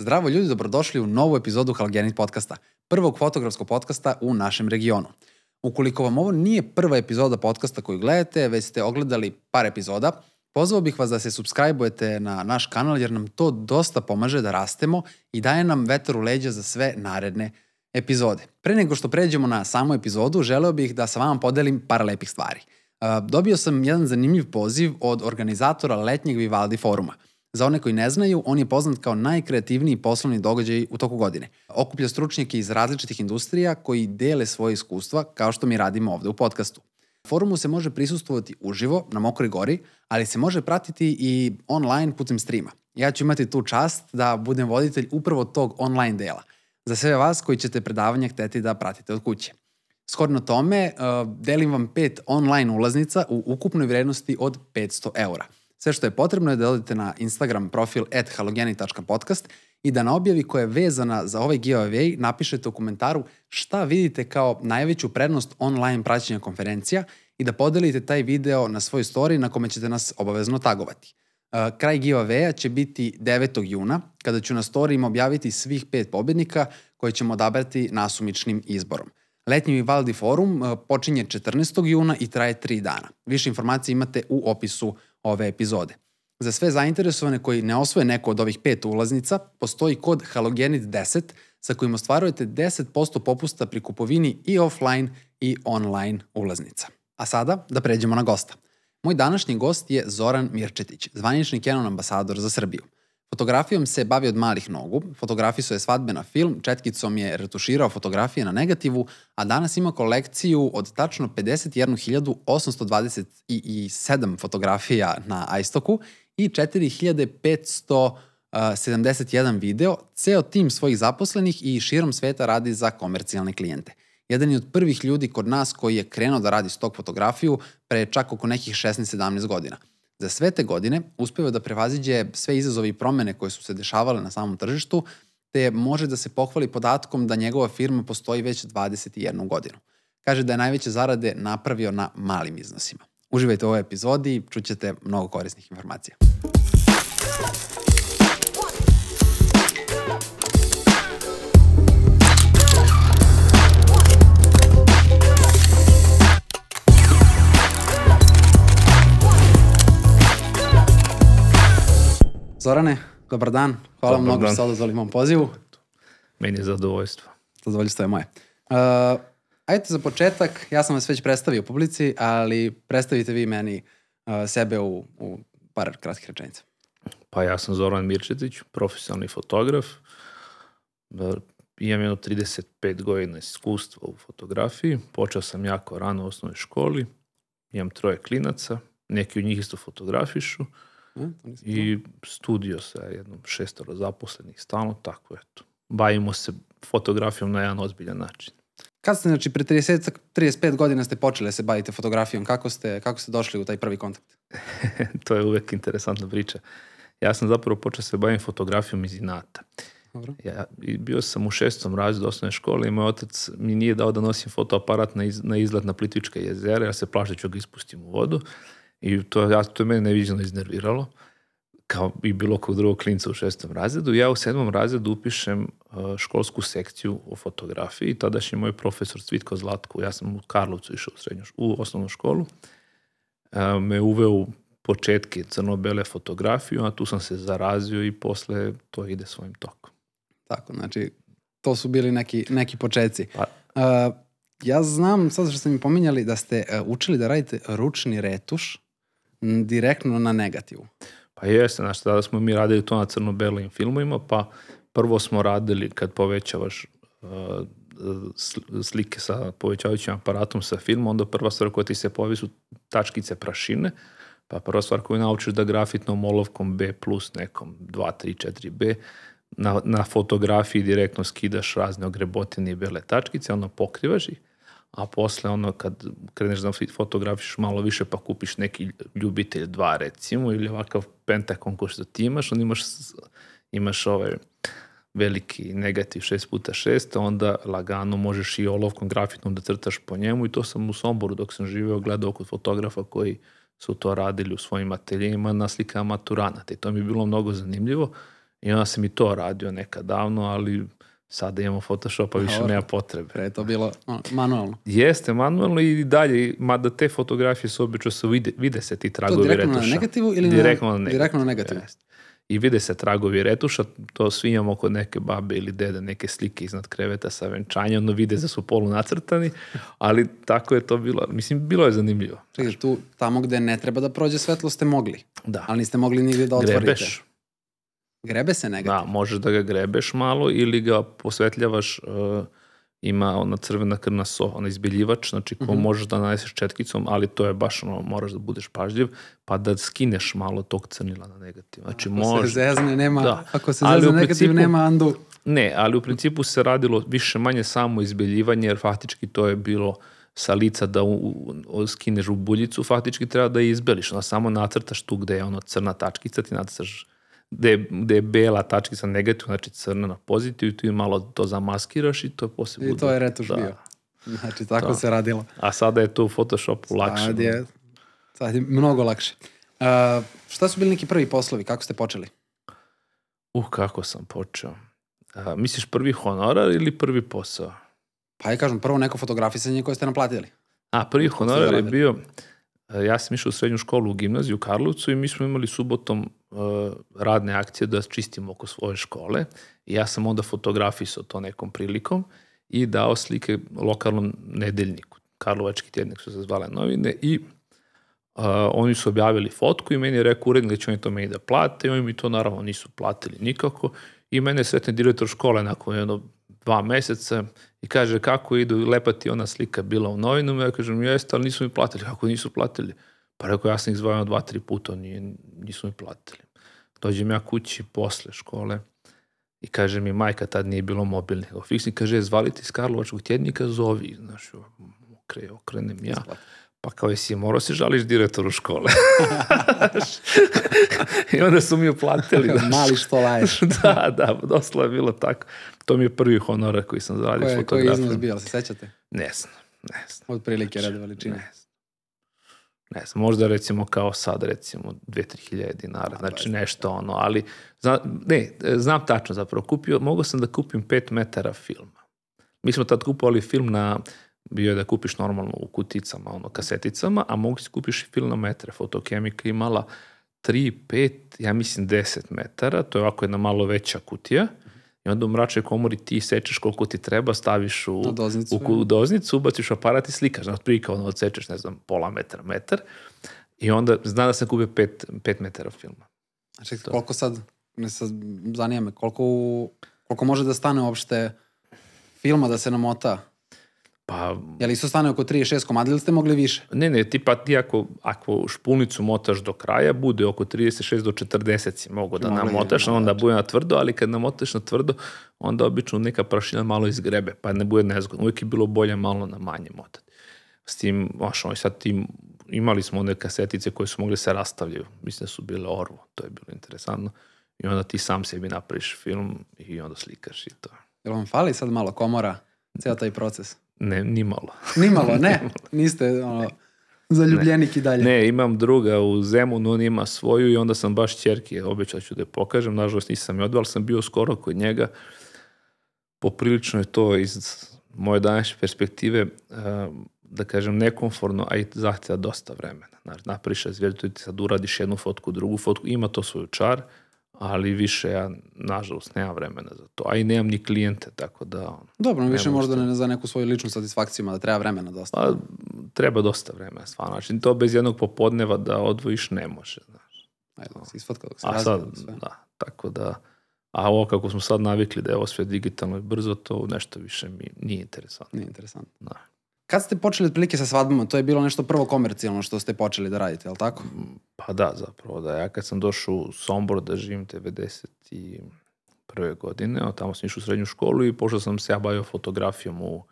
Zdravo ljudi, dobrodošli u novu epizodu Halogenit podcasta, prvog fotografskog podcasta u našem regionu. Ukoliko vam ovo nije prva epizoda podcasta koju gledate, već ste ogledali par epizoda, pozvao bih vas da se subscribe-ujete na naš kanal jer nam to dosta pomaže da rastemo i daje nam vetar u leđa za sve naredne epizode. Pre nego što pređemo na samu epizodu, želeo bih da sa vama podelim par lepih stvari. Dobio sam jedan zanimljiv poziv od organizatora letnjeg Vivaldi foruma – Za one koji ne znaju, on je poznat kao najkreativniji poslovni događaj u toku godine. Okuplja stručnjake iz različitih industrija koji dele svoje iskustva, kao što mi radimo ovde u podcastu. Forumu se može prisustovati uživo na Mokroj gori, ali se može pratiti i online putem streama. Ja ću imati tu čast da budem voditelj upravo tog online dela. Za sve vas koji ćete predavanje hteti da pratite od kuće. Skorno tome, uh, delim vam pet online ulaznica u ukupnoj vrednosti od 500 eura – Sve što je potrebno je da odete na Instagram profil halogeni.podcast i da na objavi koja je vezana za ovaj giveaway napišete u komentaru šta vidite kao najveću prednost online praćenja konferencija i da podelite taj video na svoj story na kome ćete nas obavezno tagovati. Uh, kraj giveaway-a će biti 9. juna, kada ću na storijima objaviti svih pet pobednika koje ćemo odabrati nasumičnim izborom. Letnji Vivaldi forum uh, počinje 14. juna i traje 3 dana. Više informacije imate u opisu ove epizode. Za sve zainteresovane koji ne osvoje neko od ovih pet ulaznica, postoji kod Halogenit 10 sa kojim ostvarujete 10% popusta pri kupovini i offline i online ulaznica. A sada da pređemo na gosta. Moj današnji gost je Zoran Mirčetić, zvanični Canon ambasador za Srbiju. Fotografijom se bavi od malih nogu, fotografisao je svadbe na film, četkicom je retuširao fotografije na negativu, a danas ima kolekciju od tačno 51.827 fotografija na iStoku i 4571 video. Ceo tim svojih zaposlenih i širom sveta radi za komercijalne klijente. Jedan je od prvih ljudi kod nas koji je krenuo da radi stok fotografiju pre čak oko nekih 16-17 godina – Za sve te godine uspeva da prevaziđe sve izazove i promene koje su se dešavale na samom tržištu, te može da se pohvali podatkom da njegova firma postoji već 21 godinu. Kaže da je najveće zarade napravio na malim iznosima. Uživajte u ovoj epizodi, čućete mnogo korisnih informacija. Zorane, dobar dan. Hvala dobar mnogo dan. što ste odazvali mom pozivu. Meni je zadovoljstvo. Zadovoljstvo je moje. Uh, ajde za početak, ja sam vas već predstavio publici, ali predstavite vi meni uh, sebe u, u par kratkih rečenica. Pa ja sam Zoran Mirčetić, profesionalni fotograf. Imam jedno 35 godina iskustva u fotografiji. Počeo sam jako rano u osnovnoj školi. Imam troje klinaca. Neki od njih isto fotografišu. Uh, I studio sa jednom šestoro zaposlenih stalno, tako eto. Bavimo se fotografijom na jedan ozbiljan način. Kad ste, znači, pre 30, 35 godina ste počeli se bavite fotografijom, kako ste, kako ste došli u taj prvi kontakt? to je uvek interesantna priča. Ja sam zapravo počeo se bavim fotografijom iz inata. Dobro. Ja, bio sam u šestom razredu osnovne škole i moj otac mi nije dao da nosim fotoaparat na, iz, na izlet na Plitvička jezera, ja se plašao da ću ga ispustim u vodu. I to, ja, to je mene neviđeno iznerviralo, kao i bilo kog drugog klinca u šestom razredu. Ja u sedmom razredu upišem uh, školsku sekciju o fotografiji. Tadašnji moj profesor Cvitko Zlatko, ja sam u Karlovcu išao u, srednju, u osnovnu školu, uh, me uveo u početke crno-bele fotografiju, a tu sam se zarazio i posle to ide svojim tokom. Tako, znači, to su bili neki, neki početci. Pa, uh, ja znam, sad što ste mi pominjali, da ste uh, učili da radite ručni retuš direktno na negativu. Pa jeste, znaš, tada smo mi radili to na crno-belim filmovima, pa prvo smo radili kad povećavaš uh, slike sa povećavajućim aparatom sa filmom, onda prva stvar koja ti se pojavi su tačkice prašine, pa prva stvar koju naučiš da grafitnom olovkom B plus nekom 2, 3, 4 B na, na fotografiji direktno skidaš razne ogrebotine i bele tačkice, onda pokrivaš ih a posle ono kad kreneš da fotografiš malo više pa kupiš neki ljubitelj dva recimo ili ovakav pentakon ko što ti imaš, onda imaš, imaš ovaj veliki negativ 6 puta 6 onda lagano možeš i olovkom grafitnom da crtaš po njemu. I to sam u Somboru dok sam živeo gledao kod fotografa koji su to radili u svojim ateljima na slikama Turanata i to mi je bilo mnogo zanimljivo I onda sam i to radio nekad davno, ali sada imamo Photoshopa, više Dobro. nema potrebe. Pre je to bilo ono, manualno. Jeste, manualno i dalje, mada te fotografije su obično su, vide, vide se ti To tragovi direktno retuša. na negativu ili direktno na, na negativu. direktno na negativu? Jeste. I vide se tragovi retuša, to svi imamo kod neke babe ili dede, neke slike iznad kreveta sa venčanja, ono vide da su polu nacrtani, ali tako je to bilo. Mislim, bilo je zanimljivo. Čekaj, tu, tamo gde ne treba da prođe svetlo ste mogli, Da. ali niste mogli nigde da otvorite. Grebeš, Grebe se negativ. da, možeš da ga grebeš malo ili ga posvetljavaš, uh, ima ona crvena krvna so, ona izbiljivač, znači ko Mhm. možeš da naneseš četkicom, ali to je baš ono, moraš da budeš pažljiv, pa da skineš malo tog crnila na negativ. Znači Ako se može, zezne, nema, Da. ako se zezne negativ, principu- nema undo. Ne, ali u principu se radilo više manje samo izbeljivanje, jer faktički to je bilo sa lica da u, u, skineš u buljicu, faktički treba da je izbeliš. Onda samo nacrtaš tu gde je ono crna tačkica, ti nacrtaš gde, je- gde je bela tačkica negativ, znači crna na pozitiv i tu je malo to zamaskiraš i to posle I bude. to je retuš da. bio. Znači, tako Da. se radilo. A sada je to u Photoshopu lakše. Sad je, sad je mnogo lakše. Uh, šta su bili neki prvi poslovi? Kako ste počeli? Uh, kako sam počeo. A, misliš prvi honorar ili prvi posao? Pa ja kažem, prvo neko fotografisanje koje ste naplatili. A, prvi honorar je bio, e, ja sam išao u srednju školu u gimnaziju u Karlovcu i mi smo imali subotom e, radne akcije da čistimo oko svoje škole. I ja sam onda fotografisao to nekom prilikom i dao slike lokalnom nedeljniku. Karlovački tjednik su se zvale novine i a, oni su objavili fotku i meni je rekao urednik da će oni to meni da plate. I oni mi to naravno nisu platili nikako. I mene je sretni direktor škole nakon jedno dva meseca i kaže kako idu lepati ona slika bila u novinama, ja kažem jeste, ali nisu mi platili, kako nisu platili? Pa rekao ja sam ih zvao dva, tri puta, nije, nisu mi platili. Dođem ja kući posle škole i kaže mi majka, tad nije bilo mobilnih, fiksni, kaže zvali ti iz Karlovačkog tjednika, zovi, znaš, okre, okrenem ja. Pa kao jesi morao se žališ direktoru škole. I onda su mi uplatili. znaš. Mali što laješ. da, da, doslovno je bilo tako. To mi je prvi honorar koji sam zaradio s je, koji je fotografijom. iznos bio, se sećate? Ne znam, ne znam. Od prilike rade veličine. Ne znam. Ne znam, možda recimo kao sad recimo 2-3 hiljade dinara, znači nešto ono, ali zna, ne, znam tačno zapravo, kupio, mogao sam da kupim 5 metara filma. Mi smo tad kupovali film na, bio je da kupiš normalno u kuticama, ono, kaseticama, a mogu si kupiš i film na metre. Fotokemika imala 3, 5, ja mislim 10 metara, to je ovako jedna malo veća kutija, i onda u mračnoj komori ti sečeš koliko ti treba, staviš u, doznicu. u, u doznicu, ubaciš aparat i slikaš. Znači, otprilike ono odsečeš, ne znam, pola metra, metar. I onda zna da sam kupio 5 metara filma. Znači, koliko sad, ne sad, zanima me, koliko, koliko može da stane uopšte filma da se namota? Pa, Je li isto stane oko 36 komada ili ste mogli više? ne, ne, tipa ti ako, ako špulnicu motaš do kraja, bude oko 36 do 40 si mogo da namotaš, da, onda da. bude na tvrdo, ali kad namotaš na tvrdo, onda obično neka prašina malo izgrebe, pa ne bude nezgodno. Uvijek je bilo bolje malo na manje motati. S tim, znaš, ono, sad tim, imali smo one kasetice koje su mogli se rastavljaju. Mislim da su bile orvo, to je bilo interesantno. I onda ti sam sebi napraviš film i onda slikaš i to. Jel vam fali sad malo komora, ceo taj proces? Ne, ni malo. Nimalo, ne. Niste ono, zaljubljenik i dalje. Ne, imam druga u Zemunu, on ima svoju i onda sam baš čerke, obećao ću da je pokažem, nažalost nisam je odveo, ali sam bio skoro kod njega. Poprilično je to iz moje današnje perspektive, eh, da kažem, nekomforno, a i zahtjeva dosta vremena. Znaš, napriš zvijezdu ti sad uradiš jednu fotku, drugu fotku, ima to svoju čar, ali više ja, nažalost, nemam vremena za to. A i nemam ni klijente, tako da... Dobro, više možda ne za neku svoju ličnu satisfakciju, da treba vremena dosta. Pa, treba dosta vremena, stvarno. Znači, to bez jednog popodneva da odvojiš ne može, znaš. Ajde, dok se isfotka, dok se A sad, sve. da, tako da, a ovo kako smo sad navikli da je ovo sve digitalno i brzo, to nešto više mi nije interesantno. Nije interesantno. Da. Kad ste počeli otprilike sa svadbama, to je bilo nešto prvo komercijalno što ste počeli da radite, je li tako? Pa da, zapravo da. Ja kad sam došao u Sombor da živim 91. godine, tamo sam išao u srednju školu i pošto sam se ja bavio fotografijom u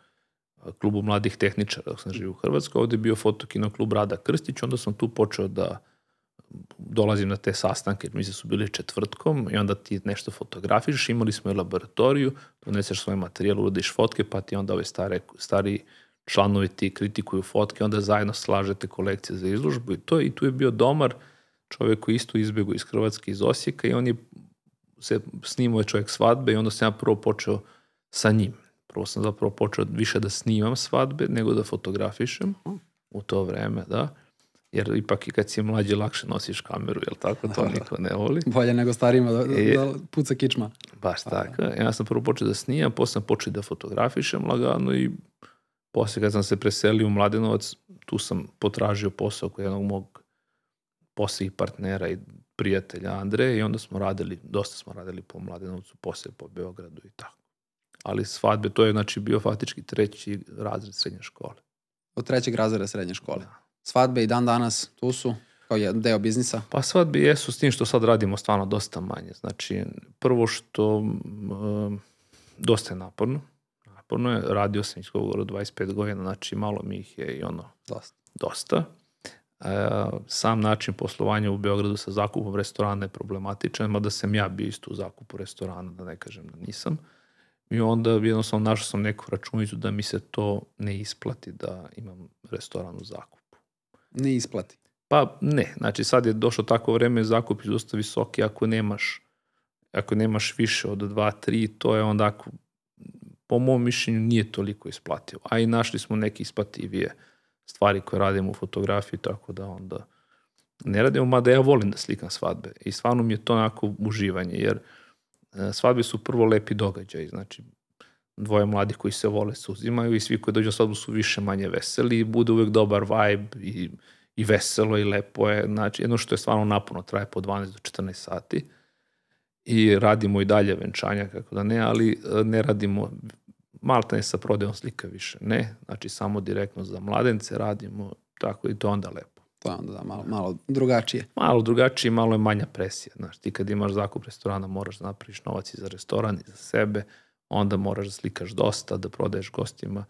klubu mladih tehničara dok sam živio u Hrvatskoj, ovdje je bio fotokino klub Rada Krstić, onda sam tu počeo da dolazim na te sastanke, jer mislim su bili četvrtkom i onda ti nešto fotografiš, imali smo i laboratoriju, doneseš svoj materijal, uradiš fotke, pa ti onda ove stare, stari članovi ti kritikuju fotke, onda zajedno slažete kolekcije za izložbu i to i tu je bio domar čovjek koji isto izbjegao iz Hrvatske, iz Osijeka i on je se snimao je čovjek svadbe i onda sam ja prvo počeo sa njim. Prvo sam zapravo počeo više da snimam svadbe nego da fotografišem u to vreme, da. Jer ipak i kad si mlađi lakše nosiš kameru, jel tako? To niko ne voli. Bolje nego starima da, I- da puca kičma. Baš tako. Ja sam prvo počeo da snijam, posle sam počeo da fotografišem lagano i posle kad sam se preselio u Mladenovac, tu sam potražio posao kod jednog mog posljednjih partnera i prijatelja Andreja i onda smo radili, dosta smo radili po Mladenovcu, posle po Beogradu i tako. Ali svadbe, to je znači bio faktički treći razred srednje škole. Od trećeg razreda srednje škole. Da. Svadbe i dan danas tu su kao jedan deo biznisa. Pa svadbe jesu s tim što sad radimo stvarno dosta manje. Znači, prvo što um, dosta je naporno. Naporno je, radio sam izgovor od 25 godina, znači malo mi ih je i ono Dosta. dosta. E, sam način poslovanja u Beogradu sa zakupom restorana je problematičan, mada sam ja bio isto u zakupu restorana, da ne kažem da nisam. I onda jednostavno našao sam neku računicu da mi se to ne isplati da imam restoran u zakupu. Ne isplati. Pa ne, znači sad je došlo tako vreme, zakup je dosta visoki, ako nemaš, ako nemaš više od 2, 3, to je onda, ako, po mom mišljenju, nije toliko isplativo. A i našli smo neke isplativije stvari koje radimo u fotografiji, tako da onda ne radimo, mada ja volim da slikam svadbe i stvarno mi je to onako uživanje, jer e, svadbe su prvo lepi događaj, znači dvoje mladih koji se vole se uzimaju i svi koji dođu na svadbu su više manje veseli i bude uvek dobar vibe i, i veselo i lepo je. Znači, jedno što je stvarno naporno, traje po 12 do 14 sati i radimo i dalje venčanja, kako da ne, ali e, ne radimo malta ne sa prodajom slika više, ne, znači samo direktno za mladence radimo, tako i to onda lepo. To je onda da, malo, malo drugačije. Malo drugačije, malo je manja presija. Znaš, ti kad imaš zakup restorana moraš da napraviš novac i za restoran i za sebe, onda moraš da slikaš dosta, da prodaješ gostima.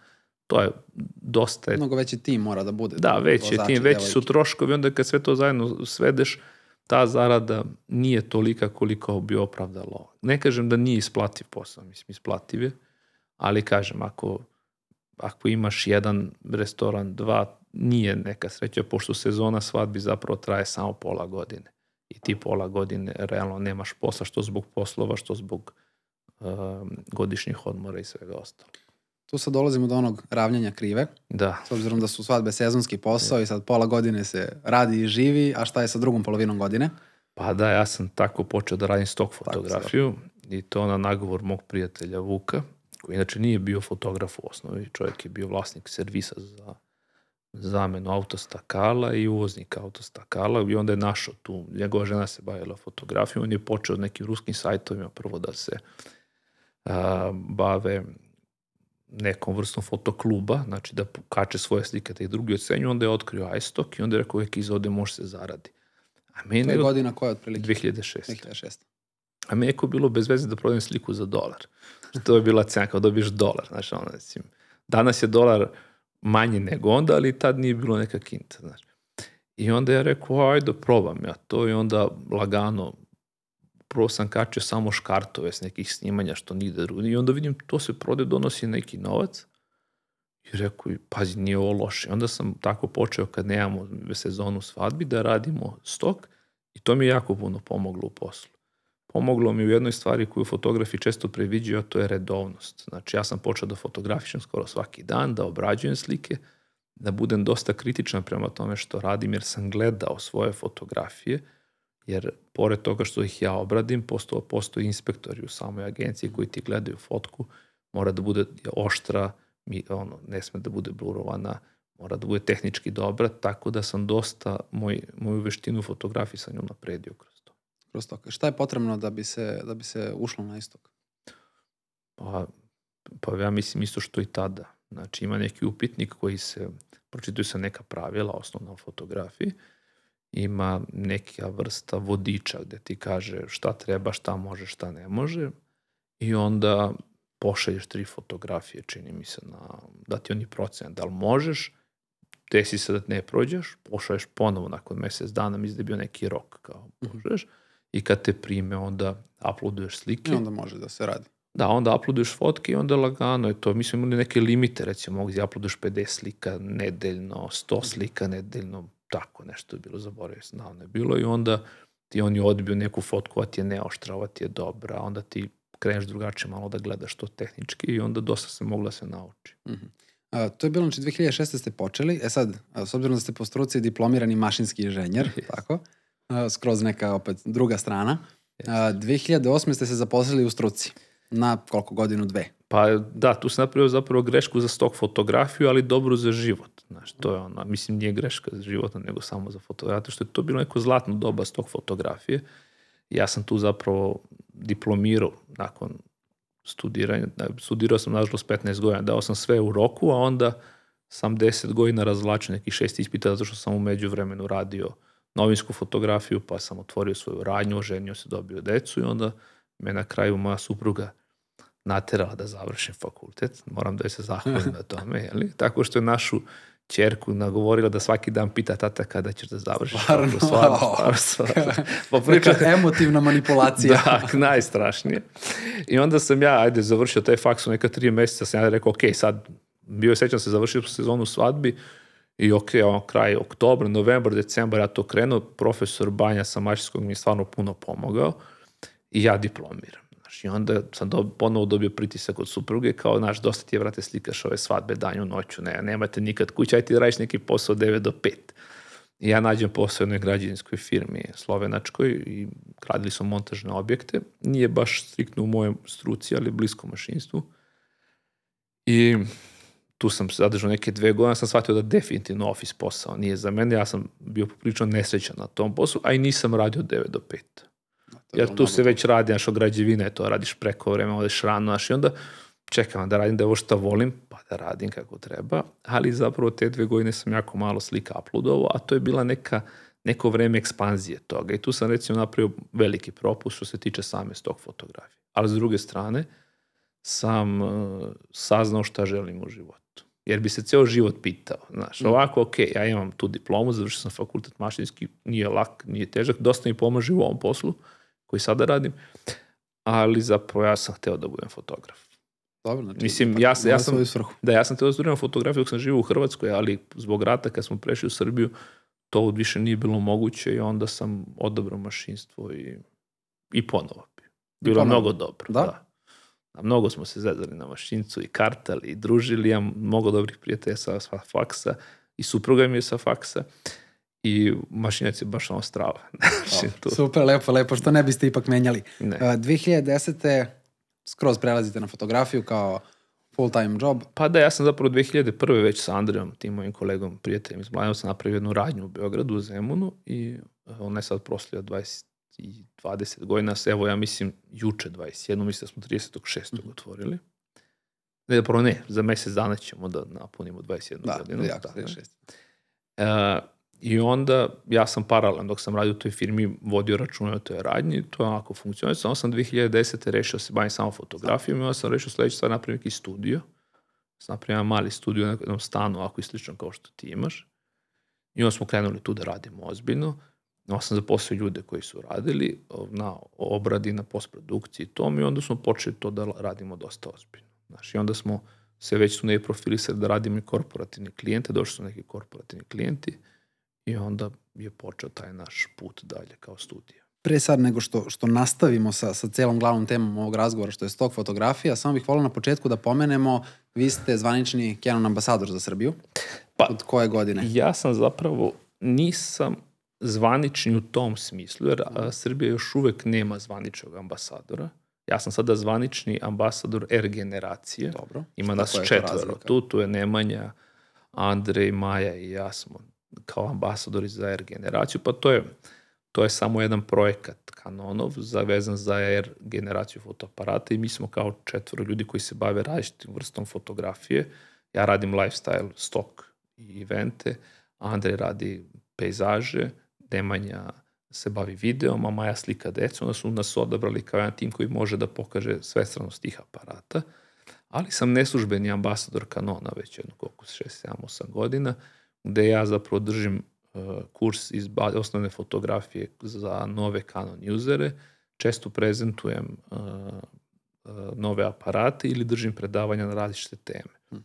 To je dosta je Mnogo veći tim mora da bude. Da, veći je tim, veći su troškovi, onda kad sve to zajedno svedeš, ta zarada nije tolika koliko bi opravdalo. Ne kažem da nije isplativ posao, mislim, isplativ je, ali kažem, ako, ako imaš jedan restoran, dva, nije neka sreća, pošto sezona svadbi zapravo traje samo pola godine. I ti pola godine realno nemaš posla, što zbog poslova, što zbog um, godišnjih odmora i svega ostalo. Tu sad dolazimo do onog ravnjanja krive, Da, s obzirom da su svadbe sezonski posao i sad pola godine se radi i živi, a šta je sa drugom polovinom godine? Pa da, ja sam tako počeo da radim stok fotografiju i to na nagovor mog prijatelja Vuka, koji inače nije bio fotograf u osnovi, čovjek je bio vlasnik servisa za zamenu autostakala i uvoznik autostakala i onda je našao tu, njegova žena se bavila fotografijom, on je počeo nekim ruskim sajtovima prvo da se a, bave nekom vrstom fotokluba, znači da kače svoje slike da ih drugi ocenju, onda je otkrio iStock i onda je rekao uvijek izode može se zaradi. A meni To je godina koja je otprilike? 2006. 2006. A mi je bilo bez veze da prodajem sliku za dolar. To je bila cena, kao dobiješ dolar. Znaš, ono, recimo, danas je dolar manji nego onda, ali tad nije bilo neka kinta. Znaš. I onda ja rekao, ajde, probam ja to i onda lagano prvo sam kačio samo škartove s nekih snimanja što nigde drugo. I onda vidim, to se prode, donosi neki novac. I rekao, pazi, nije ovo loše. Onda sam tako počeo kad nemamo sezonu svadbi da radimo stok i to mi je jako puno pomoglo u poslu. Pomoglo mi u jednoj stvari koju fotografi često previđaju, a to je redovnost. Znači ja sam počeo da fotografišem skoro svaki dan, da obrađujem slike, da budem dosta kritičan prema tome što radim, jer sam gledao svoje fotografije, jer pored toga što ih ja obradim, postoje, postoje inspektori u samoj agenciji koji ti gledaju fotku, mora da bude oštra, mi, ono, ne sme da bude blurovana, mora da bude tehnički dobra, tako da sam dosta moj, moju veštinu fotografisanju napredio kroz to. Kroz to. Šta je potrebno da bi se, da bi se ušlo na istok? Pa, pa ja mislim isto što i tada. Znači ima neki upitnik koji se, pročituju se neka pravila osnovna o fotografiji, ima neka vrsta vodiča gde ti kaže šta treba, šta može, šta ne može i onda pošalješ tri fotografije, čini mi se, na, da ti oni procene da li možeš, desi se da ne prođeš, pošalješ ponovo nakon mesec dana, mislim da je bio neki rok kao možeš, i kad te prime onda uploaduješ slike. I onda može da se radi. Da, onda uploaduješ fotke i onda lagano je to. Mi smo imali neke limite, recimo mogu da uploaduješ 50 slika nedeljno, 100 slika nedeljno, tako nešto je bilo, zaboravio sam, davno je bilo i onda ti oni odbiju neku fotku, a ti je neoštra, ova ti je dobra, onda ti kreneš drugačije malo da gledaš to tehnički i onda dosta se mogla se nauči. Mm -hmm. A, to je bilo, znači 2006. ste počeli, e sad, a, s obzirom da ste po struci diplomirani mašinski inženjer, yes. tako, a, skroz neka opet druga strana, yes. a, 2008. ste se zaposlili u struci, na koliko godinu, dve? Pa da, tu sam napravio zapravo grešku za stok fotografiju, ali dobru za život. Znaš, to je ona, mislim, nije greška za život, nego samo za fotografiju, što je to bilo neko zlatno doba stok fotografije. Ja sam tu zapravo diplomirao nakon studiranja. Studirao sam, nažalost, 15 godina. Dao sam sve u roku, a onda sam 10 godina razvlačio nekih šest ispita, zato što sam umeđu vremenu radio novinsku fotografiju, pa sam otvorio svoju radnju, oženio se, dobio decu i onda me na kraju moja supruga naterala da završim fakultet. Moram da joj se zahvalim na tome, jeli? Tako što je našu čerku nagovorila da svaki dan pita tata kada ćeš da završiš. Stvarno, stvarno, stvarno. stvarno. Pa priča, emotivna manipulacija. da, najstrašnije. I onda sam ja, ajde, završio taj faks u neka tri meseca, sam ja rekao, ok, sad, bio je sećam se, završio sezonu svadbi, i ok, on kraj oktobra, novembar, decembar, ja to krenuo, profesor Banja sa Mašinskog mi je stvarno puno pomogao i ja diplomiram. Znaš, I onda sam do, ponovo dobio pritisak od supruge, kao, znaš, dosta ti je, vrate, slikaš ove svadbe danju, noću, ne, nemate nikad kuća, aj ti radiš neki posao 9 do 5. I ja nađem posao u jednoj građevinskoj firmi slovenačkoj i radili smo montažne objekte. Nije baš striktno u mojem struci, ali blisko mašinstvu. I tu sam zadržao neke dve godine, sam shvatio da definitivno office posao nije za mene. Ja sam bio poprično nesrećan na tom poslu, a i nisam radio 9 do 5. Jer tu se već radi, znaš, o građevine, to radiš preko vreme, odeš rano, znaš, i onda čekam da radim da ovo što volim, pa da radim kako treba, ali zapravo te dve godine sam jako malo slika uploadovao, a to je bila neka, neko vreme ekspanzije toga i tu sam recimo napravio veliki propust što se tiče same stok fotografije. Ali s druge strane sam uh, saznao šta želim u životu. Jer bi se ceo život pitao, znaš, mm. ovako, ok, ja imam tu diplomu, završio sam fakultet mašinski, nije lak, nije težak, dosta mi pomaže u ovom poslu, koji sada radim, ali zapravo ja sam hteo da budem fotograf. Dobro, znači, Mislim, ja, ja sam, da, ja sam hteo da studiram fotografiju dok sam živio u Hrvatskoj, ali zbog rata kad smo prešli u Srbiju, to više nije bilo moguće i onda sam odabrao mašinstvo i, i ponovo bi. Bilo ponovo. mnogo dobro. Da? da. A mnogo smo se zezali na mašincu i kartali i družili. Ja mnogo dobrih prijatelja sa, sa faksa i supruga mi je sa faksa i mašinac je baš ono strava. oh, super, lepo, lepo, što ne biste ipak menjali. Ne. Uh, 2010. skroz prelazite na fotografiju kao full time job. Pa da, ja sam zapravo 2001. već sa Andrijom, tim mojim kolegom, prijateljem iz Mladenovca, napravio jednu radnju u Beogradu, u Zemunu i on je sad proslio 20 i 20 godina, evo ja mislim juče 21, mislim da smo 36. Mm -hmm. otvorili. Ne, zapravo ne, za mesec dana ćemo da napunimo 21 da, godinu. Da, da, 36. Uh, I onda ja sam paralelno dok sam radio u toj firmi vodio račune o toj radnji, to je onako funkcionisalo. Onda sam 2010. rešio da se bavim samo fotografijom i onda sam rešio sledeće stvar napravim neki studio. Sam napravio mali studio na jednom stanu, ako i slično kao što ti imaš. I onda smo krenuli tu da radimo ozbiljno. Onda sam zaposlio ljude koji su radili na obradi, na postprodukciji i tom i onda smo počeli to da radimo dosta ozbiljno. Znaš, I onda smo se već tu ne profilisali da radimo i korporativni klijente, došli su neki korporativni klijenti I onda je počeo taj naš put dalje kao studija. Pre sad nego što, što nastavimo sa, sa celom glavnom temom ovog razgovora, što je stok fotografija, samo bih volio na početku da pomenemo, vi ste zvanični Canon ambasador za Srbiju. Pa, Od koje godine? Ja sam zapravo, nisam zvanični u tom smislu, jer a, Srbija još uvek nema zvaničnog ambasadora. Ja sam sada zvanični ambasador R generacije. Dobro. Ima nas četvoro. Tu, tu je Nemanja, Andrej, Maja i ja smo kao ambasadori za R generaciju, pa to je, to je samo jedan projekat Canonov zavezan za R generaciju fotoaparata i mi smo kao četvoro ljudi koji se bave različitim vrstom fotografije. Ja radim lifestyle, stok i evente, Andrej radi pejzaže, Nemanja se bavi videom, a Maja slika decu, onda su nas odabrali kao jedan tim koji može da pokaže svestranost tih aparata, ali sam neslužbeni ambasador Canona već jedno koliko 6, 7, 8 godina gde ja zapravo držim uh, kurs iz osnovne fotografije za nove Canon usere, često prezentujem uh, uh, nove aparate ili držim predavanja na različite teme. Hmm.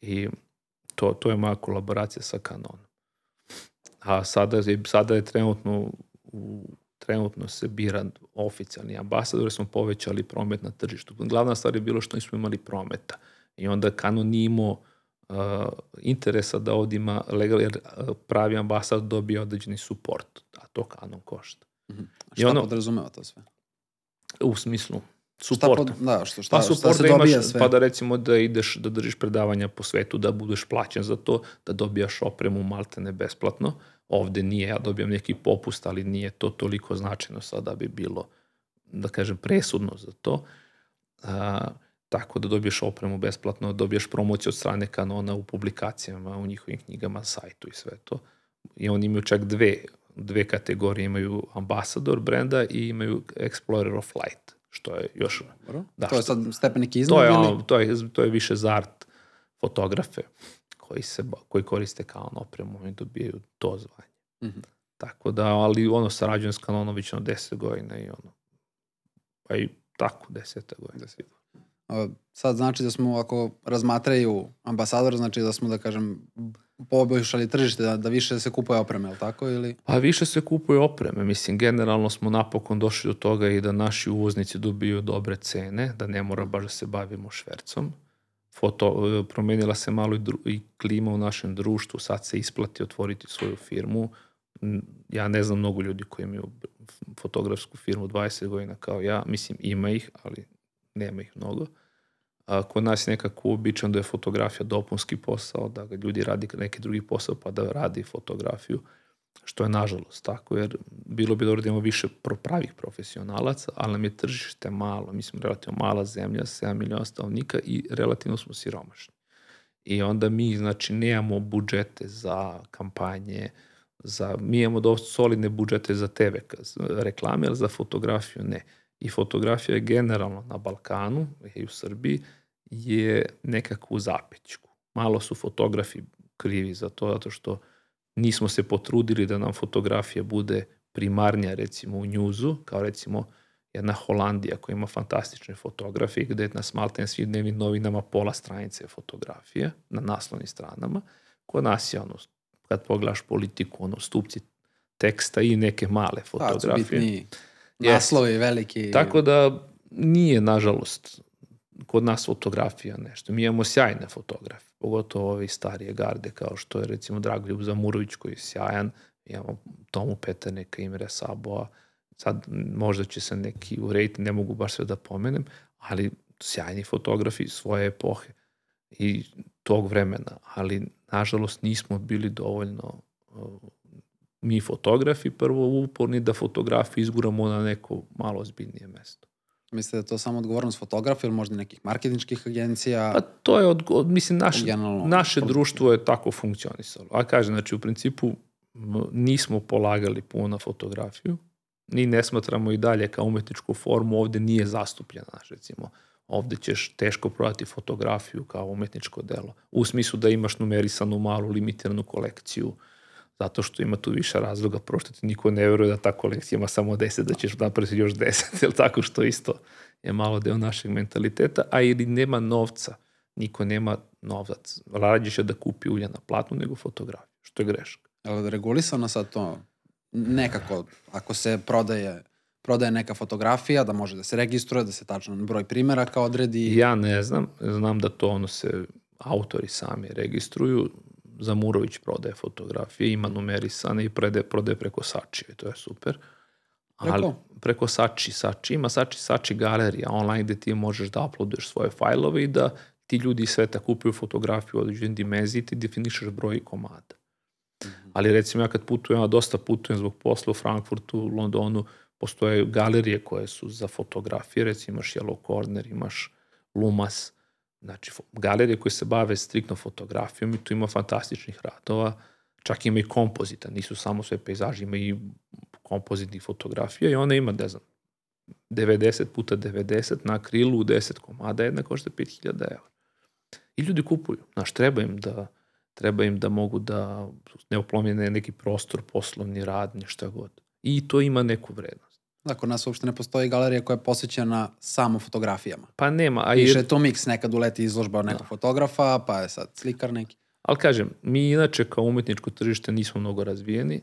I to, to je moja kolaboracija sa Canonom. A sada je, sada je trenutno u trenutno se bira oficijalni ambasador, smo povećali promet na tržištu. Glavna stvar je bilo što nismo imali prometa. I onda Canon nije imao uh, interesa da ovdje ima legal, jer uh, pravi ambasador dobije određeni suport, a to Canon košta. Mm -hmm. Šta ono, podrazumeva to sve? U smislu, support. Šta pod, da, što, šta, pa support šta da imaš, sve? Pa da recimo da ideš, da držiš predavanja po svetu, da budeš plaćen za to, da dobijaš opremu maltene besplatno. Ovde nije, ja dobijam neki popust, ali nije to toliko značajno sada da bi bilo, da kažem, presudno za to. A, tako da dobiješ opremu besplatno, dobiješ promociju od strane kanona u publikacijama, u njihovim knjigama, sajtu i sve to. I oni imaju čak dve, dve kategorije, imaju ambassador brenda i imaju Explorer of Light što je još... Dobro. Da, to je sad stepenik iznad to je, ili? To je, to je više za art fotografe koji, se, koji koriste kao opremu i dobijaju to zvanje. Mm -hmm. Tako da, ali ono sarađujem s na 10 godina i ono, pa i tako, 10 godina. 10. Sad znači da smo, ako razmatraju ambasador, znači da smo, da kažem, poboljšali tržište, da, da više se kupuje opreme, ali tako? Ili? Pa više se kupuje opreme. Mislim, generalno smo napokon došli do toga i da naši uvoznici dobiju dobre cene, da ne mora baš da se bavimo švercom. Foto, promenila se malo i, dru, i klima u našem društvu, sad se isplati otvoriti svoju firmu. Ja ne znam mnogo ljudi koji imaju fotografsku firmu 20 godina kao ja. Mislim, ima ih, ali nema ih mnogo. A, kod nas je nekako uobičan da je fotografija dopunski posao, da ga ljudi radi neki drugi posao pa da radi fotografiju, što je nažalost tako, jer bilo bi dobro da imamo više pravih profesionalaca, ali nam je tržište malo, mi smo relativno mala zemlja, 7 miliona stavnika i relativno smo siromašni. I onda mi, znači, nemamo budžete za kampanje, za, mi imamo dosta solidne budžete za TV reklame, ali za fotografiju ne i fotografija je generalno na Balkanu i u Srbiji je nekako u zapećku. Malo su fotografi krivi za to, zato što nismo se potrudili da nam fotografija bude primarnija recimo u njuzu, kao recimo jedna Holandija koja ima fantastične fotografije gde na smalten svim dnevnim novinama pola stranice fotografije na naslovnim stranama. Kod nas je ono, kad pogledaš politiku, ono, stupci teksta i neke male fotografije. Pa, naslovi veliki. Tako da nije, nažalost, kod nas fotografija nešto. Mi imamo sjajne fotografe, pogotovo ove starije garde, kao što je recimo Dragoljub Zamurović koji je sjajan, imamo Tomu Peterneka, Imre Saboa, sad možda će se neki urediti, ne mogu baš sve da pomenem, ali sjajni fotografi svoje epohe i tog vremena, ali nažalost nismo bili dovoljno mi fotografi prvo uporni da fotografiju izguramo na neko malo ozbiljnije mesto. Mislite da je to samo odgovornost fotografa ili možda nekih marketinčkih agencija? Pa to je, od, mislim, naš, naše društvo je tako funkcionisalo. A kažem, znači u principu nismo polagali puno na fotografiju, ni ne smatramo i dalje kao umetničku formu, ovde nije zastupljena, recimo, ovde ćeš teško prodati fotografiju kao umetničko delo. U smislu da imaš numerisanu malu limitiranu kolekciju, uh, zato što ima tu više razloga, prošto ti niko ne veruje da ta kolekcija ima samo 10, da ćeš napraviti još 10, ili tako što isto je malo deo našeg mentaliteta, a ili nema novca, niko nema novac, rađe će da kupi ulja na platnu nego fotografiju, što je greška. Ali regulisano sad to? Nekako, ako se prodaje prodaje neka fotografija, da može da se registruje, da se tačno broj primeraka odredi? Ja ne znam, znam da to ono se autori sami registruju, Zamurović prodaje fotografije, ima numerisane i prede, prodaje preko Sačije, to je super. Ali, preko? Preko Sači, Sači. Ima Sači, Sači galerija online gde ti možeš da uploaduješ svoje fajlove i da ti ljudi iz sveta kupuju fotografiju od određen dimenziji i ti definišeš broj komada. Mm -hmm. Ali recimo ja kad putujem, ja dosta putujem zbog posla u Frankfurtu, u Londonu, postoje galerije koje su za fotografije, recimo imaš Yellow Corner, imaš Lumas, Znači, galerije koje se bave striktno fotografijom i tu ima fantastičnih radova, čak ima i kompozita, nisu samo sve pejzaži, ima i kompozitnih fotografija i ona ima, ne znam, 90 puta 90 na krilu 10 komada, jedna košta 5000 evra. I ljudi kupuju. Znaš, treba im da, treba im da mogu da ne oplomljene neki prostor, poslovni rad, ništa god. I to ima neku vrednost. Da, kod nas uopšte ne postoji galerija koja je posvećena samo fotografijama. Pa nema. A Više je to miks, nekad uleti izložba nekog da. fotografa, pa je sad slikar neki. Ali kažem, mi inače kao umetničko tržište nismo mnogo razvijeni,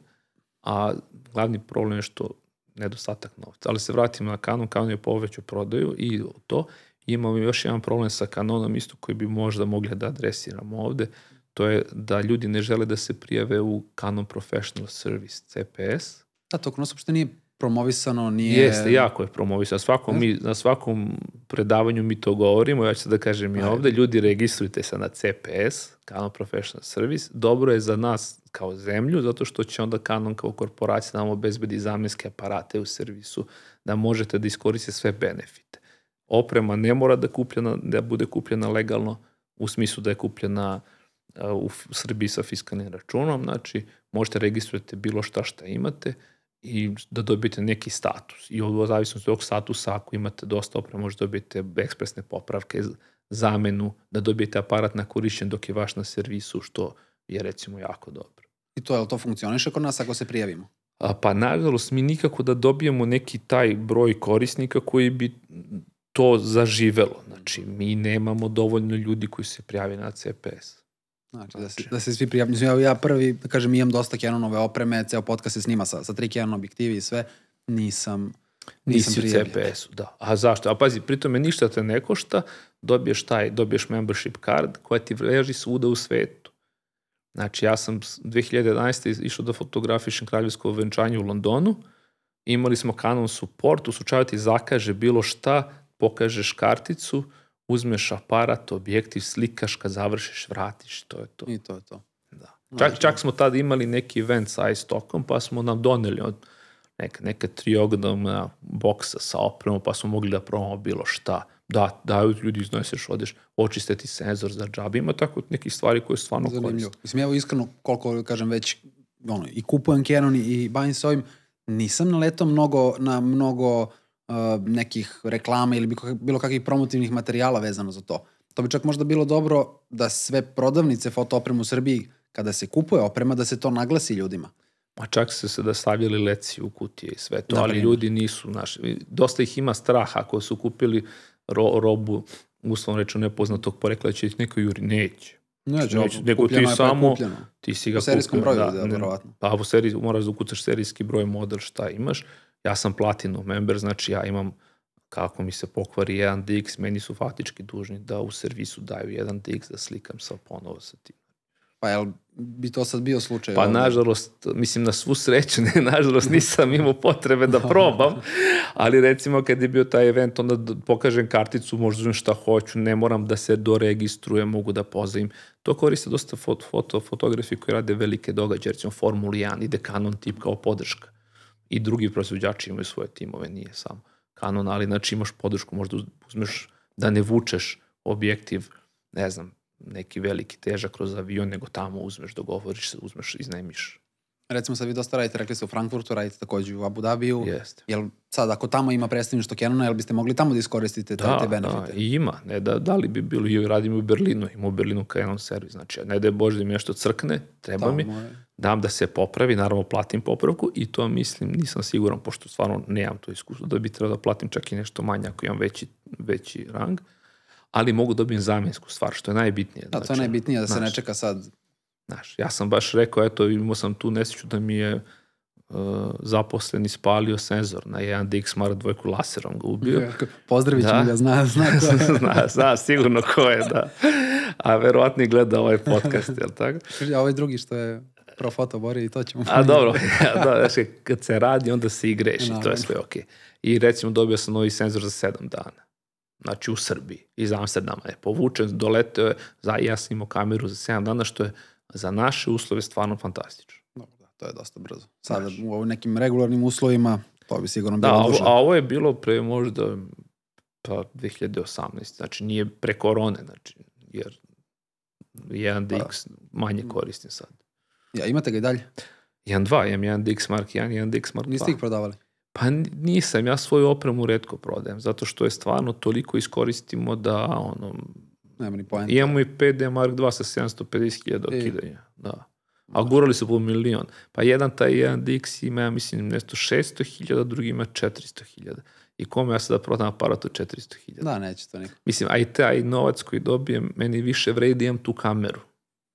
a glavni problem je što nedostatak novca. Ali se vratimo na Canon, Canon je povećao prodaju i to. Imamo još jedan problem sa Canonom isto koji bi možda mogli da adresiramo ovde. To je da ljudi ne žele da se prijave u Canon Professional Service, CPS. Da, to kod nas uopšte nije promovisano, nije... Jeste, jako je promovisano. Svakom mi, na svakom predavanju mi to govorimo, ja ću da kažem i ovde, ljudi registrujte se na CPS, Canon Professional Service. Dobro je za nas kao zemlju, zato što će onda Canon kao korporacija nam obezbedi zamjenske aparate u servisu, da možete da iskoriste sve benefite. Oprema ne mora da, kupljena, da bude kupljena legalno, u smislu da je kupljena u Srbiji sa fiskalnim računom, znači možete registrovati bilo šta šta imate, i da dobijete neki status. I od zavisnosti od tog statusa, ako imate dosta opreme, možete dobijete ekspresne popravke, zamenu, da dobijete aparat na korišćen dok je vaš na servisu, što je recimo jako dobro. I to je li to funkcioniše kod nas ako se prijavimo? A, pa nažalost, mi nikako da dobijemo neki taj broj korisnika koji bi to zaživelo. Znači, mi nemamo dovoljno ljudi koji se prijavi na CPS. Znači, da se, da se svi prijavljaju. Ja, ja prvi, da kažem, imam dosta Canonove opreme, ceo podcast se snima sa, sa tri Canon objektivi i sve. Nisam, nisam Nisi u CPS-u, da. A zašto? A pazi, pritome ništa te ne košta, dobiješ taj, dobiješ membership card koja ti leži svuda u svetu. Znači, ja sam 2011. išao da fotografišem kraljevsko venčanje u Londonu, imali smo Canon support, u slučaju ti zakaže bilo šta, pokažeš karticu, uzmeš aparat, objektiv, slikaš, kad završiš, vratiš, to je to. I to je to. Da. Čak, čak smo tada imali neki event sa iStockom, pa smo nam doneli od neka, neka triogonalna boksa sa opremom, pa smo mogli da probamo bilo šta. Da, daju ljudi izneseš, odeš, očiste ti senzor za džabe, ima tako neke stvari koje stvarno koriste. Mislim, evo iskreno, koliko kažem već, ono, i kupujem Canon i bavim se ovim, nisam naletao mnogo na mnogo nekih reklama ili bilo kakvih promotivnih materijala vezano za to. To bi čak možda bilo dobro da sve prodavnice fotoopremu u Srbiji, kada se kupuje oprema, da se to naglasi ljudima. Ma čak se se da stavljali leci u kutije i sve to, da, ali ljudi nisu, naši, dosta ih ima strah ako su kupili ro, robu, uslovno reču nepoznatog porekla, da će ih neko juri, neće. Neće, neće nego ti samo, ti si ga kupio. U serijskom broju, da, da, verovatno. Pa u seriji, moraš da ukucaš serijski broj, model, šta imaš, Ja sam platinum member, znači ja imam kako mi se pokvari jedan DX, meni su faktički dužni da u servisu daju jedan DX da slikam sa ponovo sa tim. Pa jel bi to sad bio slučaj? Pa ovdje? nažalost, mislim na svu sreću, ne, nažalost nisam imao potrebe da probam, ali recimo kad je bio taj event, onda pokažem karticu, možda uzmem šta hoću, ne moram da se doregistrujem, mogu da pozavim. To koriste dosta foto, foto, fotografi koji rade velike događaje, recimo Formula 1, ide Canon tip kao podrška i drugi proizvođači imaju svoje timove, nije samo Canon, ali znači imaš podršku, možda uzmeš da ne vučeš objektiv, ne znam, neki veliki težak kroz avion, nego tamo uzmeš, dogovoriš se, uzmeš, iznajmiš. Recimo sad vi dosta radite, rekli ste u Frankfurtu, radite takođe u Abu Dhabiju. Jeste. Jel sad ako tamo ima predstavništvo Canona, jel biste mogli tamo da iskoristite da, te benefite? Da, i ima. Ne, da, da li bi bilo, i radim u Berlinu, ima u Berlinu Canon servis. Znači, ne da je Bože da mi nešto crkne, treba tamo mi, je. dam da se popravi, naravno platim popravku i to mislim, nisam siguran, pošto stvarno nemam to iskustvo, da bi trebao da platim čak i nešto manje ako imam veći, veći rang ali mogu dobijem zamjensku stvar, što je najbitnije. Da, znači, to je znači, najbitnije, da se znaš, ne čeka sad. Znaš, ja sam baš rekao, eto, imao sam tu nesreću da mi je uh, zaposleni spalio senzor na jedan DX Mark dvojku laserom ga ubio. Pozdravit ćemo da. ga, zna, zna ko je. zna, zna, sigurno ko je, da. A verovatno i gleda ovaj podcast, jel tako? A ovaj drugi što je pro foto bori i to ćemo... A dobro, ja, da, znači, kad se radi, onda se i greši, no, to je sve okej. Okay. I recimo dobio sam novi senzor za 7 dana znači u Srbiji, iz Amsterdama je povučen, doleteo je, za, ja sam imao kameru za 7 dana, što je za naše uslove stvarno fantastično. Dobro, da, to je dosta brzo. Sada znači. u ovim nekim regularnim uslovima to bi sigurno bilo da, duže. A ovo je bilo pre možda pa 2018, znači nije pre korone, znači, jer 1DX pa, manje koristim sad. Ja, imate ga i dalje? 1.2, imam 1DX Mark 1, 1DX Mark 2. Niste ih prodavali? Pa nisam, ja svoju opremu redko prodajem, zato što je stvarno toliko iskoristimo da ono, Nema ni poenta. Imamo i 5D Mark 2 sa 750.000 okidanja. Da. A gurali su po milion. Pa jedan taj jedan DX ima, ja mislim, nešto 600.000, drugi ima 400.000. I kome ja sada prodam aparat od 400.000? Da, neće to niko. Mislim, a i taj novac koji dobijem, meni više vredi imam tu kameru.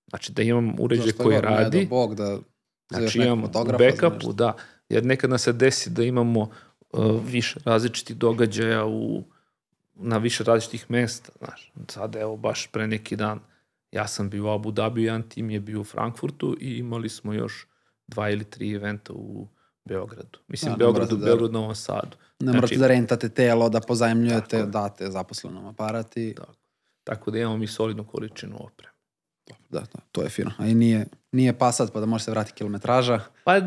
Znači da imam uređaj koji god, radi. Ne, do Bog da Znači imam u backupu, da, Jer nekad nas se desi da imamo uh, više različitih događaja u, na više različitih mesta. Znaš, sad evo baš pre neki dan ja sam bio u Abu Dhabi, jedan tim je bio u Frankfurtu i imali smo još dva ili tri eventa u Beogradu. Mislim, Da, Beogradu, da- Beogradu, Novom Sadu. Ne morate Znači- da rentate telo, da pozajemljujete, Tako date zaposlenom aparat i... Tako. Tako da imamo mi solidnu količinu opreme. Da, da, to je fino. A i nije, nije pasat pa da može se vrati kilometraža. Pa,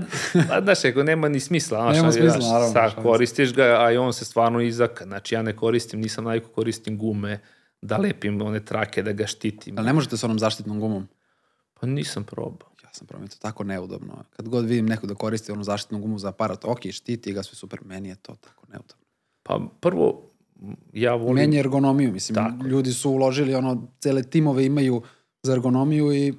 pa znaš, ako nema ni smisla. Znaš, Nema smisla, znaš, naravno, šta koristiš ga, a i on se stvarno izaka. Znači, ja ne koristim, nisam najko koristim gume, da lepim one trake, da ga štitim. Ali ne možete s onom zaštitnom gumom. Pa nisam probao. Ja sam je to tako neudobno. Kad god vidim neko da koristi onu zaštitnu gumu za aparat, ok, štiti ga sve super, meni je to tako neudobno. Pa prvo, ja volim... Meni je ergonomiju, mislim, Tako ljudi su uložili ono, cele timove imaju za ergonomiju i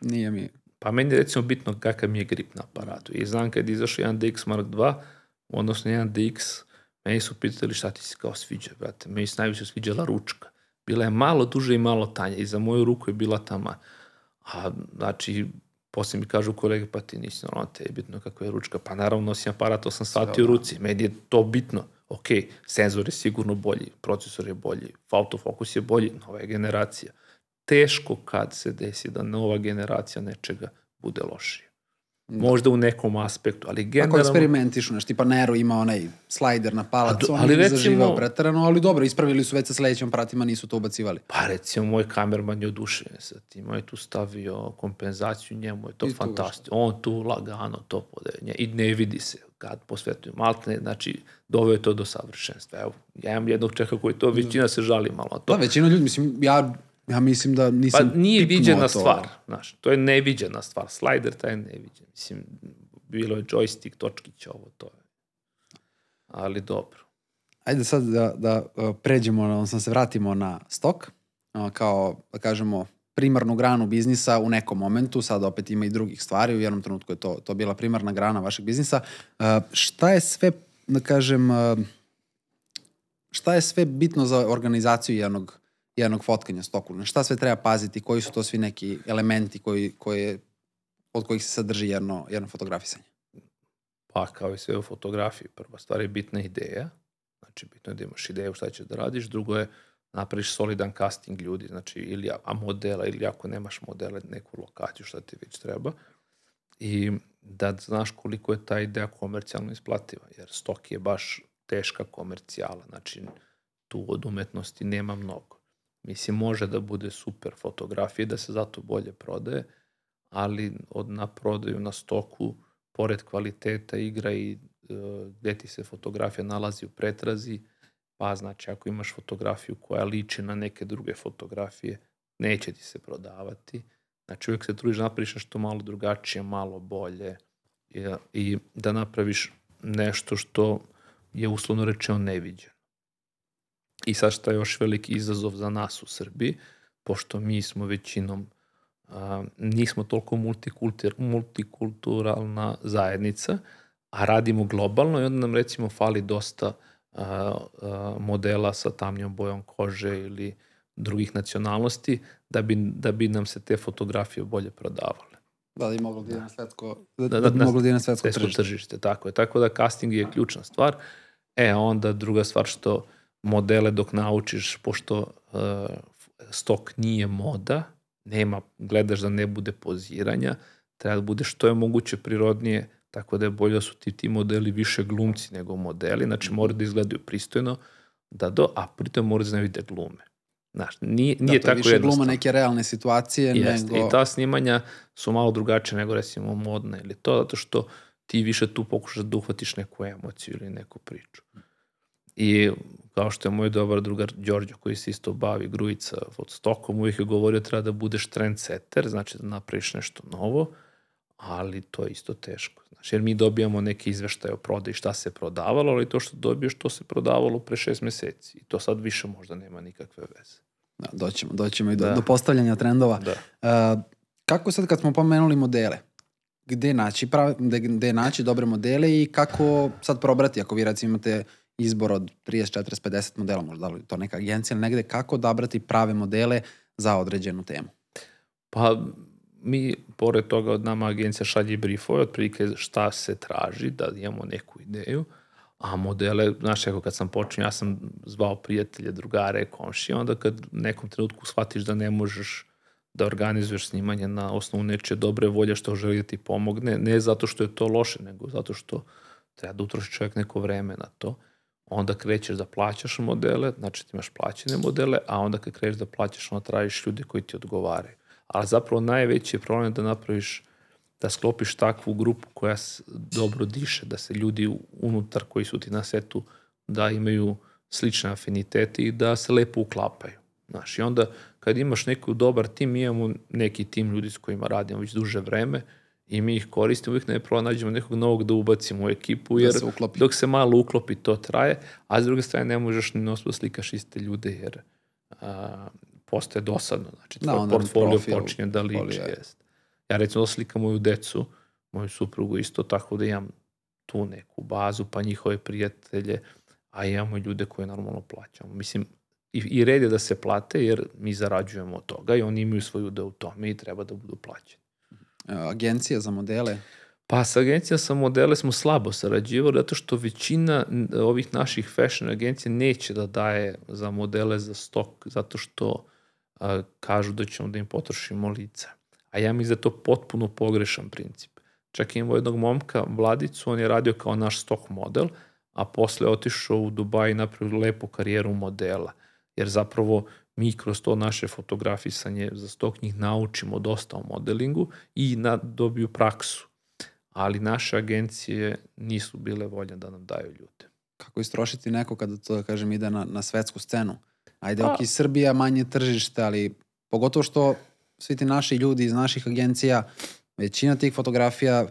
nije mi... Pa meni je recimo bitno kakav mi je grip na aparatu. I znam kad je izašao jedan DX Mark II, odnosno jedan DX, meni su pitali šta ti se kao sviđa, brate. Meni se najviše sviđala ručka. Bila je malo duže i malo tanja. I za moju ruku je bila tama. A, znači, poslije mi kažu kolege, pa ti nisi normalno, te je bitno kako je ručka. Pa naravno nosim aparat 8 sati u ruci. Meni je to bitno. Ok, senzor je sigurno bolji, procesor je bolji, autofokus je bolji, nova je generacija. Teško kad se desi da nova generacija nečega bude lošija. Možda u nekom aspektu, ali Ako generalno... eksperimentišu, znaš, tipa Nero ima onaj slajder na palac, do- on ali ali recimo- zaživao pretarano, ali dobro, ispravili su već sa sledećim aparatima, nisu to ubacivali. Pa recimo, moj kamerman je oduševljen sa tim. On je tu stavio kompenzaciju, njemu je to I fantastično. On tu lagano to podelje. I ne vidi se kad posvetuju maltene. Znači, doveo je to do savršenstva. Evo, ja imam jednog čeka koji to, većina se žali malo to. Da, većina ljudi, mislim, ja, ja mislim da Pa nisam nije pipnuo viđena stvar, znaš, to je neviđena stvar. Slider taj je neviđen. Mislim, bilo je joystick, točkić, ovo, to je. Ali dobro. Ajde sad da, da uh, pređemo, odnosno se vratimo na stok, uh, kao, da kažemo, primarnu granu biznisa u nekom momentu, sad opet ima i drugih stvari, u jednom trenutku je to, to bila primarna grana vašeg biznisa. Uh, šta je sve, da kažem, šta je sve bitno za organizaciju jednog, jednog fotkanja stoku? Na šta sve treba paziti? Koji su to svi neki elementi koji, koje, od kojih se sadrži jedno, jedno fotografisanje? Pa kao i sve u fotografiji, prva stvar je bitna ideja, znači bitno je da imaš ideju šta ćeš da radiš, drugo je napraviš solidan casting ljudi, znači ili a modela ili ako nemaš modele neku lokaciju šta ti već treba i da znaš koliko je ta ideja komercijalno isplativa, jer stok je baš teška komercijala, znači tu od umetnosti nema mnogo. Mislim, može da bude super fotografije, da se zato bolje prodaje, ali od na prodaju na stoku, pored kvaliteta igra i e, gde ti se fotografija nalazi u pretrazi, pa znači ako imaš fotografiju koja liči na neke druge fotografije, neće ti se prodavati. Znači uvijek se trudiš da napraviš nešto malo drugačije, malo bolje i, i da napraviš nešto što je uslovno rečeno neviđeno. I sad šta je još veliki izazov za nas u Srbiji, pošto mi smo većinom a, nismo toliko multikultur, multikulturalna zajednica, a radimo globalno i onda nam recimo fali dosta a, a, modela sa tamnjom bojom kože ili drugih nacionalnosti da bi, da bi nam se te fotografije bolje prodavale. Da li moglo da ide na svetsko, da, Da, da, da, moglo da ide na svetsko Svetsko tržište? tržište, tako je. Tako da casting je ključna stvar. E, onda druga stvar što modele dok naučiš, pošto uh, stok nije moda, nema, gledaš da ne bude poziranja, treba da bude što je moguće prirodnije, tako da je bolje da su ti, ti modeli više glumci nego modeli, znači moraju da izgledaju pristojno, da do, a pritom moraju da znaju da glume. Znaš, nije, nije da, to je tako više gluma neke realne situacije Jeste. nego... I ta snimanja su malo drugačije nego recimo modna ili to, zato što ti više tu pokušaš da uhvatiš neku emociju ili neku priču. I kao što je moj dobar drugar Đorđo koji se isto bavi grujica od stokom, uvijek je govorio treba da budeš trendsetter, znači da napraviš nešto novo, ali to je isto teško. Znači, jer mi dobijamo neke izveštaje o prodaji šta se prodavalo, ali to što dobiješ to se prodavalo pre šest meseci. I to sad više možda nema nikakve veze. Da, doćemo, doćemo i do, Da. do postavljanja trendova. Da. Uh, kako sad kad smo pomenuli modele? Gde naći, pravi, gde, gde naći dobre modele i kako sad probrati ako vi recimo imate izbor od 30, 40, 50 modela, možda da li to neka agencija ili negde, kako odabrati prave modele za određenu temu? Pa, mi, pored toga od nama agencija šalje briefove, otprilike šta se traži, da imamo neku ideju, a modele, znaš, evo kad sam počeo, ja sam zvao prijatelje, drugare, komšije, onda kad u nekom trenutku shvatiš da ne možeš da organizuješ snimanje na osnovu neče dobre volje što želi da ti pomogne, ne zato što je to loše, nego zato što treba da utroši čovjek neko vreme na to, onda krećeš da plaćaš modele, znači ti imaš plaćene modele, a onda kad krećeš da plaćaš, onda tražiš ljude koji ti odgovaraju. Ali zapravo najveći je problem da napraviš da sklopiš takvu grupu koja dobro diše, da se ljudi unutar koji su ti na setu da imaju slične afinitete i da se lepo uklapaju. Znaš, i onda kad imaš neku dobar tim, imamo neki tim ljudi s kojima radimo već duže vreme i mi ih koristimo, uvijek ne pronađemo nekog novog da ubacimo u ekipu, da jer da se dok se malo uklopi to traje, a s druge strane ne možeš ni nosno da slikaš iste ljude jer a, postaje dosadno, znači tvoj da, portfolio počinje da liči. Jest. Ja recimo da slikam moju decu, moju suprugu isto, tako da imam tu neku bazu, pa njihove prijatelje, a imamo ljude koje normalno plaćamo. Mislim, i, i red je da se plate jer mi zarađujemo od toga i oni imaju svoju da u tome i treba da budu plaćeni. Agencija za modele? Pa sa agencija za modele smo slabo sarađivali zato što većina ovih naših fashion agencija neće da daje za modele za stok zato što a, kažu da ćemo da im potrošimo lice. A ja mislim da je to potpuno pogrešan princip. Čak imamo jednog momka, Vladicu, on je radio kao naš stok model, a posle otišao u Dubaj i napravio lepu karijeru modela. Jer zapravo mi kroz to naše fotografisanje za stok njih naučimo dosta o modelingu i na, dobiju praksu. Ali naše agencije nisu bile volje da nam daju ljude. Kako istrošiti neko kada to, da kažem, ide na, na svetsku scenu? Ajde, pa, ok, Srbija manje tržište, ali pogotovo što svi ti naši ljudi iz naših agencija, većina tih fotografija,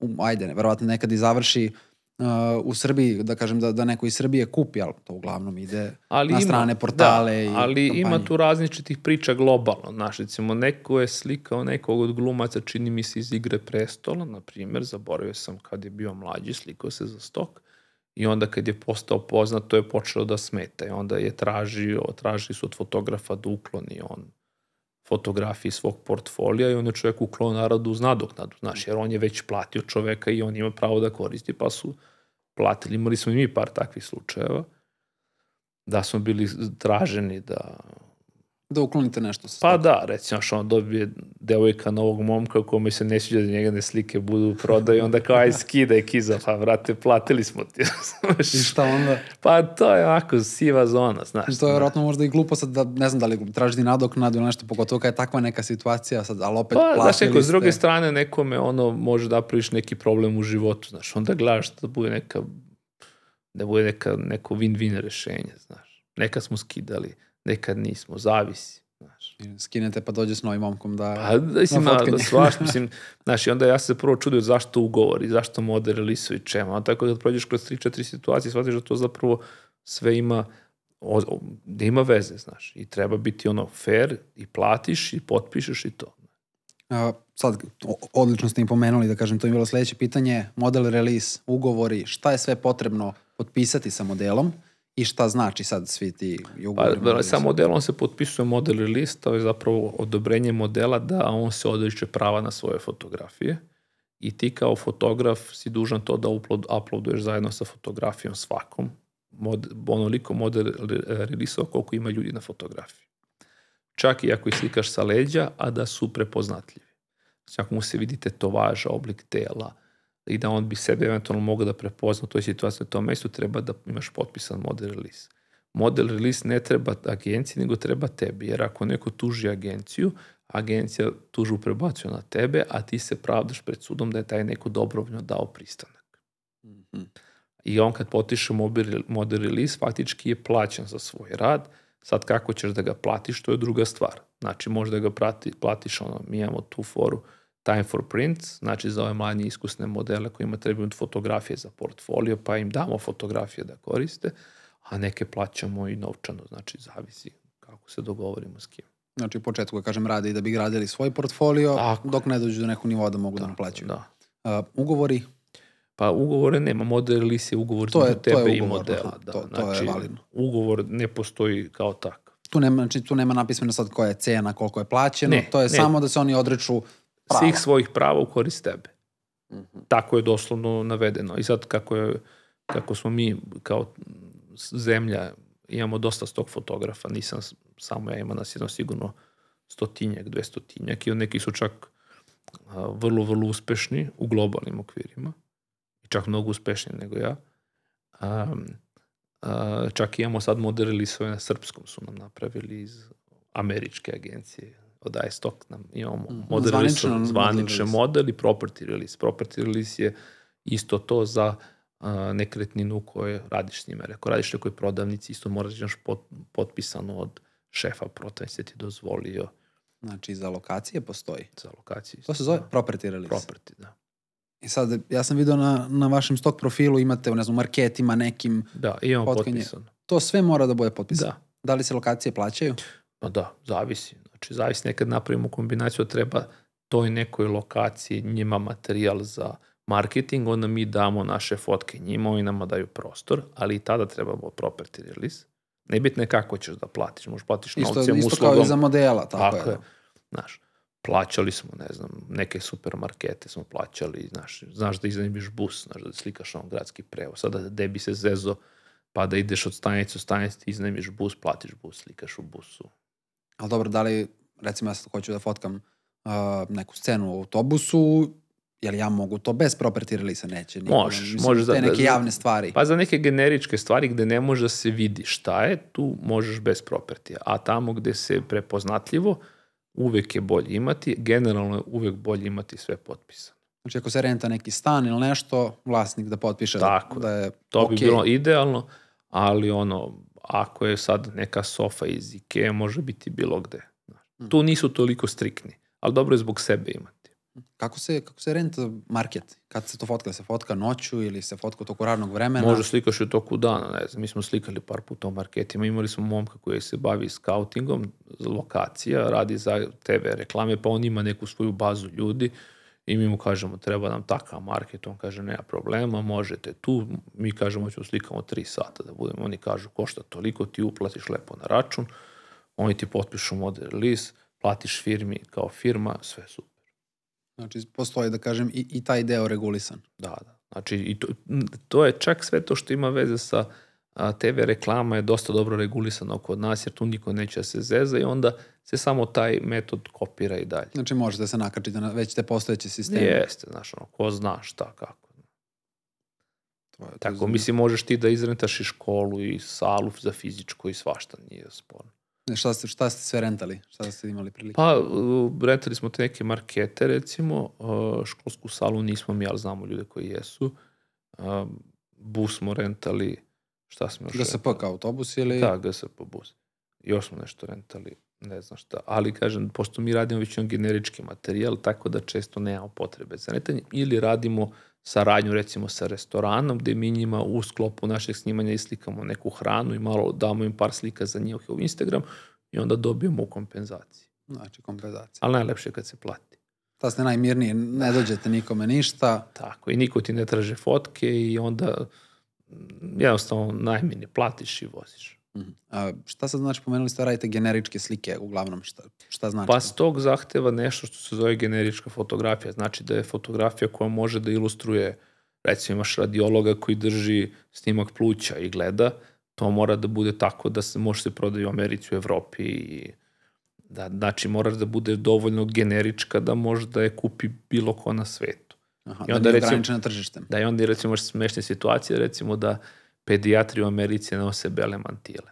um, ajde, verovatno nekad i završi uh, u Srbiji, da kažem da, da neko iz Srbije kupi, ali to uglavnom ide ali na ima, strane portale da, i Ali kampanje. ima tu različitih priča globalno. Znaš, recimo, neko je slikao nekog od glumaca, čini mi se iz Igre prestola, na primjer, zaboravio sam kad je bio mlađi, slikao se za stok, i onda kad je postao poznat, to je počelo da smeta i onda je tražio, tražili su od fotografa da ukloni on fotografiji svog portfolija i on je čovjek uklon narodu uz nadoknadu, znaš, jer on je već platio čoveka i on ima pravo da koristi, pa su platili. Imali smo i mi par takvih slučajeva da smo bili traženi da Da uklonite nešto sa Pa da, recimo što on dobije devojka novog momka kome se ne sviđa da njegane slike budu u prodaju, onda kao aj skidaj kiza, pa vrate, platili smo ti. I šta onda? Pa to je ovako siva zona, znaš. To je vjerojatno možda i glupo sad da, ne znam da li tražiti nadoknadu ili nešto, pogotovo kada je takva neka situacija, sad, ali opet pa, platili znaš, ste. s druge strane nekome ono može da praviš neki problem u životu, znaš, onda gledaš da bude neka da bude neka, neko win-win rešenje, znaš. Nekad smo skidali, nekad nismo, zavisi. Znaš. Skinete pa dođe s novim momkom da... Pa, da, mislim, na da svaš, mislim, znaš, i onda ja se prvo čudio zašto ugovori, zašto model release i čemu, a tako da prođeš kroz 3-4 situacije, shvatiš da to zapravo sve ima o, o, da ima veze, znaš, i treba biti ono fair i platiš i potpišeš i to. A, sad, odlično ste im pomenuli, da kažem, to je bilo sledeće pitanje, model release, ugovori, šta je sve potrebno potpisati sa modelom, I šta znači sad svi ti ugovori? Pa, sa modelom se potpisuje model release, to je zapravo odobrenje modela da on se odriče prava na svoje fotografije i ti kao fotograf si dužan to da upload, uploaduješ zajedno sa fotografijom svakom, mod, onoliko model release koliko ima ljudi na fotografiji. Čak i ako ih slikaš sa leđa, a da su prepoznatljivi. Znači ako mu se vidite to važa, oblik tela, i da on bi sebe eventualno mogao da prepozna u toj situaciji na tom mestu, treba da imaš potpisan model release. Model release ne treba agenciji, nego treba tebi, jer ako neko tuži agenciju, agencija tužu prebacuje na tebe, a ti se pravdaš pred sudom da je taj neko dobrovoljno dao pristanak. Mm -hmm. I on kad potiše model release, faktički je plaćan za svoj rad, sad kako ćeš da ga platiš, to je druga stvar. Znači, možda ga prati, platiš, ono, mi imamo tu foru, time for print, znači za ove manje iskusne modele kojima trebaju fotografije za portfolio, pa im damo fotografije da koriste, a neke plaćamo i novčano, znači zavisi kako se dogovorimo s kim. Znači u početku, da kažem, rade i da bi gradili svoj portfolio, Tako. dok ne dođu do nekog nivoa da mogu da, da naplaćaju. Da. Uh, ugovori? Pa ugovore nema, model list je ugovor to je, tebe to je ugovor, i modela. Da, to, to znači, je validno. Ugovor ne postoji kao tak. Tu nema, znači, tu nema napisano sad koja je cena, koliko je plaćeno, ne, to je ne. samo da se oni odreču Prava. svih svojih prava u korist tebe. Mhm. Tako je doslovno navedeno. I sad kako, je, kako smo mi kao zemlja imamo dosta stog fotografa, nisam samo ja, ima nas jedno sigurno stotinjak, dvestotinjak i od neki su čak a, vrlo, vrlo uspešni u globalnim okvirima. I čak mnogo uspešniji nego ja. A, a, čak imamo sad model release na srpskom su nam napravili iz američke agencije od iStock nam imamo Mhm. model zvaničan release. model i property release. Property release je isto to za a, nekretninu koje radiš s njime. Ako radiš nekoj prodavnici, isto moraš da imaš pot, potpisano od šefa prodavnice ti dozvolio Znači, za lokacije postoji. za lokaciju. To se zove property release. property, da. I sad, ja sam vidio na, na vašem stock profilu imate, ne znam, marketima nekim, Da, imamo Fotkanje. potpisano. to sve mora da bude potpisano. Da, Da li se lokacije plaćaju? pa da, zavisi. Znači, zavisi nekad napravimo kombinaciju, treba toj nekoj lokaciji njima materijal za marketing, onda mi damo naše fotke njima, oni nama daju prostor, ali i tada trebamo property release. Nebitno je kako ćeš da platiš, možeš platiš novcem, isto kao uslugom. i za modela, tako, Tako je. je. Znaš, plaćali smo, ne znam, neke supermarkete smo plaćali, znaš, znaš da iznajmiš bus, znaš da slikaš on gradski prevoz. Sada gde bi se zezo, pa da ideš od stanice u stanice, ti iznajmiš bus, platiš bus, slikaš u busu. Ali dobro, da li, recimo ja sad hoću da fotkam uh, neku scenu u autobusu, jel ja mogu to bez property release neće? niko, Možeš, mislim, možeš Te da- neke da- javne stvari. Pa za neke generičke stvari gde ne može da se vidi šta je, tu možeš bez propertija. A tamo gde se prepoznatljivo, uvek je bolje imati, generalno je uvek bolje imati sve potpisano. Znači ako se renta neki stan ili nešto, vlasnik da potpiše Tako da je To bi bilo idealno, ali ono, ako je sad neka sofa iz Ikea, može biti bilo gde. Mm. Tu nisu toliko striktni, ali dobro je zbog sebe imati. Kako se, kako se renta market? Kad se to fotka? Se fotka noću ili se fotka u toku radnog vremena? Može slikaš i u toku dana, ne znam, mi smo slikali par puta u marketima, imali smo momka koji se bavi scoutingom, lokacija, radi za TV reklame, pa on ima neku svoju bazu ljudi i mi mu kažemo treba nam takav market, on kaže nema problema, možete tu, mi kažemo ćemo slikamo tri sata da budemo, oni kažu košta toliko, ti uplatiš lepo na račun, oni ti potpišu model release, platiš firmi kao firma, sve super. Znači postoji da kažem i, i taj deo regulisan. Da, da. Znači, i to, to je čak sve to što ima veze sa a, TV reklama je dosta dobro regulisano kod nas, jer tu niko neće da se zeza i onda se samo taj metod kopira i dalje. Znači možete se nakačiti na već te postojeće sisteme. Jeste, znaš, ono, ko zna šta, kako. To je, to Tako, zanimljivo. mislim, možeš ti da izrentaš i školu i salu za fizičko i svašta, nije sporno. Šta ste, šta ste sve rentali? Šta ste imali prilike? Pa, rentali smo te neke markete, recimo, školsku salu nismo mi, ali znamo ljude koji jesu. Bus smo rentali, šta smo još GSP kao autobus ili... Da, GSP bus. Još smo nešto rentali, ne znam šta. Ali kažem, pošto mi radimo već generički materijal, tako da često nemamo potrebe za rentanje. Ili radimo saradnju recimo sa restoranom, gde mi njima u sklopu našeg snimanja islikamo neku hranu i malo damo im par slika za njihov Instagram i onda dobijemo u kompenzaciji. Znači kompenzacija. Ali najlepše je kad se plati. Ta ste najmirniji, ne dođete nikome ništa. Tako, i niko ti ne traže fotke i onda jednostavno najmini platiš i voziš. Mhm. A, šta sad znači, pomenuli ste radite generičke slike uglavnom, šta, šta znači? Pa s tog zahteva nešto što se zove generička fotografija. Znači da je fotografija koja može da ilustruje, recimo imaš radiologa koji drži snimak pluća i gleda, to mora da bude tako da se može se prodati u Americi, u Evropi i da, znači moraš da bude dovoljno generička da može da je kupi bilo ko na svetu. Aha, i da onda nije recimo- ograničena tržištem. Da i onda recimo imaš smešne situacije, recimo da pedijatri u Americi nose bele mantile.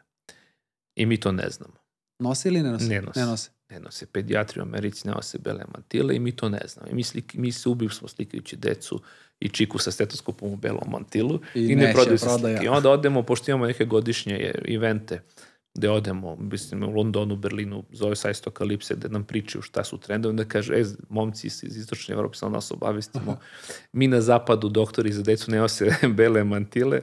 I mi to ne znamo. Nose ili ne nose? Ne nose. Ne nose. ne nose pediatri u Americi, ne nose bele mantile i mi to ne znamo. I mi, slik, mi se ubili smo slikajući decu i čiku sa stetoskopom u belom mantilu I i, ne prodaju se slike. I onda odemo, pošto imamo neke godišnje evente, gde odemo, mislim, u Londonu, Berlinu, zove se Istokalipse, gde nam pričaju šta su trendovi, onda kaže, e, momci iz, istočne Evrope, samo nas obavestimo, mi na zapadu, doktori za decu, ne nose bele mantile,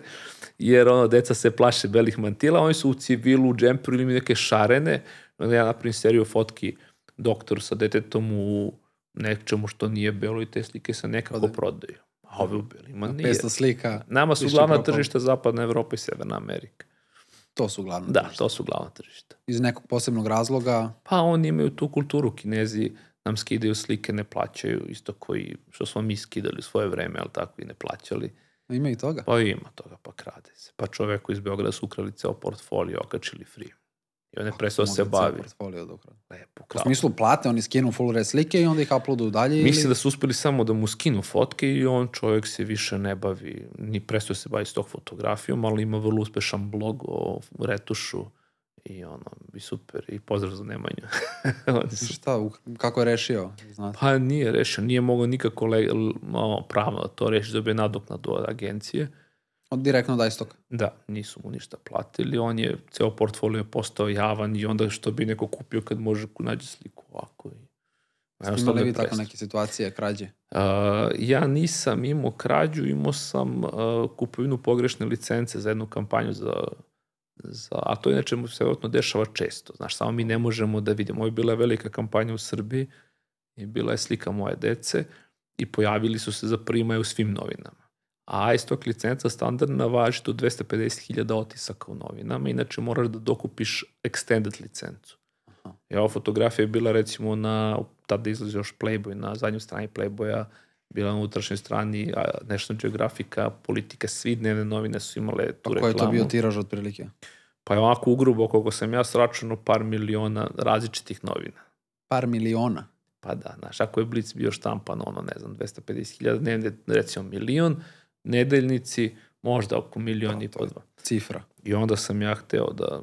jer ono, deca se plaše belih mantila, oni su u civilu, u džemperu ili neke šarene, onda ja napravim seriju fotki doktor sa detetom u nečemu što nije belo i te slike se nekako Prodaju. prodaju. A ove u belima nije. 500 slika, Nama su glavna tržišta zapadna Evropa i Severna Amerika. To su uglavnom. Da, tržišta. to su glavna tržišta. Iz nekog posebnog razloga, Pa oni imaju tu kulturu, kinezi, nam skidaju slike, ne plaćaju, isto koji, što smo mi skidali u svoje vreme, ali tako i ne plaćali. Ima i toga. Pa ima toga, pa krade se. Pa čoveku iz Beograda su ukrali ceo portfolio, okačili free. I on je prestao da se bavi. portfolio da. Lepo, U smislu plate, oni skinu full red slike i onda ih uploaduju dalje Mislim ili... da su uspeli samo da mu skinu fotke i on čovjek se više ne bavi, ni prestao se bavi s tog fotografijom, ali ima vrlo uspešan blog o retušu i ono, i super, i pozdrav za Nemanju. Su- Šta, kako je rešio? Znate? pa nije rešio, nije mogao nikako le, ono, pravno da to reši, dobio nadoknadu od agencije. Od direktno da istok. Da, nisu mu ništa platili, on je, ceo portfolio je postao javan i onda što bi neko kupio kad može nađe sliku ovako. I, jednostavno Imali je vi tako neke situacije, krađe? Uh, ja nisam imao krađu, imao sam uh, kupovinu pogrešne licence za jednu kampanju za, za a to inače mu se vjerojatno dešava često. Znaš, samo mi ne možemo da vidimo. Ovo je bila velika kampanja u Srbiji i bila je slika moje dece i pojavili su se za prima u svim novinama. A istock licenca standardna važi do 250.000 otisaka u novinama, inače moraš da dokupiš extended licencu. Aha. I ova fotografija je bila recimo na, tada izlazi još Playboy, na zadnjoj strani Playboya, bila na unutrašnjoj strani a, National Geographica, politika, svi dnevne novine su imale tu Pa reklamu. koji je to bio tiraž otprilike? Pa je ovako ugrubo, koliko sam ja sračunao, par miliona različitih novina. Par miliona. Pa da, znaš, ako je Blitz bio štampan, ono, ne znam, 250.000 dnevne, recimo milion, nedeljnici, možda oko milion Pa, i po dva. Cifra. I onda sam ja hteo da,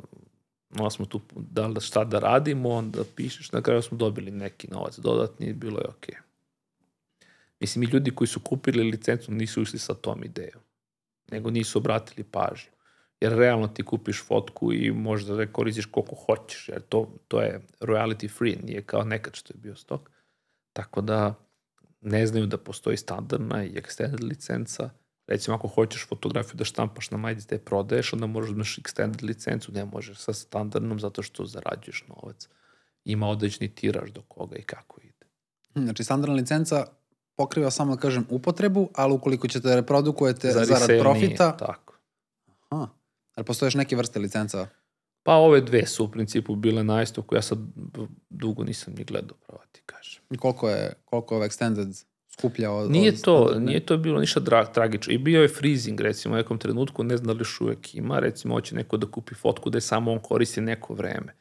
onda smo tu, da li šta da radimo, onda pišeš, na kraju smo dobili neki novac dodatni bilo je okej. Mislim, i ljudi koji su kupili licencu nisu išli sa tom idejom, nego nisu obratili pažnju. Jer realno ti kupiš fotku i možda da koristiš koliko hoćeš, jer to, to je royalty free, nije kao nekad što je bio stok. Tako da ne znaju da postoji standardna i extended licenca. Recimo, ako hoćeš fotografiju da štampaš na majici da je prodaješ, onda moraš da imaš extended licencu, ne možeš sa standardnom zato što zarađuješ novac. Ima određeni tiraž do koga i kako ide. Znači, standardna licenca pokriva samo, da kažem, upotrebu, ali ukoliko ćete da reprodukujete Za zarad resell profita, Nije, tako. aha, ali postoje još neke vrste licenca? Pa ove dve su u principu bile na istoku, ja sad dugo nisam ni gledao, pravo ti kažem. I koliko je, koliko je extended skuplja od... Nije od to, standardne? nije to bilo ništa dra, tragično. I bio je freezing, recimo, u nekom trenutku, ne znam da li uvek ima, recimo, hoće neko da kupi fotku da je samo on koristi neko vreme.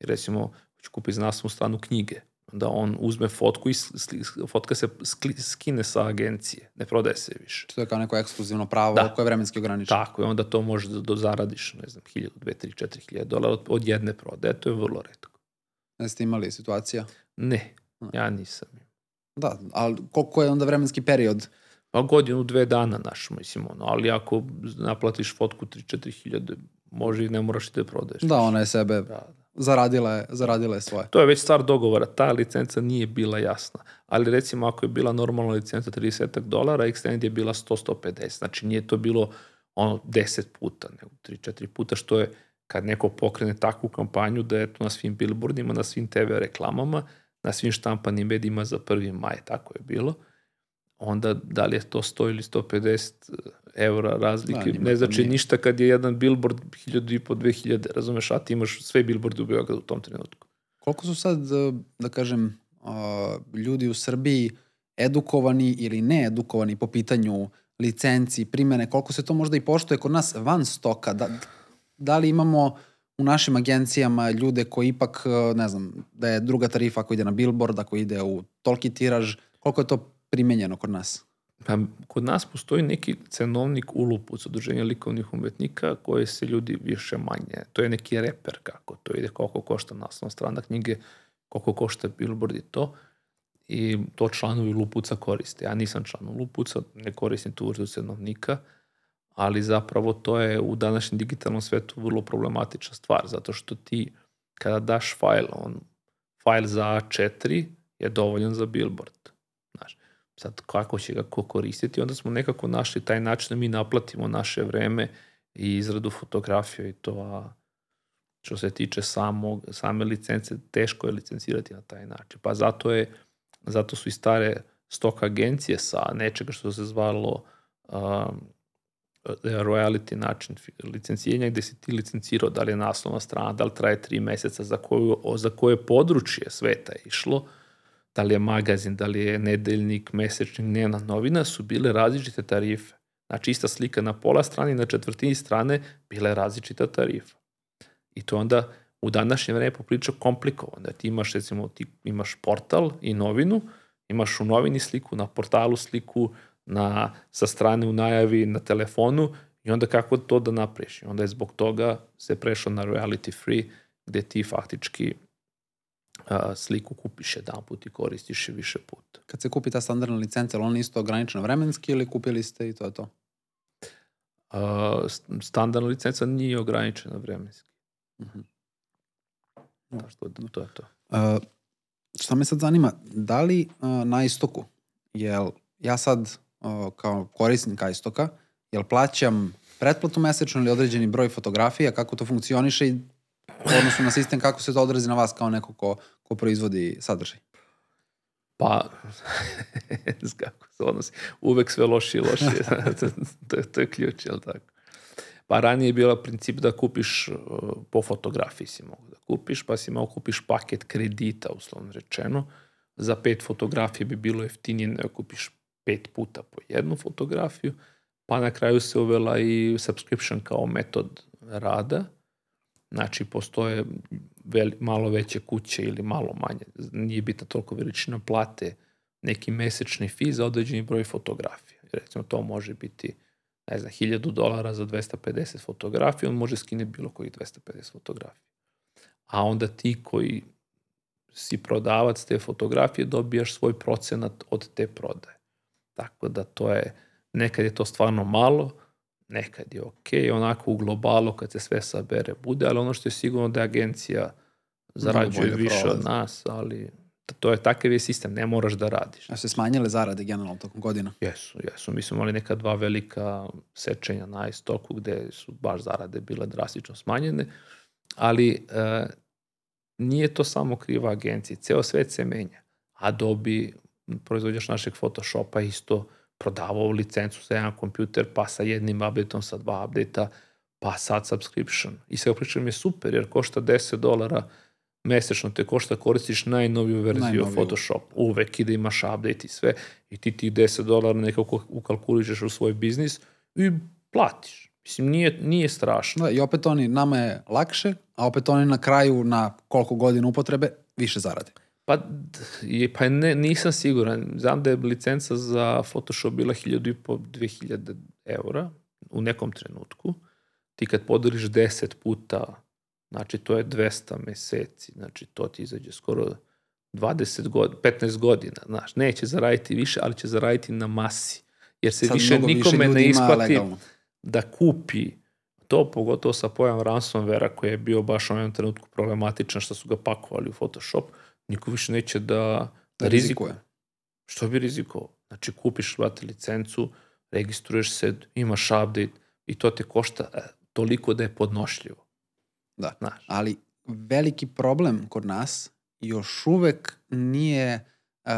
I recimo, hoće kupi za naslovnu stranu knjige. Onda on uzme fotku i sli, fotka se skli, skine sa agencije. Ne prodaje se više. To je kao neko ekskluzivno pravo Da. koje je vremenski ograničeno. Tako je, onda to možeš da, da zaradiš, ne znam, 1000, 2, 3, 4 hiljada dolara od, od jedne prodaje. To je vrlo redko. Ne ste imali situacija? Ne, ja nisam. Da, ali koliko je onda vremenski period? Pa godinu, dve dana naš, mislim, ono, ali ako naplatiš fotku 3-4 hiljade, može i ne moraš i da je prodaješ. Da, ona je sebe, Da, da. zaradila je, zaradila je svoje. To je već stvar dogovora, ta licenca nije bila jasna. Ali recimo ako je bila normalna licenca 30 dolara, Extend je bila 100-150. Znači nije to bilo ono 10 puta, nego 3-4 puta, što je kad neko pokrene takvu kampanju da je to na svim billboardima, na svim TV reklamama, na svim štampanim medijima za 1. maj, tako je bilo. Onda da li je to 100 ili 150 evra razlike, Da, ne znači nije. ništa kad je jedan billboard 1000 i po 2000, razumeš, a ti imaš sve billboarde u Beogradu u tom trenutku. Koliko su sad, eh, da kažem, eh, ljudi u Srbiji edukovani ili needukovani po pitanju licenci, primene, koliko se to možda i poštuje kod nas van stoka? Da, da li imamo u našim agencijama ljude koji ipak, eh, ne znam, da je druga tarifa ako ide na billboard, ako ide u toliki tiraž, koliko je to primenjeno kod nas? Pa, kod nas postoji neki cenovnik ulupuc udruženja likovnih umetnika koje se ljudi više manje, to je neki reper kako to ide, koliko košta naslovna strana knjige, koliko košta billboard i to i to članovi Lupuca koriste. Ja nisam član Lupuca, ne koristim tu vrstu cenovnika, ali zapravo to je u današnjem digitalnom svetu vrlo problematična stvar, zato što ti kada daš fajl, on, fajl za A4 je dovoljan za billboard. Znaš, sad kako će ga ko koristiti, onda smo nekako našli taj način da mi naplatimo naše vreme i izradu fotografije i to, a što se tiče samog, same licence, teško je licencirati na taj način. Pa zato je, zato su i stare stok agencije sa nečega što se zvalo um, royalty način licencijanja gde si ti licencirao da li je naslovna strana, da li traje tri meseca, za, koju, za koje područje sveta je išlo, da li je magazin, da li je nedeljnik, mesečnik, dnevna novina, su bile različite tarife. Znači, ista slika na pola strane i na četvrtini strane bila je različita tarifa. I to onda u današnje vreme popriča komplikovano. Da ti imaš, recimo, ti imaš portal i novinu, imaš u novini sliku, na portalu sliku, na, sa strane u najavi, na telefonu i onda kako to da napraviš. I onda je zbog toga se prešao na reality free, gde ti faktički a, sliku kupiš jedan put i koristiš je više puta. Kad se kupi ta standardna licenca, ali ona isto ograničena vremenski ili kupili ste i to je to? A, standardna licenca nije ograničena vremenski. Uh -huh. Da, što, to je to. Uh, šta me sad zanima, da li uh, na istoku, jel ja sad uh, kao korisnik istoka, jel plaćam pretplatu mesečno ili određeni broj fotografija, kako to funkcioniše i odnosno na sistem kako se to odrazi na vas kao neko ko, ko proizvodi sadržaj? Pa, kako se odnosi, uvek sve lošije i lošije, to, je, to je ključ, jel tako? Pa ranije je bila princip da kupiš uh, po fotografiji si mogu da kupiš, pa si mogu kupiš paket kredita, uslovno rečeno. Za pet fotografije bi bilo jeftinije da kupiš pet puta po jednu fotografiju, pa na kraju se uvela i subscription kao metod rada, Znači, postoje veli, malo veće kuće ili malo manje. Nije bitna toliko veličina plate neki mesečni fi za određeni broj fotografija. Recimo, to može biti ne znam, 1000 dolara za 250 fotografija, on može skine bilo koji 250 fotografija. A onda ti koji si prodavac te fotografije dobijaš svoj procenat od te prodaje. Tako da to je, nekad je to stvarno malo, nekad je ok, onako u globalu kad se sve sabere bude, ali ono što je sigurno da je agencija zarađuje više prolaz. od nas, ali to je takav je sistem, ne moraš da radiš. A se smanjile zarade generalno tokom godina? Jesu, jesu. Mi smo imali neka dva velika sečenja na istoku gde su baš zarade bile drastično smanjene, ali e, nije to samo kriva agencija, ceo svet se menja. Adobe, proizvođač našeg Photoshopa isto prodavao licencu za jedan kompjuter, pa sa jednim updateom, sa dva update-a, pa sad subscription. I sve pričam je super, jer košta 10 dolara mesečno te košta koristiš najnoviju verziju najnoviju. Photoshop. Uvek i da imaš update i sve. I ti tih 10 dolara nekako ukalkulišeš u svoj biznis i platiš. Mislim, nije, nije strašno. Da, I opet oni, nama je lakše, a opet oni na kraju, na koliko godina upotrebe, više zarade. Pa, je, pa ne, nisam siguran. Znam da je licenca za Photoshop bila 1000 i po 2000 eura u nekom trenutku. Ti kad podeliš 10 puta, znači to je 200 meseci, znači to ti izađe skoro 20 godina, 15 godina, znaš, neće zaraditi više, ali će zaraditi na masi. Jer se Sad više nikome više ne isplati da kupi to, pogotovo sa pojavom ransomware koji je bio baš u ovom trenutku problematičan što su ga pakovali u Photoshop, niko više neće da, da rizikuje. Što bi rizikovao? Znači, kupiš, vrati licencu, registruješ se, imaš update i to te košta e, toliko da je podnošljivo. Da, Znaš. ali veliki problem kod nas još uvek nije uh,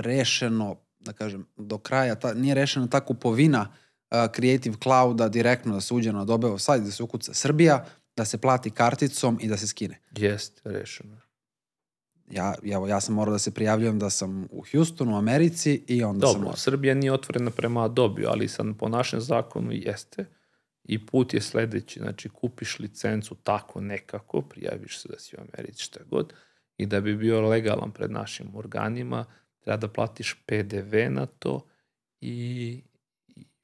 rešeno, da kažem, do kraja, ta, nije rešena ta kupovina uh, Creative Clouda direktno da se uđe na Adobe sajt, da se ukuca Srbija, da se plati karticom i da se skine. Jeste, rešeno ja, evo, ja sam morao da se prijavljujem da sam u Houstonu, u Americi i onda Dobro, sam... Dobro, Srbija nije otvorena prema Adobe, ali sad po našem zakonu jeste. I put je sledeći, znači kupiš licencu tako nekako, prijaviš se da si u Americi šta god, i da bi bio legalan pred našim organima, treba da platiš PDV na to i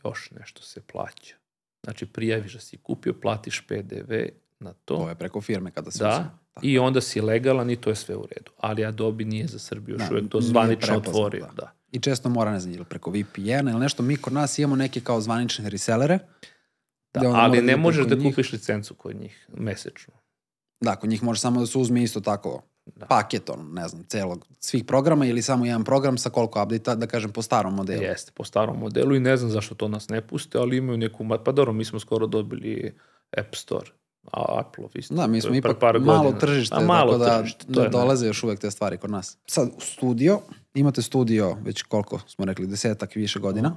još nešto se plaća. Znači prijaviš da si kupio, platiš PDV na to. To je preko firme kada se Da. Tako. I onda si legalan i to je sve u redu. Ali Adobe nije za Srbiju još da, uvek to zvanično otvorio. Da. da. I često mora, ne znam, ili preko VPN ili nešto. Mi kod nas imamo neke kao zvanične resellere. Da, ali da ne možeš da njih. kupiš licencu kod njih mesečno. Da, kod njih može samo da se uzme isto tako da. paket, on, ne znam, celog, svih programa ili samo jedan program sa koliko update da kažem, po starom modelu. Jeste, po starom modelu i ne znam zašto to nas ne puste, ali imaju neku, pa dobro, mi smo skoro dobili App Store Apple isto. Da, mi smo ipak par malo godina. tržište, A, malo tako da, tržište, da dolaze još uvek te stvari kod nas. Sad, studio, imate studio već koliko smo rekli, desetak više godina.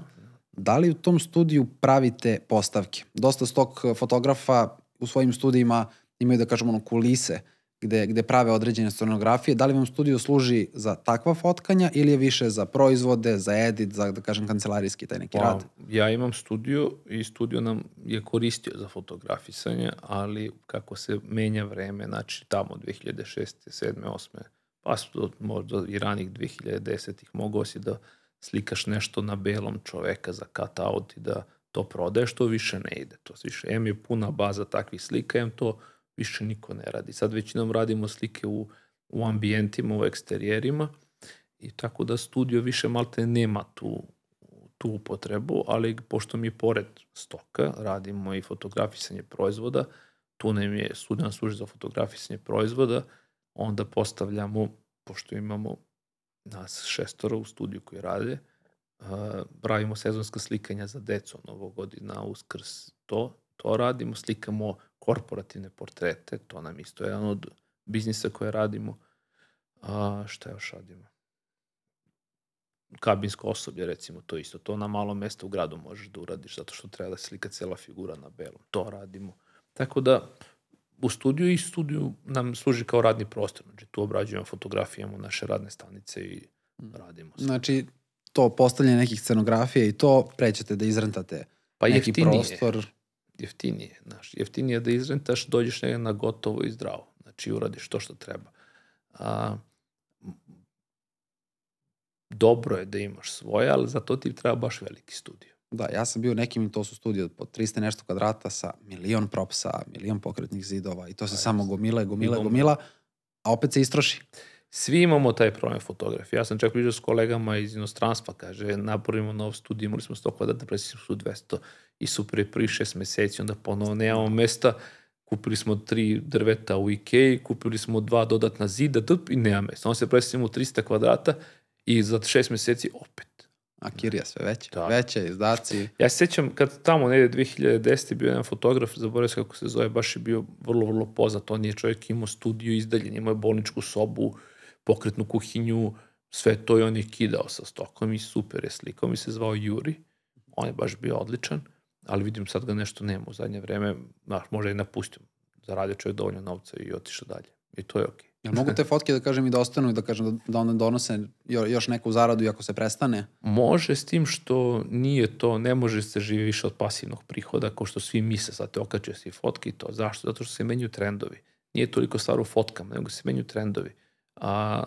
Da li u tom studiju pravite postavke? Dosta stok fotografa u svojim studijima imaju, da kažemo, ono, kulise gde, gde prave određene scenografije. Da li vam studio služi za takva fotkanja ili je više za proizvode, za edit, za, da kažem, kancelarijski taj neki Pa, rad? ja imam studio i studio nam je koristio za fotografisanje, ali kako se menja vreme, znači tamo 2006. 7. 8. pa možda i ranih 2010-ih mogao si da slikaš nešto na belom čoveka za cut out i da to prodaješ, to više ne ide. To više, M je puna baza takvih slika, M to više niko ne radi. Sad većinom radimo slike u, u ambijentima, u eksterijerima i tako da studio više malte nema tu, tu upotrebu, ali pošto mi pored stoka radimo i fotografisanje proizvoda, tu nam je studio služi za fotografisanje proizvoda, onda postavljamo, pošto imamo nas šestora u studiju koji rade, uh, pravimo sezonska slikanja za decu, novogodina, uskrs, to, to radimo, slikamo korporativne portrete, to nam isto je jedan od biznisa koje radimo. A, šta još radimo? Kabinsko osoblje, recimo, to isto. To na malo mesto u gradu možeš da uradiš, zato što treba da slika cela figura na belom. To radimo. Tako da, u studiju i studiju nam služi kao radni prostor. Znači, tu obrađujemo fotografije, imamo naše radne stanice i radimo se. Znači, to postavljanje nekih scenografija i to prećete da izrentate Pa neki jeftinije. prostor. Jeftinije, znaš, jeftinije da izrentaš, dođeš negdje na gotovo i zdravo. Znači, uradiš to što treba. A, dobro je da imaš svoje, ali za to ti treba baš veliki studio. Da, ja sam bio u nekim i to su studio po 300 i nešto kvadrata sa milion propsa, milion pokretnih zidova i to se samo gomila, gomila. gomila, a opet se istroši. Svi imamo taj problem fotografije. Ja sam čak pričao s kolegama iz inostranstva, kaže, napravimo nov studij, imali smo 100 kvadrata, presimo su 200 i je prvi šest meseci, onda ponovo nemamo mesta, kupili smo tri drveta u Ikei, kupili smo dva dodatna zida, dup, i nema mesta. Onda se presimo u 300 kvadrata i za šest meseci opet. A kirija sve veće, Da. veće, izdaci. Ja se sjećam kad tamo negde 2010. je bio jedan fotograf, zaboravio se kako se zove, baš je bio vrlo, vrlo poznat. On je čovjek imao studiju izdaljen, imao je bolničku sobu, pokretnu kuhinju, sve to i on je kidao sa stokom i super je slikao. Mi se zvao Juri, on je baš bio odličan, ali vidim sad ga nešto nema u zadnje vreme, znaš, možda je napustio. Zaradio čovjek dovoljno novca i otišao dalje. I to je okej. Jel mogu te fotke da kažem i da ostanu i da kažem da, da one donose jo- još neku zaradu i ako se prestane? Može s tim što nije to, ne može se živi više od pasivnog prihoda, kao što svi misle, sad te okače si fotke i to. Zašto? Zato što se menjaju trendovi. Nije toliko stvar u fotkama, nego se menjaju trendovi. A,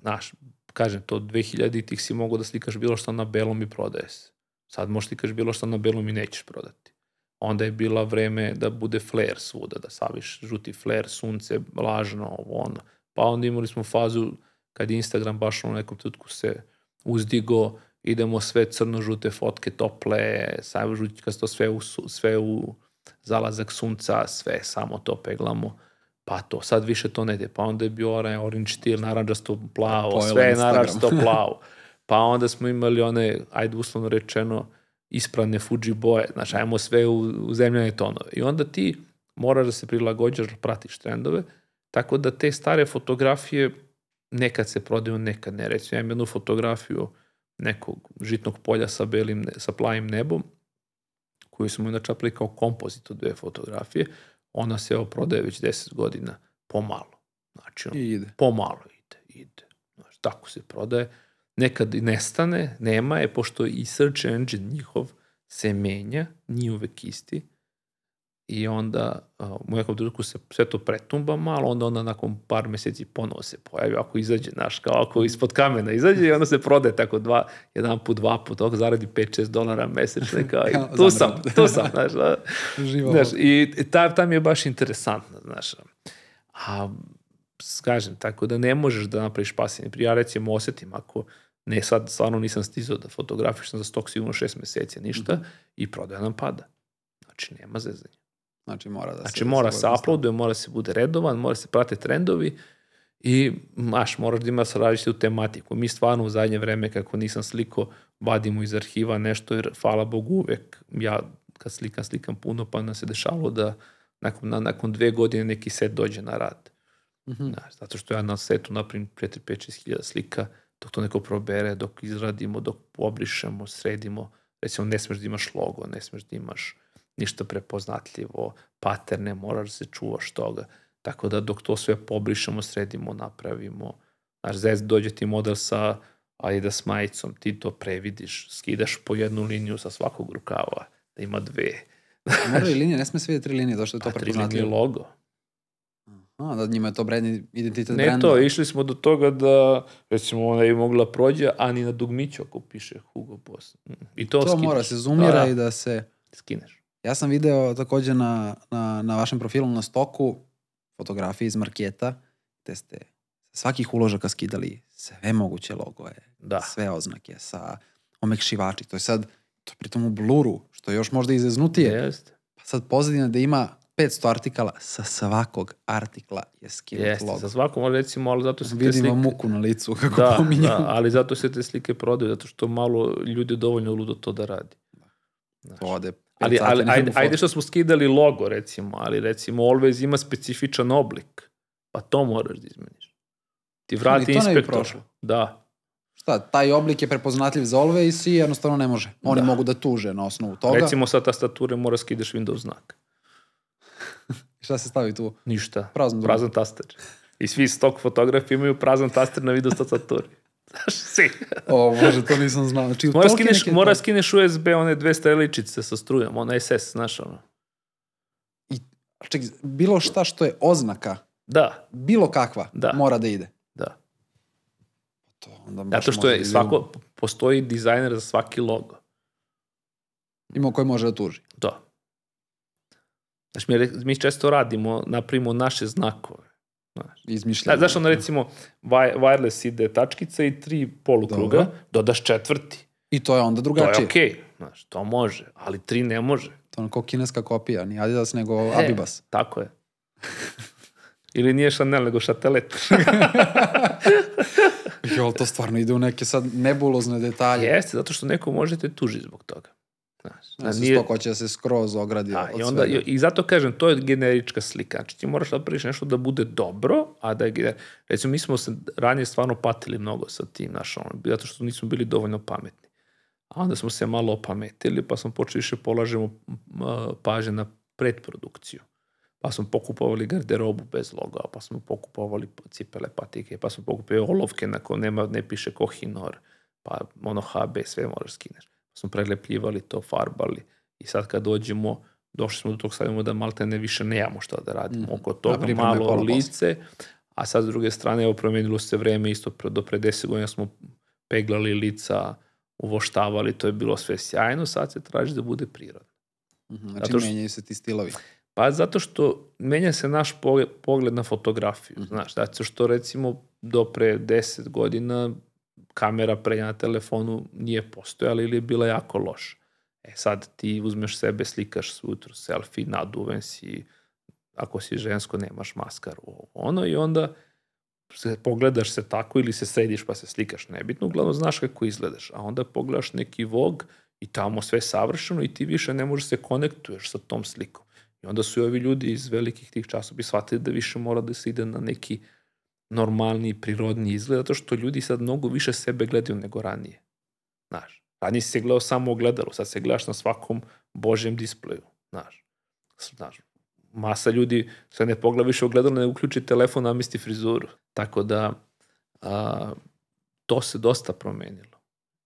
znaš, kažem, to 2000 tih si mogao da slikaš bilo što na belom i prodaje se. Sad možeš slikaš bilo što na belom i nećeš prodati. Onda je bila vreme da bude flare svuda, da saviš žuti flare, sunce, lažno, ovo ono. Pa onda imali smo fazu kad Instagram baš u nekom trenutku se uzdigo, idemo sve crno-žute fotke, tople, sajvo žutikasto, sve u, sve u zalazak sunca, sve samo to peglamo. Pa to, sad više to ne ide. Pa onda je bio onaj orange teal, naranđasto plavo, Pojelo sve je naranđasto plavo. Pa onda smo imali one, ajde uslovno rečeno, ispravne Fuji boje, znači ajmo sve u, u zemljane tonove. I onda ti moraš da se prilagođaš, da pratiš trendove, tako da te stare fotografije nekad se prodaju, nekad ne. Recimo, ja imam jednu fotografiju nekog žitnog polja sa, belim, sa plavim nebom, koju smo inače kao kompozit od dve fotografije. Ona se evo prodaje već 10 godina pomalo. Znači, I ide. pomalo ide, ide. Znači, tako se prodaje. Nekad i nestane, nema je, pošto i search engine njihov se menja, nije uvek isti. I onda uh, u nekom trenutku se sve to pretumba malo, onda onda nakon par meseci ponovo se pojavi, ako izađe, znaš, kao ako ispod kamena izađe i onda se prodaje tako dva, jedan put, dva put, ok, zaradi 5-6 dolara mesečno, kao, i tu sam, tu sam, znaš, da. Znaš, i ta, tam je baš interesantno, znaš. A, kažem, tako da ne možeš da napraviš pasivni prije. Ja recimo osetim ako ne sad stvarno nisam stizao da fotografišem za stok sigurno šest meseci, ništa, Mhm. i prodaja nam pada. Znači, nema zezanja. Znači mora da se... Znači, mora se uploaduje. mora se bude redovan, mora se prate trendovi i, maš, moraš da imaš različitu tematiku. Mi stvarno u zadnje vreme, kako nisam sliko, vadimo iz arhiva nešto, jer hvala Bogu uvek, ja kad slikam, slikam puno, pa nam se dešavalo da nakon, na, nakon dve godine neki set dođe na rad. Mhm. Znaš, zato što ja na setu napravim 4, 5, 6 hiljada slika, dok to neko probere, dok izradimo, dok obrišemo, sredimo, recimo ne smeš da imaš logo, ne smeš da imaš ništa prepoznatljivo, paterne, moraš da se čuvaš toga. Tako da dok to sve pobrišemo, sredimo, napravimo, znaš, zez dođe ti model sa Adidas majicom, ti to previdiš, skidaš po jednu liniju sa svakog rukava, da ima dve. Mora i linije, ne sme sve tri linije, zašto je to Pa prepoznatljivo. logo. A, da njima je to brand identitet Ne brenda. to, išli smo do toga da, recimo, ona je mogla prođe, a ni na dugmiću ako piše Hugo Boss. Mm. I to, To skineš. mora se zoomira Da, i da se... Skineš. Ja sam video takođe na, na, na vašem profilu na stoku fotografije iz marketa, gde ste sa svakih uložaka skidali sve moguće logoje, Da. sve oznake sa omekšivači. To je sad, to je pritom u bluru, što je još možda izveznutije. Jeste. Pa sad pozadina da ima 500 artikala, sa svakog artikla je skinut Jeste, logo. za svako može recimo, ali zato se te Vidimo slike... muku na licu kako Da, pominjem. da, ali zato se te slike prodaju, zato što malo ljudi dovoljno ludo to da radi. Znaš. To ode Ali, ali ajde, ajde što smo skidali logo, recimo, ali recimo Always ima specifičan oblik, pa to moraš da izmeniš. Ti vrati to inspektor. prošlo. Da, Šta, taj oblik je prepoznatljiv za Always i jednostavno ne može. Oni Da. mogu da tuže na osnovu toga. recimo sa tastature mora skidaš Windows znak. Šta se stavi tu? Ništa. Drugo. Prazan taster. I svi stok fotografi imaju prazan taster na Windows tastaturi. O, bože, to nisam znao. Znači, Mora skineš, neke- mora skineš USB, one dve streličice sa strujom, ona SS, znaš ono. Čekaj, bilo šta što je oznaka, Da, bilo kakva, Da. mora da ide. da. To onda baš Zato što je da svako, postoji dizajner za svaki logo. Ima koji može da tuži. Da. Znaš, mi, mi često radimo, napravimo naše znakove. Znaš, Izmišljeno. znaš ono recimo, wi- wireless ide tačkica i tri polukruga, Dobro. dodaš četvrti. I to je onda To drugačije. je okej, znaš, to može, ali tri ne može. To je ono kao kineska kopija, ni Adidas nego E, Abibas. Tako je. Ili nije Chanel, nego Chatelet. Jo, to stvarno ide u neke sad nebulozne detalje. Jeste, zato što neko može te tuži zbog toga. Da Znači, nije- stok hoće da se skroz ogradi Da, od i, onda, svega. i, zato kažem, to je generička slika. Znači ti moraš da napraviš nešto da bude dobro, a da je, recimo mi smo se ranije stvarno patili mnogo sa tim, znaš, ono, zato što nismo bili dovoljno pametni. A onda smo se malo opametili, pa smo počeli više polažemo pažnje na predprodukciju. Pa smo pokupovali garderobu bez loga, pa smo pokupovali cipele, patike, pa smo pokupovali olovke na ko nema, ne piše Kohinor, pa ono HB, sve moraš skineš. Smo prelepljivali to, farbali. I sad kad dođemo, došli smo do tog stavimo da malte ne više nemamo šta da radimo Mhm. oko toga, malo lice, a sad s druge strane, evo, promenilo se vreme, isto pre- do pre 10 godina smo peglali lica, uvoštavali, to je bilo sve sjajno, sad se traži da bude prirodno. Mhm, Znači, zato što- menjaju se ti stilovi. Pa zato što menja se naš pogled, pogled na fotografiju, Mhm. znaš, zato što recimo do pre 10 godina kamera pre na telefonu nije postojala ili je bila jako loša. E sad ti uzmeš sebe, slikaš ujutru selfie, naduven si, ako si žensko nemaš maskaru, ono i onda se pogledaš se tako ili se središ pa se slikaš, nebitno, uglavnom znaš kako izgledaš, a onda pogledaš neki vog i tamo sve savršeno i ti više ne možeš se konektuješ sa tom slikom. I onda su i ovi ljudi iz velikih tih časopisa shvatili da više mora da se ide na neki normalni, prirodni izgled, zato što ljudi sad mnogo više sebe gledaju nego ranije. Znaš, ranije si se gledao samo ogledalo, sad se gledaš na svakom božjem displeju. Znaš, znaš masa ljudi sve ne pogleda više ogledalo, ne uključi telefon, namesti frizuru. Tako da a, to se dosta promenilo.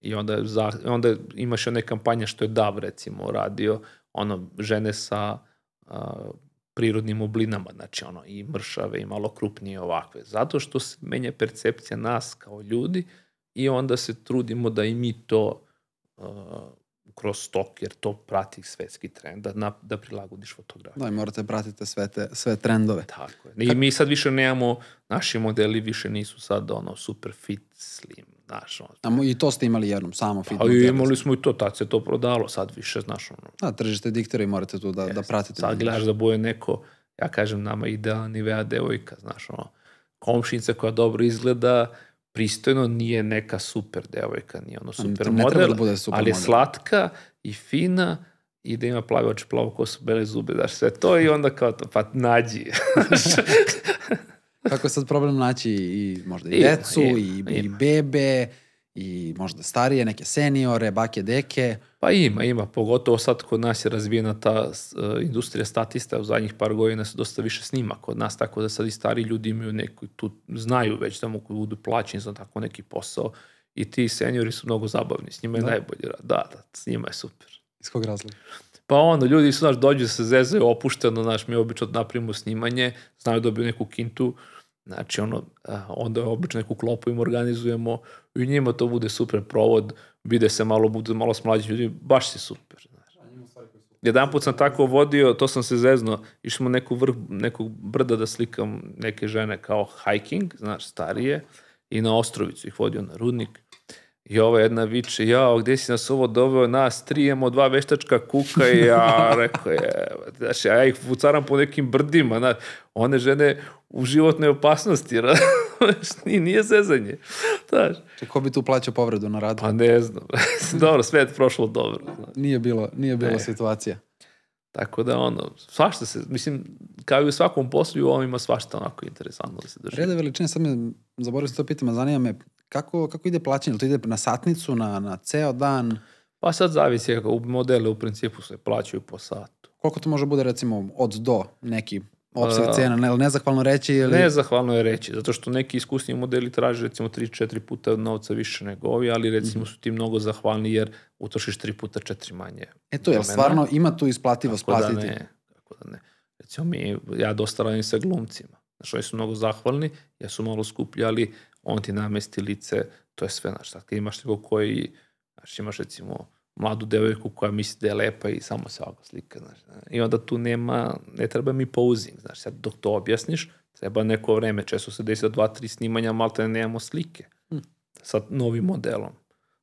I onda, za, onda imaš one kampanje što je DAV recimo radio, ono, žene sa a, prirodnim oblinama, znači ono, i mršave i malo krupnije ovakve. Zato što se menja percepcija nas kao ljudi i onda se trudimo da i mi to uh, kroz stok, jer to prati svetski trend, da, na, da prilagodiš fotografiju. Da, i morate pratite sve, te, sve trendove. Tako je. I mi sad više nemamo, naši modeli više nisu sad ono super fit, slim, znaš, ono. A mo- I to ste imali jednom, samo fit. A i modele. imali smo i to, tad se to prodalo, sad više, znaš, ono, Da, tržište diktira i morate tu da, da Jeste. pratite. Sad gledaš da bude neko, ja kažem nama idealna nivea devojka, znaš, ono, komšinica koja dobro izgleda, pristojno, nije neka super devojka, nije ono super ne treba model, da bude super ali je model. slatka i fina i da ima plave oči, plavu kosu, bele zube, daš sve to i onda kao to, pa nađi. Kako je sad problem naći i možda i Ima, decu, ima, i, i ima. bebe, i možda starije, neke seniore, bake, deke. Pa ima, ima. Pogotovo sad kod nas je razvijena ta uh, industrija statista. U zadnjih par godina se dosta više snima kod nas, tako da sad i stari ljudi imaju neku, tu znaju već da mogu budu plaćeni za tako neki posao. I ti seniori su mnogo zabavni, s njima je Da. najbolji rad. Da, da, s njima je super. Iz kog razloga? Pa ono, ljudi su, znaš, dođu se zezaju opušteno, znaš, mi obično napravimo snimanje, znaju da dobiju neku kintu, znači ono, onda obično neku klopu im organizujemo i njima to bude super provod, vide se malo, bude malo s mlađim ljudima, baš si super. Znaš. Jedan put sam tako vodio, to sam se zezno, smo neku vrh nekog brda da slikam neke žene kao hiking, znaš, starije, i na Ostrovicu ih vodio na rudnik. I ova jedna viče, jao, gde si nas ovo doveo, nas tri imamo dva veštačka kuka i ja, rekao je, znaš, ja ih vucaram po nekim brdima, znaš, one žene u životnoj opasnosti, razumeš, nije, zezanje, znaš. Ko bi tu plaćao povredu na radu? Pa ne znam, dobro, sve je prošlo dobro, znaš. Nije bilo, nije bilo Ne. situacija. Tako da, ono, svašta se, mislim, kao i u svakom poslu, u ovom ima svašta onako interesantno da se drži. Rede veličine, sad me, zaboravio sam to pitam, a zanima me, kako, kako ide plaćanje? To ide na satnicu, na, na ceo dan? Pa sad zavisi, u modele u principu se plaćaju po satu. Koliko to može bude, recimo, od do neki opseg cena? Ne, nezahvalno reći ili... Nezahvalno je reći, zato što neki iskusni modeli traže recimo 3-4 puta novca više nego ovi, ali recimo su ti mnogo zahvalni jer utrošiš 3 puta 4 manje. E to, vremena. stvarno ima tu isplativost Kako da platiti? ne, kako da ne. Recimo mi, ja dosta radim sa glumcima. Znaš, oni su mnogo zahvalni, ja su malo skuplji, ali on ti namesti lice, to je sve, znaš, sad kad imaš nekog koji, znaš, imaš recimo mladu devojku koja misli da je lepa i samo se ovako slika, znaš. I onda tu nema, ne treba mi posing, znaš, sad dok to objasniš, treba neko vreme, često se desi da dva, tri snimanja, malte ne nemamo slike. Sa novim modelom.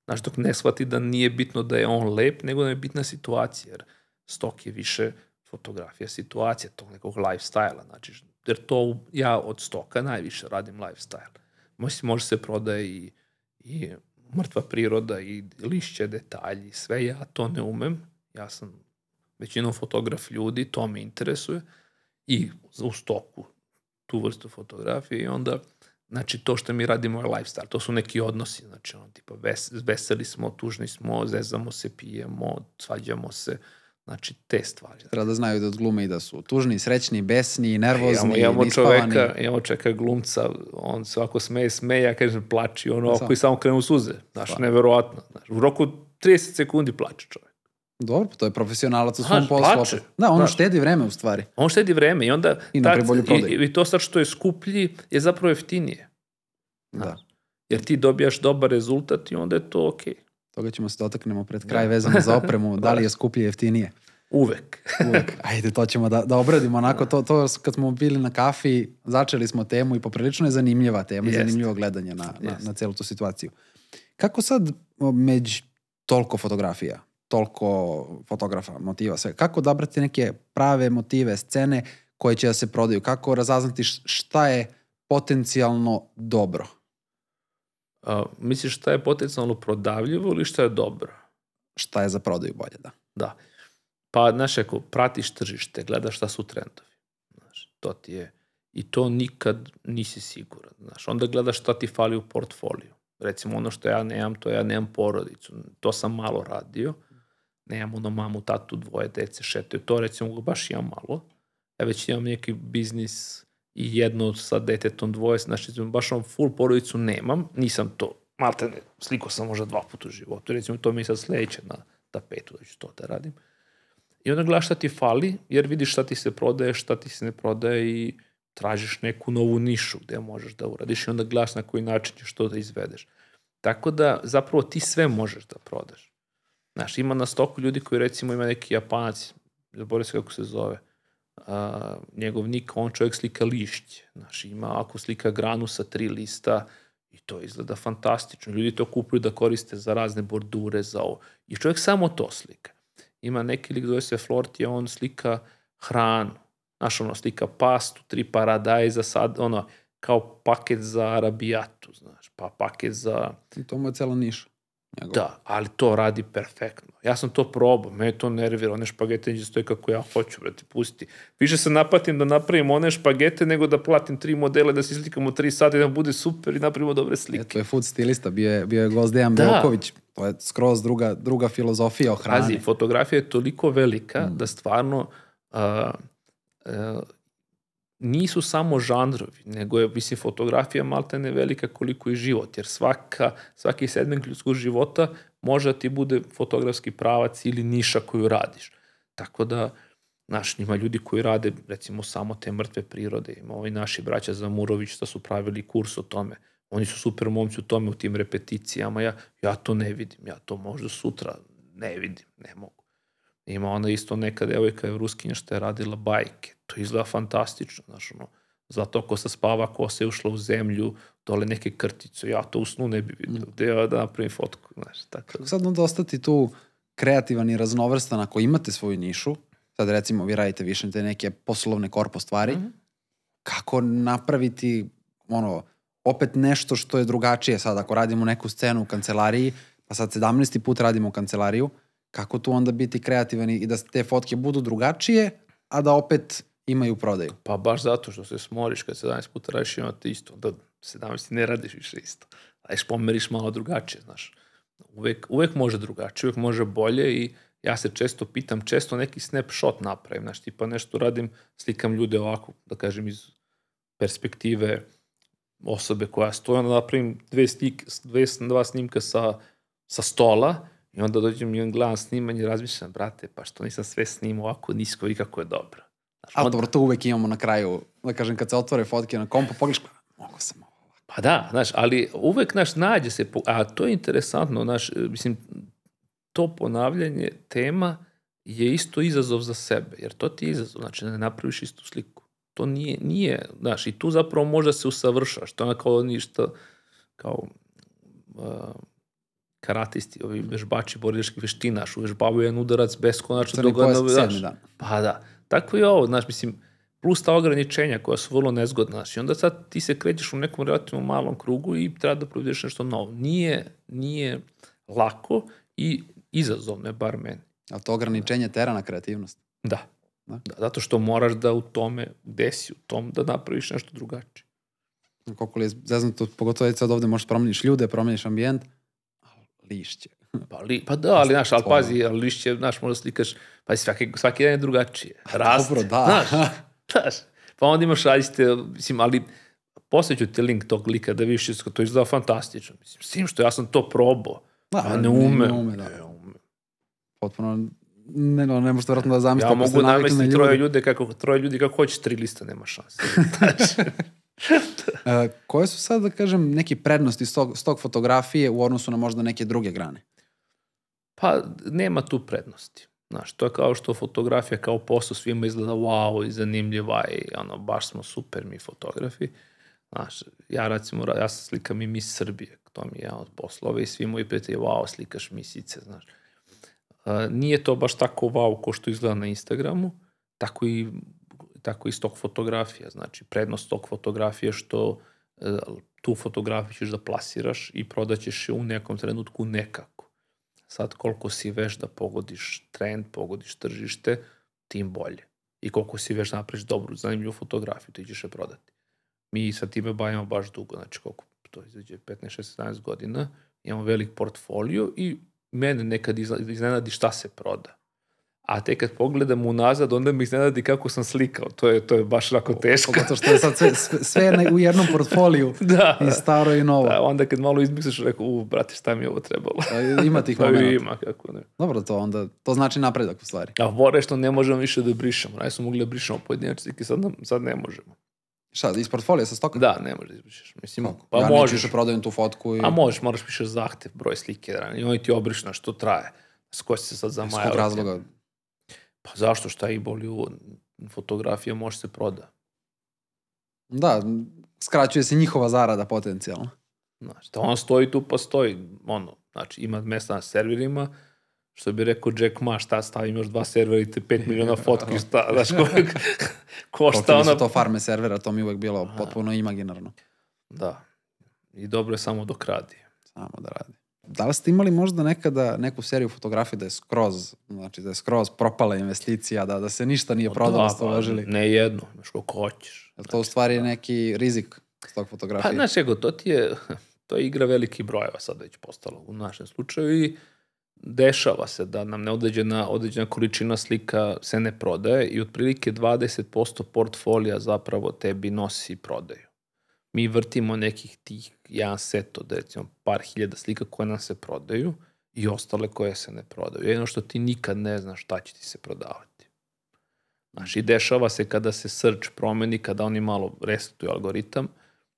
Znaš, dok ne shvati da nije bitno da je on lep, nego da je bitna situacija, jer stok je više fotografija situacija, tog nekog lifestyle-a, znači, jer to ja od stoka najviše radim lifestyle. Može, može se prodaje i, i mrtva priroda i lišće, detalji, sve. Ja to ne umem, ja sam većinom fotograf ljudi, to me interesuje. I u stoku tu vrstu fotografije i onda znači to što mi radimo je lifestyle, to su neki odnosi, znači ono tipa ves, veseli smo, tužni smo, zezamo se, pijemo, svađamo se, znači te stvari. Treba da znaju da odglume i da su tužni, srećni, besni, nervozni, Imamo, imamo nispavani. čoveka, imamo čoveka glumca, on se ovako smeje, smeje, ja kažem plači, ono Samo. ako i samo krenu suze, znaš, Stvarno. neverovatno. Znaš, u roku 30 sekundi plače čovek. Dobro, pa to je profesionalac u Znaš, svom poslu. plače. Da, on Znaš. štedi vreme u stvari. On štedi vreme i onda I napravi bolju prodaju. i, i to sad što je skuplji je zapravo jeftinije. Da. Jer ti dobijaš dobar rezultat i onda je to okej. Toga ćemo se dotaknemo pred kraj vezano za opremu, da li je skuplje jeftinije. Uvek. Uvek. Ajde, to ćemo da, da obradimo onako. To, to kad smo bili na kafi, začeli smo temu i poprilično je zanimljiva tema i Jeste. zanimljivo gledanje na, na, na celu tu situaciju. Kako sad među toliko fotografija, toliko fotografa, motiva, sve, kako odabrati neke prave motive, scene koje će da se prodaju? Kako razaznati šta je potencijalno dobro? A, misliš šta je potencijalno prodavljivo ili šta je dobro? Šta je za prodaju bolje, da. Da. Pa, znaš, ako pratiš tržište, gledaš šta su trendovi. Znaš, to ti je... I to nikad nisi siguran. Znaš, onda gledaš šta ti fali u portfoliju. Recimo, ono što ja nemam, to ja nemam porodicu. To sam malo radio. Nemam ono mamu, tatu, dvoje dece, šetaju. To recimo baš imam malo. Ja već imam neki biznis i jedno sa detetom dvoje, znači baš on full porodicu nemam, nisam to, malte ne, sliko sam možda dva puta u životu, recimo to mi je sad sledeće na tapetu da ću to da radim. I onda gledaš šta ti fali, jer vidiš šta ti se prodaje, šta ti se ne prodaje i tražiš neku novu nišu gde možeš da uradiš i onda gledaš na koji način ćeš to da izvedeš. Tako da zapravo ti sve možeš da prodaš. Znaš, ima na stoku ljudi koji recimo ima neki japanac, zaboravim se kako se zove, a, njegov nik, on čovjek slika lišće. Znaš, ima ako slika granu sa tri lista i to izgleda fantastično. Ljudi to kupuju da koriste za razne bordure, za ovo. I čovjek samo to slika. Ima neki lik zove se Flortije, on slika hranu. Znaš, ono, slika pastu, tri paradajza, sad, ono, kao paket za arabijatu, znaš, pa paket za... I to mu je cela niša. Njegov. Da, ali to radi perfektno. Ja sam to probao, me to nervira, one špagete neće stoje kako ja hoću, brate, pusti. Više se napatim da napravim one špagete nego da platim tri modele, da se slikamo tri sata i da bude super i napravimo dobre slike. E, to je food stilista, bio je, bio je gost Dejan Da. Belković. To je skroz druga, druga filozofija o hrani. Pazi, fotografija je toliko velika mm. da stvarno a, a, nisu samo žanrovi, nego je, mislim, fotografija malta ne velika koliko i život, jer svaka, svaki segment ljudskog života može da ti bude fotografski pravac ili niša koju radiš. Tako da, znaš, ima ljudi koji rade, recimo, samo te mrtve prirode. Ima ovi naši braća Zamurović što su pravili kurs o tome. Oni su super momci u tome, u tim repeticijama. Ja, ja to ne vidim. Ja to možda sutra ne vidim. Ne mogu. Ima ona isto neka devojka je ruskinja što je radila bajke. To izgleda fantastično, znaš, ono, zato ako se spava, kosa je ušla u zemlju, dole neke krtice, ja to u snu ne bi vidio, mm. gde ja da napravim fotku, znaš, tako da. Sad onda ostati tu kreativan i raznovrstan ako imate svoju nišu, sad recimo vi radite više te neke poslovne korpo stvari, mm. -hmm. kako napraviti ono, opet nešto što je drugačije sad ako radimo neku scenu u kancelariji, pa sad 17. put radimo u kancelariju, kako tu onda biti kreativan i da te fotke budu drugačije, a da opet imaju prodaju. Pa baš zato što se smoriš kad 17 puta radiš imate isto, da 17 ne radiš više isto. Ajš pomeriš malo drugačije, znaš. Uvek, uvek može drugačije, uvek može bolje i ja se često pitam, često neki snapshot napravim, znaš, tipa nešto radim, slikam ljude ovako, da kažem, iz perspektive osobe koja stoji, onda napravim dve, stik, dve, dva snimka sa, sa stola i onda dođem i gledam snimanje i razmišljam, brate, pa što nisam sve snimao ovako nisko i kako je dobro. Ali dobro, to uvek imamo na kraju, da kažem, kad se otvore fotke na kompu, pogledaš, mogu sam ovo. Pa da, znaš, ali uvek, naš, nađe se, a to je interesantno, znaš, mislim, to ponavljanje tema je isto izazov za sebe, jer to ti je izazov, znači da ne napraviš istu sliku. To nije, nije, znaš, i tu zapravo možda se usavršaš, to je kao ništa, kao uh, karatisti, ovi vežbači borilačkih veština, znaš, uvežbavaju jedan udarac beskonačno dok ga sedmi znaš, dan. Pa da. Tako i ovo, znaš, mislim, plus ta ograničenja koja su vrlo nezgodna, znaš, i onda sad ti se krećeš u nekom relativno malom krugu i treba da provedeš nešto novo. Nije, nije lako i izazovno je, bar meni. Ali to ograničenje tera na kreativnost. Da. Da. da. Zato što moraš da u tome, gde si u tom, da napraviš nešto drugačije. Koliko li je zeznuto, pogotovo sad ovde možeš promeniš ljude, promeniš ambijent, ali lišće. Pa, li, pa da, ali, znaš, ali pazi, ali lišće, znaš, možda slikaš, pa svaki, svaki dan je drugačije. Raste, dobro, da. Znaš, znaš, pa onda imaš različite, mislim, ali posjeću ti link tog lika da vidiš, isko, to izgleda fantastično. Mislim, s tim što ja sam to probao. Da, a ne umem. ne ume, da. Ne umem. Potpuno, ne, no, ne možete vratno da zamislite. Ja mogu namestiti troje ljude. kako, troje ljudi kako hoćeš, tri lista nema šanse. E, koje su sad, da kažem, neki prednosti s tog, s tog fotografije u odnosu na možda neke druge grane? Pa nema tu prednosti. Znaš, to je kao što fotografija kao posao svima izgleda wow i zanimljiva i ono, baš smo super mi fotografi. Znaš, ja recimo, ja slikam i mis Srbije, to mi je jedan od poslova i svi moji prijatelji, wow, slikaš misice, znaš. Uh, nije to baš tako wow ko što izgleda na Instagramu, tako i, tako i stok fotografija. Znači, prednost tog fotografije je što uh, tu fotografiju ćeš da plasiraš i prodaćeš je u nekom trenutku nekako. Sad koliko si veš da pogodiš trend, pogodiš tržište, tim bolje. I koliko si veš napraviš dobru, zanimljivu fotografiju, ti ćeš je prodati. Mi sa time bavimo baš dugo, znači koliko to izađe 15, 16, 17 godina, imamo velik portfolio i mene nekad iznenadi šta se proda. A tek kad pogledam unazad, onda mi iznenadi kako sam slikao. To je, to je baš jako teško. Pogotovo što je sad sve, sve, u jednom portfoliju. da, I staro i novo. da, onda kad malo izmisliš, rekao, u, brate, šta mi je ovo trebalo? Da. Ima tih Pa momenta. ima, kako ne. Dobro, to onda, to znači napredak u stvari. A more što ne možemo više da brišemo. Raj smo mogli da brišemo pojedinačne slike, sad, nam- sad ne možemo. Šta, iz portfolija sa stoka? Da, ne možeš da izbrišeš. Mislim, Kako? pa ja možeš. više prodajem tu fotku i... A možeš, moraš pišeš zahtev, broj slike, da, i oni ti obrišu na što traje. S ko si se sad zamajao? kog razloga? Pa zašto, šta i boli u fotografija može se proda. Da, skraćuje se njihova zarada potencijalno. Znaš, da on stoji tu pa stoji, ono, znači ima mesta na serverima, što bi rekao Jack Ma, šta stavim još dva servera i te 5 miliona fotki, šta, znaš, koliko košta ona... to farme servera, to mi uvek bilo potpuno imaginarno. Da. I dobro je samo dok radi. Samo da radi. Da li ste imali možda nekada neku seriju fotografije da je skroz, znači da je skroz propala investicija, da, da se ništa nije prodalo, da, ste pa, uložili? Ne jedno, znaš koliko hoćeš. Je to u stvari neki rizik s tog Pa, fotografije? znaš, ego, to ti je, to je igra veliki brojeva sad već postalo u našem slučaju i dešava se da nam neodređena određena količina slika se ne prodaje i otprilike 20% portfolija zapravo tebi nosi prodaju. Mi vrtimo nekih tih jedan set od recimo par hiljada slika koje nam se prodaju i ostale koje se ne prodaju. Jedno što ti nikad ne znaš šta će ti se prodavati. Znaš, i dešava se kada se search promeni, kada oni malo resetuju algoritam,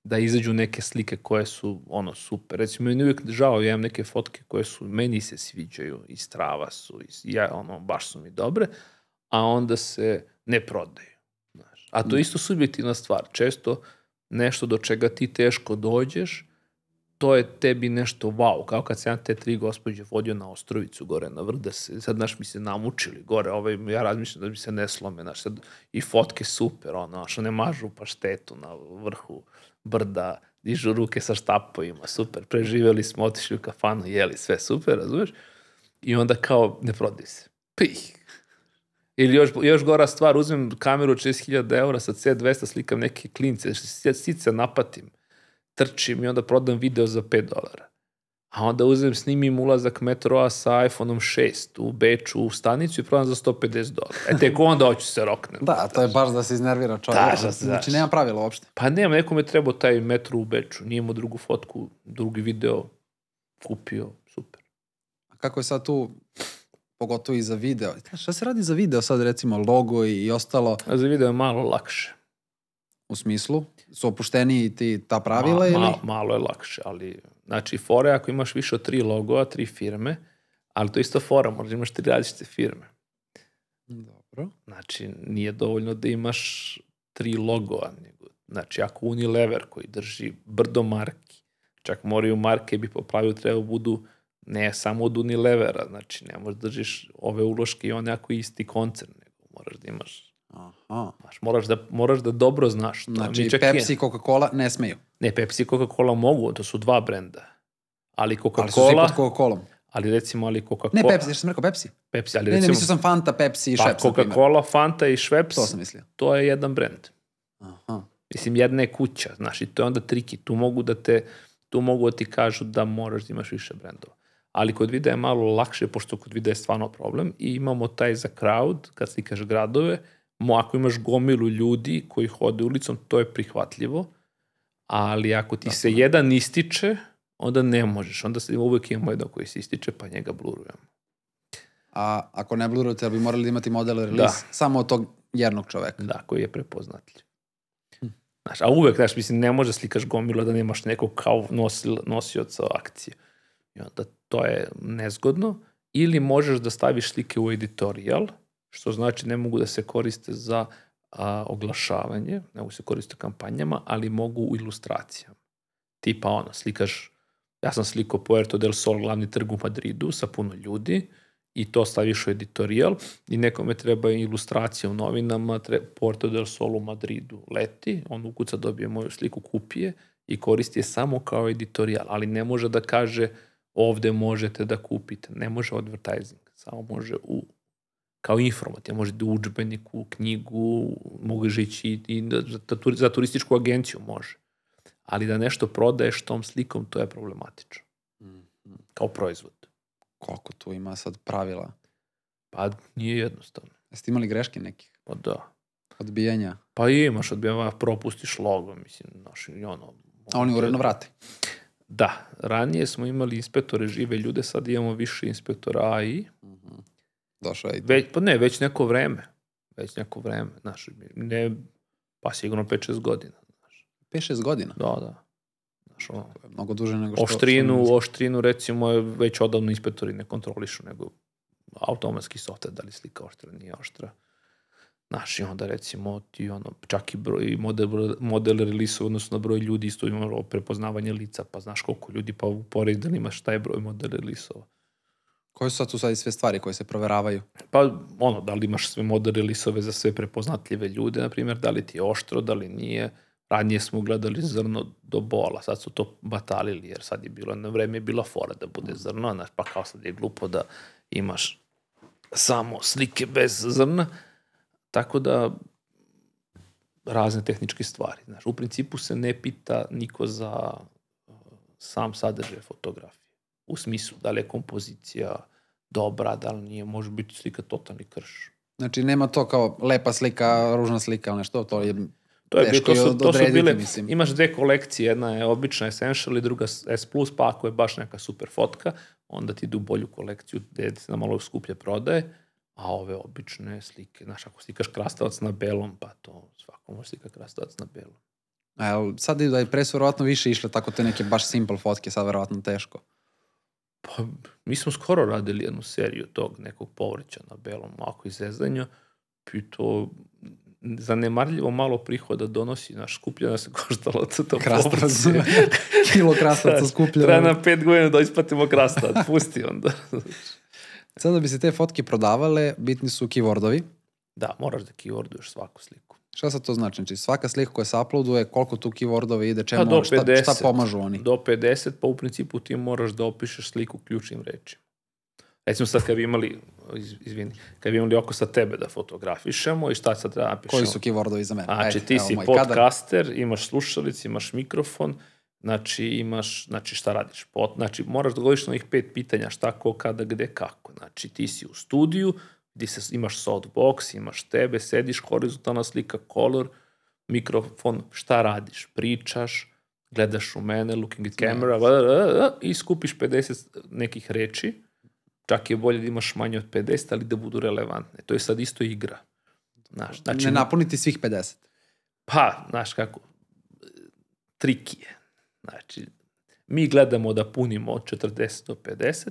da izađu neke slike koje su ono super. Recimo, meni uvijek žao, ja imam neke fotke koje su, meni se sviđaju, i strava su, i ja, ono, baš su mi dobre, a onda se ne prodaju. Znaš. A to je isto subjektivna stvar. Često nešto do čega ti teško dođeš, to je tebi nešto wow, kao kad sam ja te tri gospođe vodio na Ostrovicu gore na vrh, se, sad, znaš, mi se namučili gore, ovaj, ja razmišljam da mi se ne slome, znaš, sad, i fotke super, ono, znaš, one mažu paštetu na vrhu brda, dižu ruke sa štapovima, super, preživeli smo, otišli u kafanu, jeli, sve super, razumeš? I onda kao, ne prodaj se. Pih. Ili još, još gora stvar, uzmem kameru od 60.000 eura sa C200, slikam neke klince, sice napatim, trčim i onda prodam video za 5 dolara. A onda uzem, snimim ulazak metroa sa iPhone-om 6 u Beču u stanicu i prodam za 150 dolara. E tek onda hoću se roknem. Da, to je baš da se iznervira čovjek. Da, da, znači, da. nema pravila uopšte. Pa nema, nekome trebao taj metro u Beču. Nije imao drugu fotku, drugi video, kupio, super. A kako je sad tu, pogotovo i za video? Znaš, Šta se radi za video sad, recimo, logo i, i ostalo, A za video je malo lakše. u smislu? Su opušteniji ti ta pravila Ma, ili? ma, malo je lakše, ali znači fora je ako imaš više od tri logoa, tri firme, ali to je isto fora, možda imaš tri različite firme. Dobro. Znači, nije dovoljno da imaš tri logoa, nego, znači, ako Unilever koji drži brdo marki, čak moraju marke bi po pravilu trebao budu ne samo od Unilevera, znači, ne možeš da držiš ove uloške i one ako isti koncern, nego moraš da imaš, Aha. znaš, moraš da, moraš da dobro znaš. to. Znači, Mi čak Pepsi i- Coca-Cola ne smeju. Ne, Pepsi i Coca-Cola mogu, to su dva brenda. Ali Ali su svi Coca-Cola, pod Coca-Colom. ali recimo, ali Coca-Cola... Ne Pepsi, što sam rekao Pepsi? Pepsi, ali Ne, ne, recimo... mislio sam Fanta, Pepsi i pa Schweppes, primjer. Coca-Cola, Fanta i Schweppes, To sam mislio. to je jedan brend. Aha. Mislim, jedna je kuća, znaš, i to je onda triki. Tu mogu da te, tu mogu da ti kažu da moraš da imaš više brendova. Ali kod videa je malo lakše, pošto kod videa je stvarno problem i imamo taj za crowd, kad slikaš gradove, mo, ako imaš gomilu ljudi koji hode ulicom, to je prihvatljivo, ali ako ti se jedan ističe, onda ne možeš. Onda se uvek imamo jedan koji se ističe, pa njega blurujemo. A ako ne blurujete, bi morali da imati model release Da. samo od tog jednog čoveka? Da, koji je prepoznatljiv. Znaš, a uvek, znaš, mislim, ne može slikaš gomilu a da nemaš nekog kao nosil, nosioca akcije. I onda to je nezgodno. Ili možeš da staviš slike u editorial, što znači ne mogu da se koriste za a, oglašavanje, ne mogu se koriste u kampanjama, ali mogu u ilustracijama. Tipa ono, slikaš, ja sam slikao Puerto del Sol, glavni trg u Madridu, sa puno ljudi, i to staviš u editorial i nekome treba ilustracija u novinama, tre, Porto del Sol u Madridu leti, on ukuca dobije moju sliku, kupi je i koristi je samo kao editorial, ali ne može da kaže ovde možete da kupite, ne može advertising, samo može u kao informativ, može da u učbeniku, knjigu, može ići i da- za, za, za turističku agenciju može. Ali da nešto prodaješ tom slikom, to je problematično. Kao proizvod. Koliko tu ima sad pravila? Pa nije jednostavno. Jeste imali greške nekih? Pa da. Odbijanja? Pa imaš odbijava, propustiš logo, mislim, znaš, i ono... A oni uredno vrate. Da, ranije smo imali inspektore žive ljude, sad imamo više inspektora AI. Došao je. Već, pa ne, već neko vreme. Već neko vreme, znaš, ne, pa sigurno 5-6 godina. Znaš. 5-6 godina. Da, da. Znaš, ono, mnogo duže nego što... oštrinu, što oštrinu recimo je već odavno inspektori ne kontrolišu, nego automatski software, da li slika oštra, nije oštra. Znaš, i onda recimo ti ono, čak i broj, model, model release odnosno na broj ljudi, isto imamo prepoznavanje lica, pa znaš koliko ljudi, pa uporedi da imaš šta je broj model release-ova. Koje su sad tu sad sve stvari koje se proveravaju? Pa ono, da li imaš sve model release-ove za sve prepoznatljive ljude, na primjer, da li ti je oštro, da li nije, Ranije smo gledali zrno do bola, sad su to batalili, jer sad je bilo, na vreme je bila fora da bude zrno, znaš, pa kao sad je glupo da imaš samo slike bez zrna, tako da razne tehničke stvari. Znaš, u principu se ne pita niko za uh, sam sadržaj fotografije. U smislu da li je kompozicija dobra, da li nije, može biti slika totalni krš. Znači nema to kao lepa slika, ružna slika, nešto, to je To je bilo, to su, to su bile, mislim. imaš dve kolekcije, jedna je obična Essential i druga S+, pa ako je baš neka super fotka, onda ti idu u bolju kolekciju gde se na malo skuplje prodaje, a ove obične slike, znaš, ako slikaš krastavac na belom, pa to svako može slika krastavac na belom. A jel, sad da je pre su verovatno više išle tako te neke baš simple fotke, sad verovatno teško. Pa, mi smo skoro radili jednu seriju tog nekog povrća na belom, ako iz zezanja, i to zanemarljivo malo prihoda donosi, naš skupljena se koštalo to Krastavac, kilo krastavca skuplja. Treba nam pet godina da isplatimo krastavac, pusti onda. Sad da bi se te fotke prodavale, bitni su keywordovi. da, moraš da keyworduješ svaku sliku. Šta sad to znači? Znači svaka slika koja se uploaduje, koliko tu keywordova ide, čemu, Pa do šta, 50. šta pomažu oni? Do 50, pa u principu ti moraš da opišeš sliku ključnim rečima. Recimo sad kad bi imali, iz, izvini, kad bi imali oko sa tebe da fotografišemo i šta sad treba napišemo? Koji su keywordovi za mene? Znači, Ajde, ti evo si moj kadar. podcaster, imaš slušalice, imaš mikrofon, znači imaš, znači šta radiš? Pod, znači moraš da govoriš na ovih pet pitanja šta, ko, kada, gde, kako. Znači ti si u studiju, gdje se, imaš softbox, imaš tebe, sediš, horizontalna slika, color, mikrofon, šta radiš? Pričaš, gledaš u mene, looking at camera, bla, bla, bla, bla, i skupiš 50 nekih reči, čak je bolje da imaš manje od 50, ali da budu relevantne. To je sad isto igra. Znaš, znači, Ne napuniti svih 50. pa, znaš kako, triki je. Znači, mi gledamo da punimo od 40 do 50,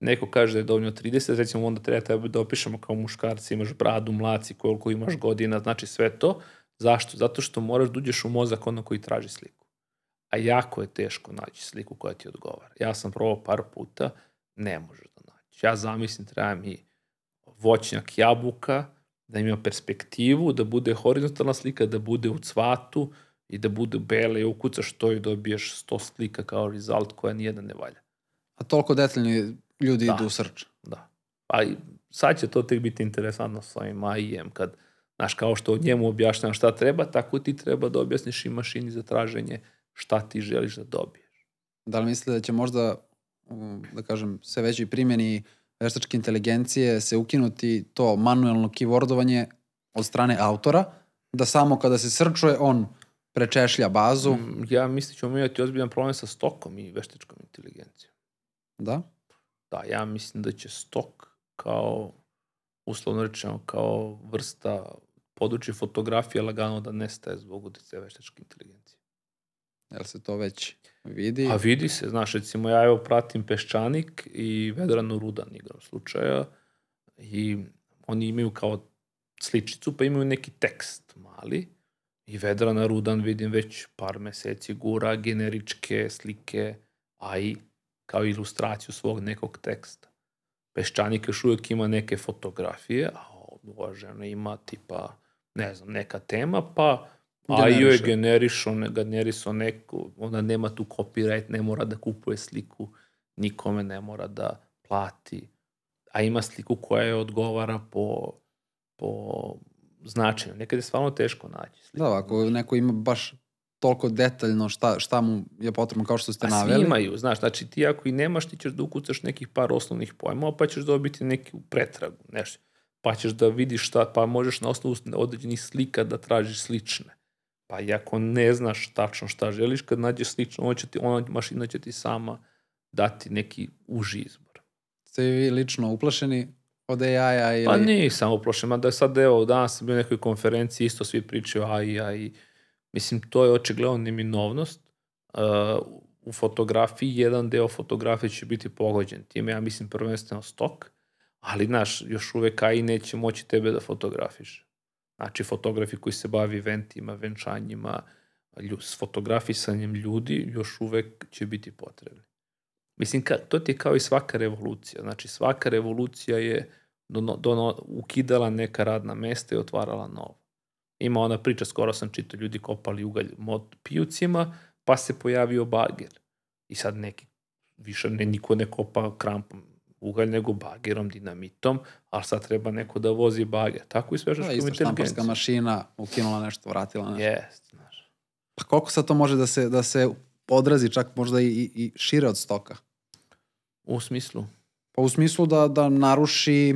neko kaže da je dovoljno 30, recimo onda treba tebe da opišemo kao muškarci, imaš bradu, mlaci, koliko imaš godina, znači sve to. Zašto? Zato što moraš da uđeš u mozak ono koji traži sliku. A jako je teško naći sliku koja ti odgovara. Ja sam probao par puta, ne možeš da naći. Ja zamislim, treba mi voćnjak jabuka, da ima perspektivu, da bude horizontalna slika, da bude u cvatu i da bude bele i ukucaš to i dobiješ 100 slika kao result koja nijedna ne valja. A toliko detaljni ljudi Da. idu u srč. Da. Pa sad će to tek biti interesantno sa ovim AI-em, kad, znaš, kao što od njemu objašnjam šta treba, tako ti treba da objasniš i mašini za traženje šta ti želiš da dobiješ. Da li mislite da će možda, da kažem, sve većoj primjeni veštačke inteligencije se ukinuti to manuelno keywordovanje od strane autora, da samo kada se srčuje on prečešlja bazu, Mm, Ja mislim da ćemo imati ozbiljan problem sa stokom i veštačkom inteligencijom. da? Da, ja mislim da će stok kao, uslovno rečeno, kao vrsta područja fotografije lagano da nestaje zbog uticaja veštačke inteligencije. Jel se to već vidi? A vidi se, znaš, recimo ja evo pratim Peščanik i Vedranu Rudan igram slučaja i oni imaju kao sličicu, pa imaju neki tekst mali i Vedrana Rudan vidim već par meseci gura generičke slike, a i kao ilustraciju svog nekog teksta. Peščanik još uvijek ima neke fotografije, a uvaženo ima tipa, ne znam, neka tema, pa a joj je generišo, ne- generisao neku, onda nema tu copyright, ne mora da kupuje sliku, nikome ne mora da plati, a ima sliku koja je odgovara po, po značenju. Nekad je stvarno teško naći sliku. Da, ako neko ima baš toliko detaljno šta, šta mu je potrebno kao što ste A Pa svi naveli. imaju, znaš, znači ti ako i nemaš, ti ćeš da ukucaš nekih par osnovnih pojmova, pa ćeš dobiti neku pretragu, nešto. Pa ćeš da vidiš šta, pa možeš na osnovu određenih slika da tražiš slične. Pa i ako ne znaš tačno šta želiš, kad nađeš slično, ona, će ti, ona mašina će ti sama dati neki uži izbor. Ste vi lično uplašeni od AI-a ili... Pa nisam uplašen, mada je sad evo, danas bio na nekoj konferenciji, isto svi pričaju AI, AI. Mislim, to je očigledno neminovnost. Uh, u fotografiji, jedan deo fotografije će biti pogođen. Time ja mislim prvenstveno stok, ali znaš, još uvek AI neće moći tebe da fotografiš. Znači, fotografi koji se bavi eventima, venčanjima, s fotografisanjem ljudi, još uvek će biti potrebni. Mislim, ka, to ti je kao i svaka revolucija. Znači, svaka revolucija je dono, dono, ukidala neka radna mesta i otvarala novo. Ima ona priča, skoro sam čitao, ljudi kopali ugalj mod pijucima, pa se pojavio bager. I sad neki, više ne, niko ne kopa krampom ugalj, nego bagerom, dinamitom, ali sad treba neko da vozi bager. Tako i s Da, veštačkom isto štamparska mašina ukinula nešto, vratila nešto. Jest, znaš. Pa koliko sad to može da se, da se odrazi čak možda i, i, i šire od stoka? U smislu, Pa u smislu da, da naruši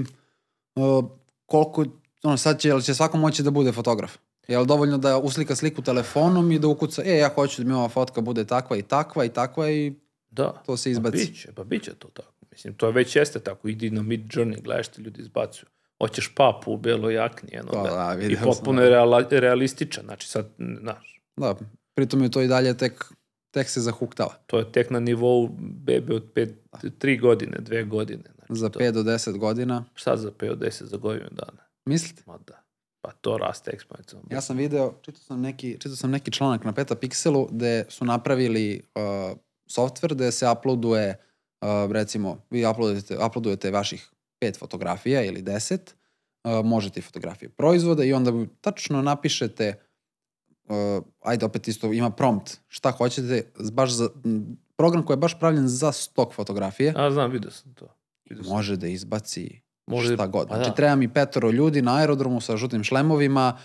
uh, koliko, ono sad će, jel će svako moći da bude fotograf? Je li dovoljno da uslika sliku telefonom i da ukuca, e, ja hoću da mi ova fotka bude takva i takva i takva i da. to se Pa izbaci. biće, pa biće to tako. Mislim, to već jeste tako. Idi na Mid Journey, gledaš ti ljudi izbacuju. Hoćeš papu u beloj jakni, jedno, To, da, I vidio sam, potpuno da. je reala, realističan. Znači, sad, znaš, Da, pritom je to i dalje tek, tek se zahuktava. to je tek na nivou bebe od pet, tri godine, dve godine. Znači, Za to, 5 do 10 godina, Šta za 5 od 10 za godinu dana? mislite? Ma da. Pa to raste eksponencijalno. Ja sam video, čitao sam neki, čitao sam neki članak na Petapixelu gde su napravili uh, software gde se uploaduje, uh, recimo, vi uploadujete, uploadujete vaših pet fotografija ili deset, uh, možete i fotografije proizvoda i onda tačno napišete, uh, ajde opet isto ima prompt, šta hoćete, baš za, m, program koji je baš pravljen za stok fotografije, A, znam, vidio sam to. Vidio sam. može da izbaci Može- šta god. pa Znači, da. treba mi petoro ljudi na aerodromu sa žutim šlemovima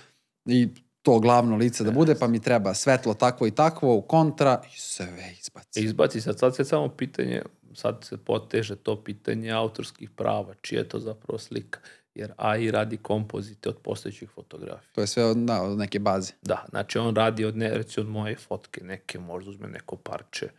i to glavno lice da bude, pa mi treba svetlo takvo i takvo u kontra i sve izbaci. E, Izbaci sad, sad se samo pitanje, sad se poteže to pitanje autorskih prava, čija je to zapravo slika. Jer AI radi kompozite od postojećih fotografija. To je sve od, da, od neke baze. Da, znači on radi od, ne, reći od moje fotke, neke možda uzme neko parče.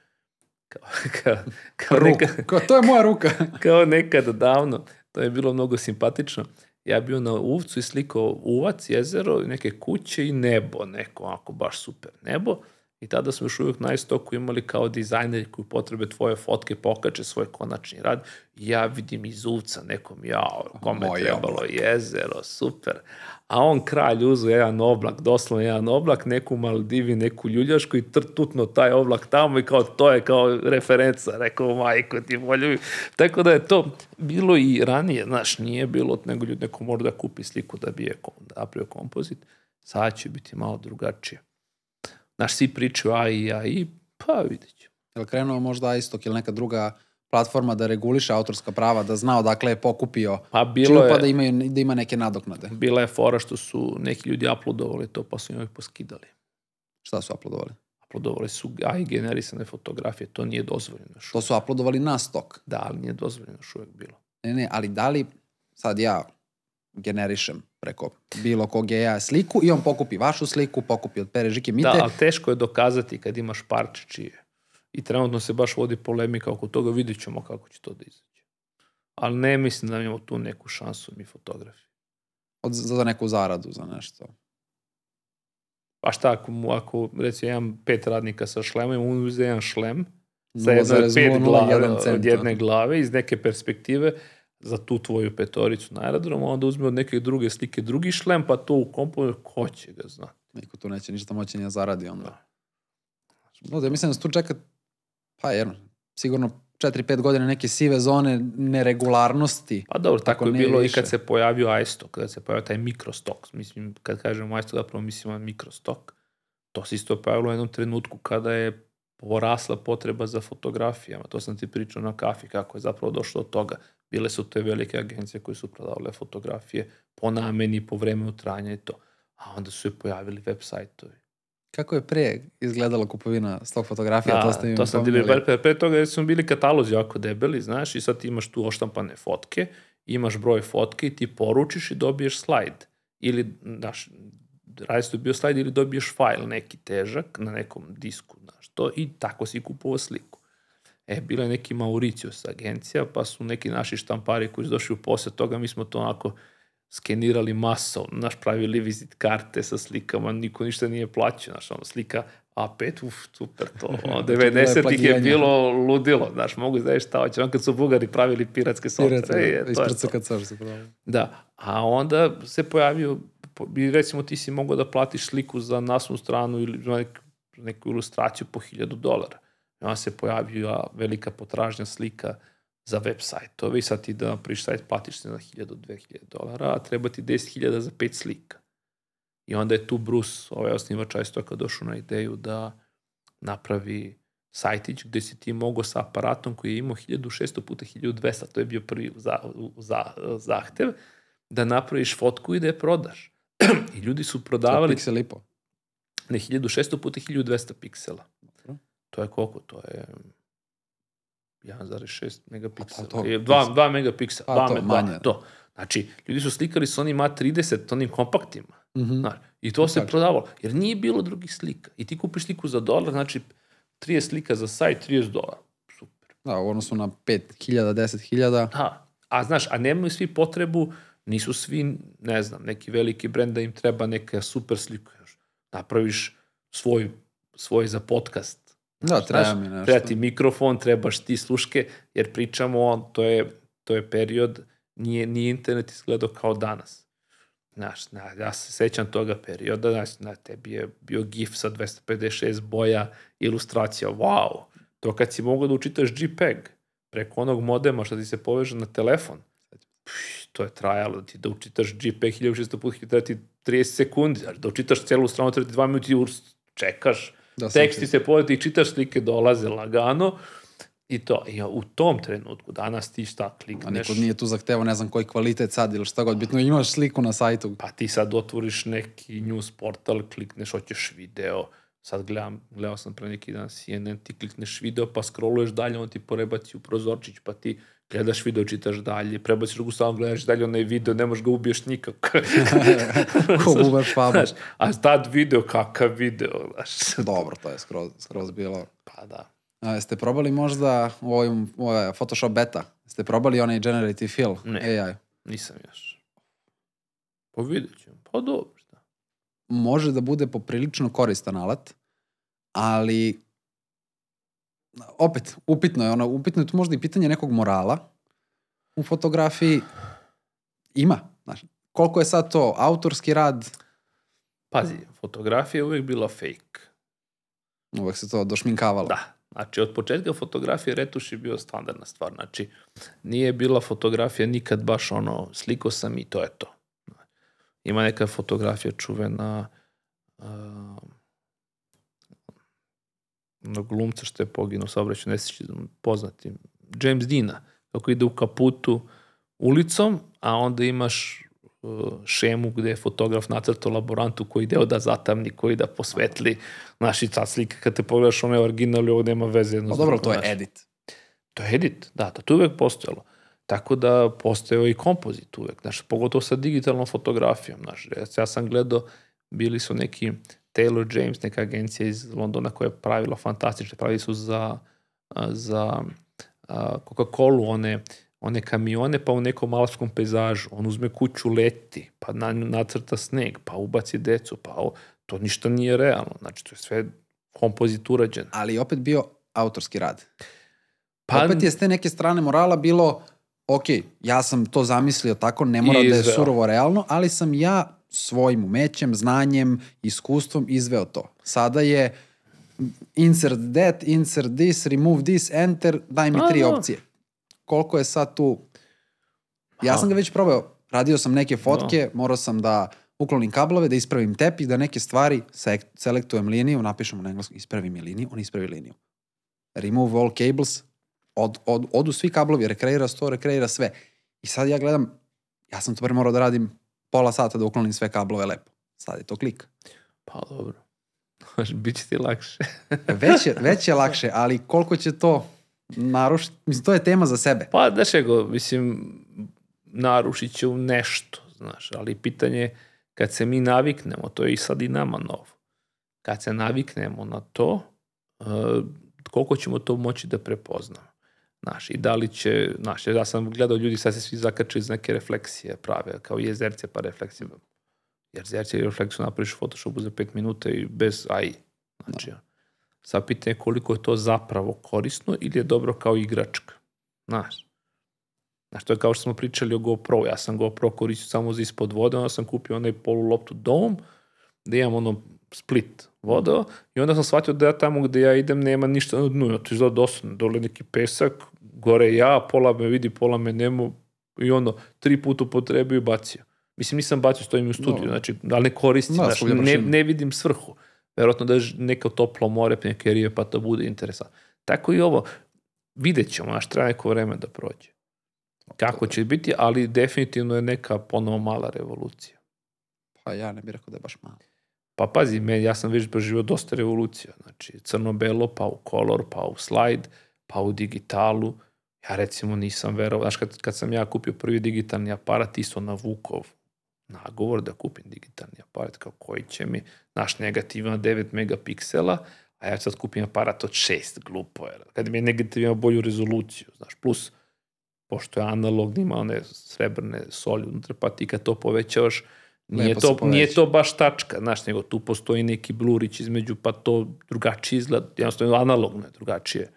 Kao, kao, kao, neka, Kao, to je moja ruka. kao nekada davno, to je bilo mnogo simpatično. Ja bio na Uvcu i slikao uvac, jezero, neke kuće i nebo, neko onako baš super nebo. I tada smo još uvijek na istoku imali kao dizajneri koji potrebe tvoje fotke pokače svoj konačni rad. Ja vidim iz Uvca nekom, jao, kome Moj trebalo jezero, super. A on kralj uzu jedan oblak, doslovno jedan oblak, neku Maldivi, neku ljuljašku i tr, tutno taj oblak tamo i kao to je kao referenca, rekao majko ti volju. Tako da je to bilo i ranije, znaš, nije bilo, nego ljudi neko mora da kupi sliku da bi je kom- da napravio kompozit. Sad će biti malo drugačije. Znaš, svi pričaju AI, AI, pa vidjet ćemo. Je li krenuo možda istok ili neka druga platforma da reguliše autorska prava, da zna odakle je pokupio Pa bilo je, pa da, imaju, da ima neke nadoknade. bila je fora što su neki ljudi uploadovali to, pa su im ih poskidali. Šta su uploadovali? Uploadovali su AI generisane fotografije, to nije dozvoljeno još. To su uploadovali na stok. Da, ali nije dozvoljeno još uvijek bilo. Ne, ne, ali da li sad ja generišem preko bilo kog ja sliku i on pokupi vašu sliku, pokupi od Pere Žike Mite, Da, ali teško je dokazati kad imaš parče čije. I trenutno se baš vodi polemika oko toga, vidjet ćemo kako će to da izađe. Ali ne mislim da imamo tu neku šansu mi fotografi. od, za neku zaradu, za nešto. Pa šta ako, ako recimo imam pet radnika sa šlemom, on uze jedan šlem sa jedne pet 0,001 glave, od jedne glave iz neke perspektive za tu tvoju petoricu na aerodromu, onda uzme od neke druge slike drugi šlem, pa to u komponiju, ko će ga znati? Niko tu neće ništa moći ni da zaradi onda. No, da mislim da se tu čeka, pa jedno, sigurno 4-5 godina neke sive zone neregularnosti. Pa dobro, tako, Ako je bilo i više. kad se pojavio iStock, kada se pojavio taj mikrostok. Mislim, kad kažemo iStock, zapravo mislimo na mikrostok. To se isto pojavilo u jednom trenutku kada je porasla potreba za fotografijama. To sam ti pričao na kafi, kako je zapravo došlo od toga. Bile su te velike agencije koje su prodavale fotografije po nameni, po vremenu trajanja i to. A onda su se pojavili web sajtovi. Kako je pre izgledala kupovina stok fotografija, Da, to ste mi to sam ti pominjali. pre, pre toga su bili katalozi jako debeli, znaš, i sad imaš tu oštampane fotke, imaš broj fotke i ti poručiš i dobiješ slajd. Ili, znaš, različito je bio slajd ili dobiješ fajl neki težak na nekom disku, znaš, to i tako si kupovao sliku. E, bila je neki Mauricius agencija, pa su neki naši štampari koji su došli u posle toga, mi smo to onako skenirali masovno, znaš, pravili vizit karte sa slikama, niko ništa nije plaćao, znaš, ono, slika A5, uf, super to, ono, Znači, bilo je 90-ih je bilo ludilo, znaš, mogu znaš šta hoće, on kad su Bugari pravili piratske Pirat, softvere, e, to je ispred to. CKC što se. Da, a onda se pojavio, recimo ti si mogao da platiš sliku za nasnu stranu ili za nek, neku ilustraciju po 1000 dolara. I onda se pojavila velika potražnja slika za web sajtove i sad ti da napriš sajt platiš se na 1000-2000 dolara, a treba ti 10.000 za pet slika. I onda je tu Bruce, ovaj osnivač istoka, došao na ideju da napravi sajtić gde si ti mogao sa aparatom koji je imao 1600 puta 1200, to je bio prvi za, za, zahtev, da napraviš fotku i da je prodaš. I ljudi su prodavali... Pixel i po. Ne, 1600 puta 1200 piksela. To je koliko? To je 1,6 megapiksela. Pa to- 2, 2 megapiksela. Pa 2 to, me, manje. to. Znači, ljudi su slikali sa onim A30, onim kompaktima. Mhm. Znaš, I to se prodavalo. Jer nije bilo drugih slika. I ti kupiš sliku za dolar, znači 30 slika za sajt, 30 dolara. Super. Da, u odnosu na 5000, 10.000. Da. A znaš, a nemaju svi potrebu, nisu svi, ne znam, neki veliki brend da im treba neka super slika. Napraviš svoj, svoj za podcast. Da, treba Znaš, mi nešto. Treba ti mikrofon, trebaš ti sluške, jer pričamo, to je, to je period, nije, nije internet izgledao kao danas. Znaš, na, ja se sećam toga perioda, znaš, na tebi je bio GIF sa 256 boja, ilustracija, wow! To kad si mogao da učitaš JPEG preko onog modema što ti se poveže na telefon, pš, to je trajalo, ti da učitaš JPEG 1600 puta, treba ti 30 sekundi, da učitaš celu stranu, treba ti 2 minuta i urs- čekaš, Da teksti se povedi i čitaš slike dolaze lagano i to. I u tom trenutku danas ti šta A klikneš, niko nije tu zahtevao ne znam koji kvalitet sad ili šta god. Bitno imaš sliku na sajtu. pa ti sad otvoriš neki news portal, klikneš, hoćeš video, sad gledam, gledao sam pre neki dan CNN, ti klikneš video pa scrolluješ dalje, on ti porebaci u prozorčić, pa ti gledaš video, čitaš dalje, prebaciš drugu stranu, gledaš dalje onaj video, ne možeš ga ubiješ nikako. Ko bubaš fabu. Znaš, a tad video, kakav video, znaš. Dobro, to je skroz, skroz bilo. Pa da. A, jeste probali možda u ovim, u ovaj Photoshop beta? Jeste probali onaj generative fill? Ne. AI? Nisam još. Pa vidjet ćemo. Pa dobro, šta. Može da bude poprilično koristan alat, ali opet, upitno je ono, upitno je tu možda i pitanje nekog morala u fotografiji. Ima, znaš, koliko je sad to autorski rad, Pazi, fotografija je uvijek bila fake. uvek se to došminkavalo. Da. Znači, od početka fotografije retuš je bio standardna stvar. Znači, nije bila fotografija nikad baš ono, sliko sam i to je to. Ima neka fotografija čuvena uh, onog glumca što je poginuo sa obraću nesrećom poznatim, James Dina, kako ide u kaputu ulicom, a onda imaš uh, šemu gde je fotograf nacrtao laborantu koji deo da zatamni, koji da posvetli. Znaš, i ta slika kad te pogledaš, ona je original i ovo nema veze jedno Pa dobro, to je znaš. edit. To je edit, da, to je uvek postojalo. Tako da postojao i kompozit uvek, znaš, pogotovo sa digitalnom fotografijom, znaš, ja, sam gledao, bili su neki Taylor James, neka agencija iz Londona koja je pravila fantastične, pravili su za, za Coca-Cola one, one kamione, pa u nekom alpskom pejzažu, on uzme kuću leti, pa na nacrta sneg, pa ubaci decu, pa o, to ništa nije realno, znači to je sve kompozit urađen. Ali opet bio autorski rad. Pa, opet je s te neke strane morala bilo, ok, ja sam to zamislio tako, ne mora da je izveo. surovo realno, ali sam ja svojim umećem, znanjem, iskustvom izveo to. Sada je insert that, insert this, remove this, enter, daj mi A, tri da. opcije. Koliko je sad tu... Ja sam ga već probao, radio sam neke fotke, morao sam da uklonim kablove, da ispravim tepih, da neke stvari selektujem liniju, napišemo na engleskom, ispravi mi liniju, on ispravi liniju. Remove all cables, od, od, odu svi kablovi, rekreira sto, rekreira sve. I sad ja gledam, ja sam to pre morao da radim pola sata da uklonim sve kablove lepo. Sad je to klik. Pa dobro. Biće ti lakše. Već je, već je lakše, ali koliko će to narušiti, mislim, to je tema za sebe. Pa, znaš ego, mislim, narušit će u nešto, znaš, ali pitanje je kad se mi naviknemo, to je i sad i nama novo, kad se naviknemo na to, uh, koliko ćemo to moći da prepoznamo. Znaš, i da li će, znaš, ja sam gledao ljudi, sad se svi zakačaju iz neke refleksije prave, kao jezerce pa refleksije. Jezerce i refleksiju napraviš u Photoshopu za 5 minuta i bez AI. Znači, sad pitanje je koliko je to zapravo korisno ili je dobro kao igračka. Znaš, Znaš, to je kao što smo pričali o GoPro. Ja sam GoPro koristio samo za ispod vode, onda sam kupio onaj polu loptu dom, da imam ono split vodao i onda sam shvatio da ja tamo gde ja idem nema ništa na dnu. Ja to izgleda dosadno. Dole neki pesak, gore ja, pola me vidi, pola me nema i ono, tri puta upotrebio i bacio. Mislim, nisam bacio, stojim u studiju, No. znači, ali ne koristim, Da, znaš, skuplja ne, ne vidim svrhu. Verovatno da je neka toplo more, neke rive, pa to bude interesantno. Tako i ovo, vidjet ćemo, znaš, treba neko vreme da prođe. Kako će biti, ali definitivno je neka ponovo mala revolucija. Pa ja ne bih rekao da je baš malo. Pa pazi, me, ja sam već proživio dosta revolucija. Znači, crno-belo, pa u color, pa u slide, pa u digitalu. Ja recimo nisam verovao, znaš, kad, kad sam ja kupio prvi digitalni aparat, isto na Vukov nagovor da kupim digitalni aparat, kao koji će mi, naš negativ ima 9 megapiksela, a ja sad kupim aparat od 6, glupo je. Kad mi je negativ ima bolju rezoluciju, znaš, plus, pošto je analogni, ima one srebrne soli unutra, pa ti kad to povećavaš, nije Lepo to, nije to baš tačka, znaš, nego tu postoji neki blurić između, pa to drugačije izgleda, jednostavno analogno je drugačije.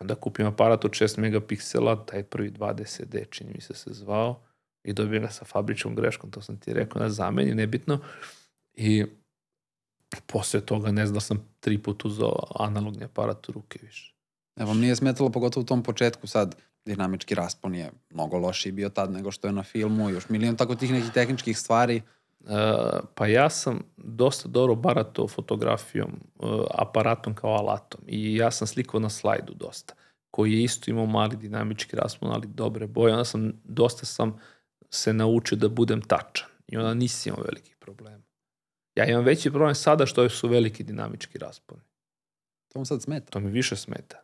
Onda kupim aparat od 6 megapiksela, taj prvi 20D, čini mi se se zvao, i dobijem ga sa fabričkom greškom, to sam ti rekao, na zameni, nebitno. I posle toga ne znam da sam tri puta uzao analogni aparat u ruke više. Ne, vam nije smetalo pogotovo u tom početku sad dinamički raspon je mnogo lošiji bio tad nego što je na filmu, još milion tako tih nekih tehničkih stvari. Uh, pa ja sam dosta dobro barato fotografijom, uh, aparatom kao alatom i ja sam slikao na slajdu dosta, koji je isto imao mali dinamički raspon, ali dobre boje. Onda sam, dosta sam se naučio da budem tačan i onda nisi imao velikih problema. Ja imam veći problem sada što su veliki dinamički rasponi. To vam sad smeta. To mi više smeta.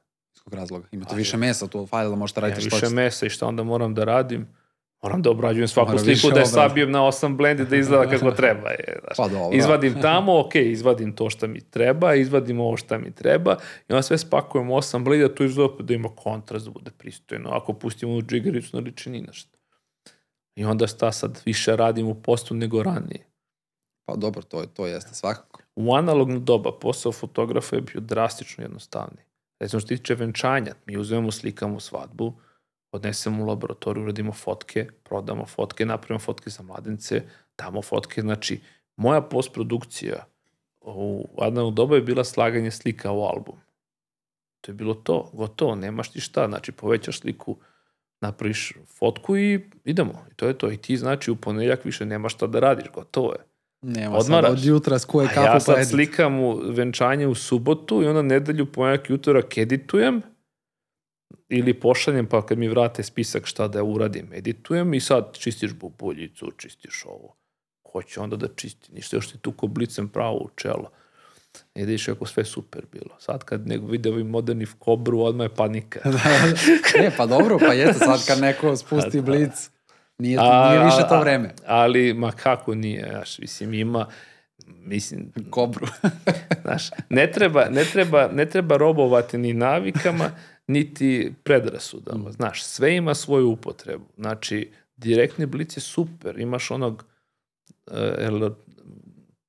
Iz kog razloga? Imate više mesa tu u fajlu da možete Ja raditi što više ćete. mesa i šta onda moram da radim? Moram da obrađujem svaku Mora sliku, više da je sabijem na 8 blendi da izgleda kako treba. Je, znaš. Pa dobro. Izvadim tamo, ok, izvadim to što mi treba, izvadim ovo što mi treba i onda sve spakujem u 8 bleda, tu izgleda da ima kontrast, da bude pristojno. Ako pustimo u džigericu, ni na šta. I onda sta sad više radim u postu nego ranije. Pa dobro, to, to jeste svakako. U analogno doba posao fotografa je bio drastično jednostavniji. Recimo što tiče venčanja, mi uzmemo, slikamo svadbu, odnesemo u laboratoriju, uradimo fotke, prodamo fotke, napravimo fotke za mladence, damo fotke. Znači, moja postprodukcija u analogno doba je bila slaganje slika u album. To je bilo to, gotovo, nemaš ti šta. Znači, povećaš sliku, napraviš fotku i idemo. I to je to. I ti, znači, u ponedeljak više nemaš šta da radiš, gotovo je. Nema Odmaraš. sad od jutra skuje A kafu ja pa sad edit. slikam u venčanje u subotu i onda nedelju ponedjeljak i utorak editujem ili pošaljem pa kad mi vrate spisak šta da uradim, editujem i sad čistiš bubuljicu, čistiš ovo. Ko će onda da čisti? Ništa još ti tu koblicem pravo u čelo. I da kako sve super bilo. Sad kad nego vide ovaj moderni kobru, odmah je panika. e, pa dobro, pa jeste sad kad neko spusti A, da. blic, nije, A, nije više to vreme. Ali, ma kako nije, znaš, mislim, ima, mislim, Kobru. Znaš, ne treba, ne, treba, ne treba robovati ni navikama, niti predrasudama. Znaš, sve ima svoju upotrebu. Znači, direktni blic je super. Imaš onog uh, el,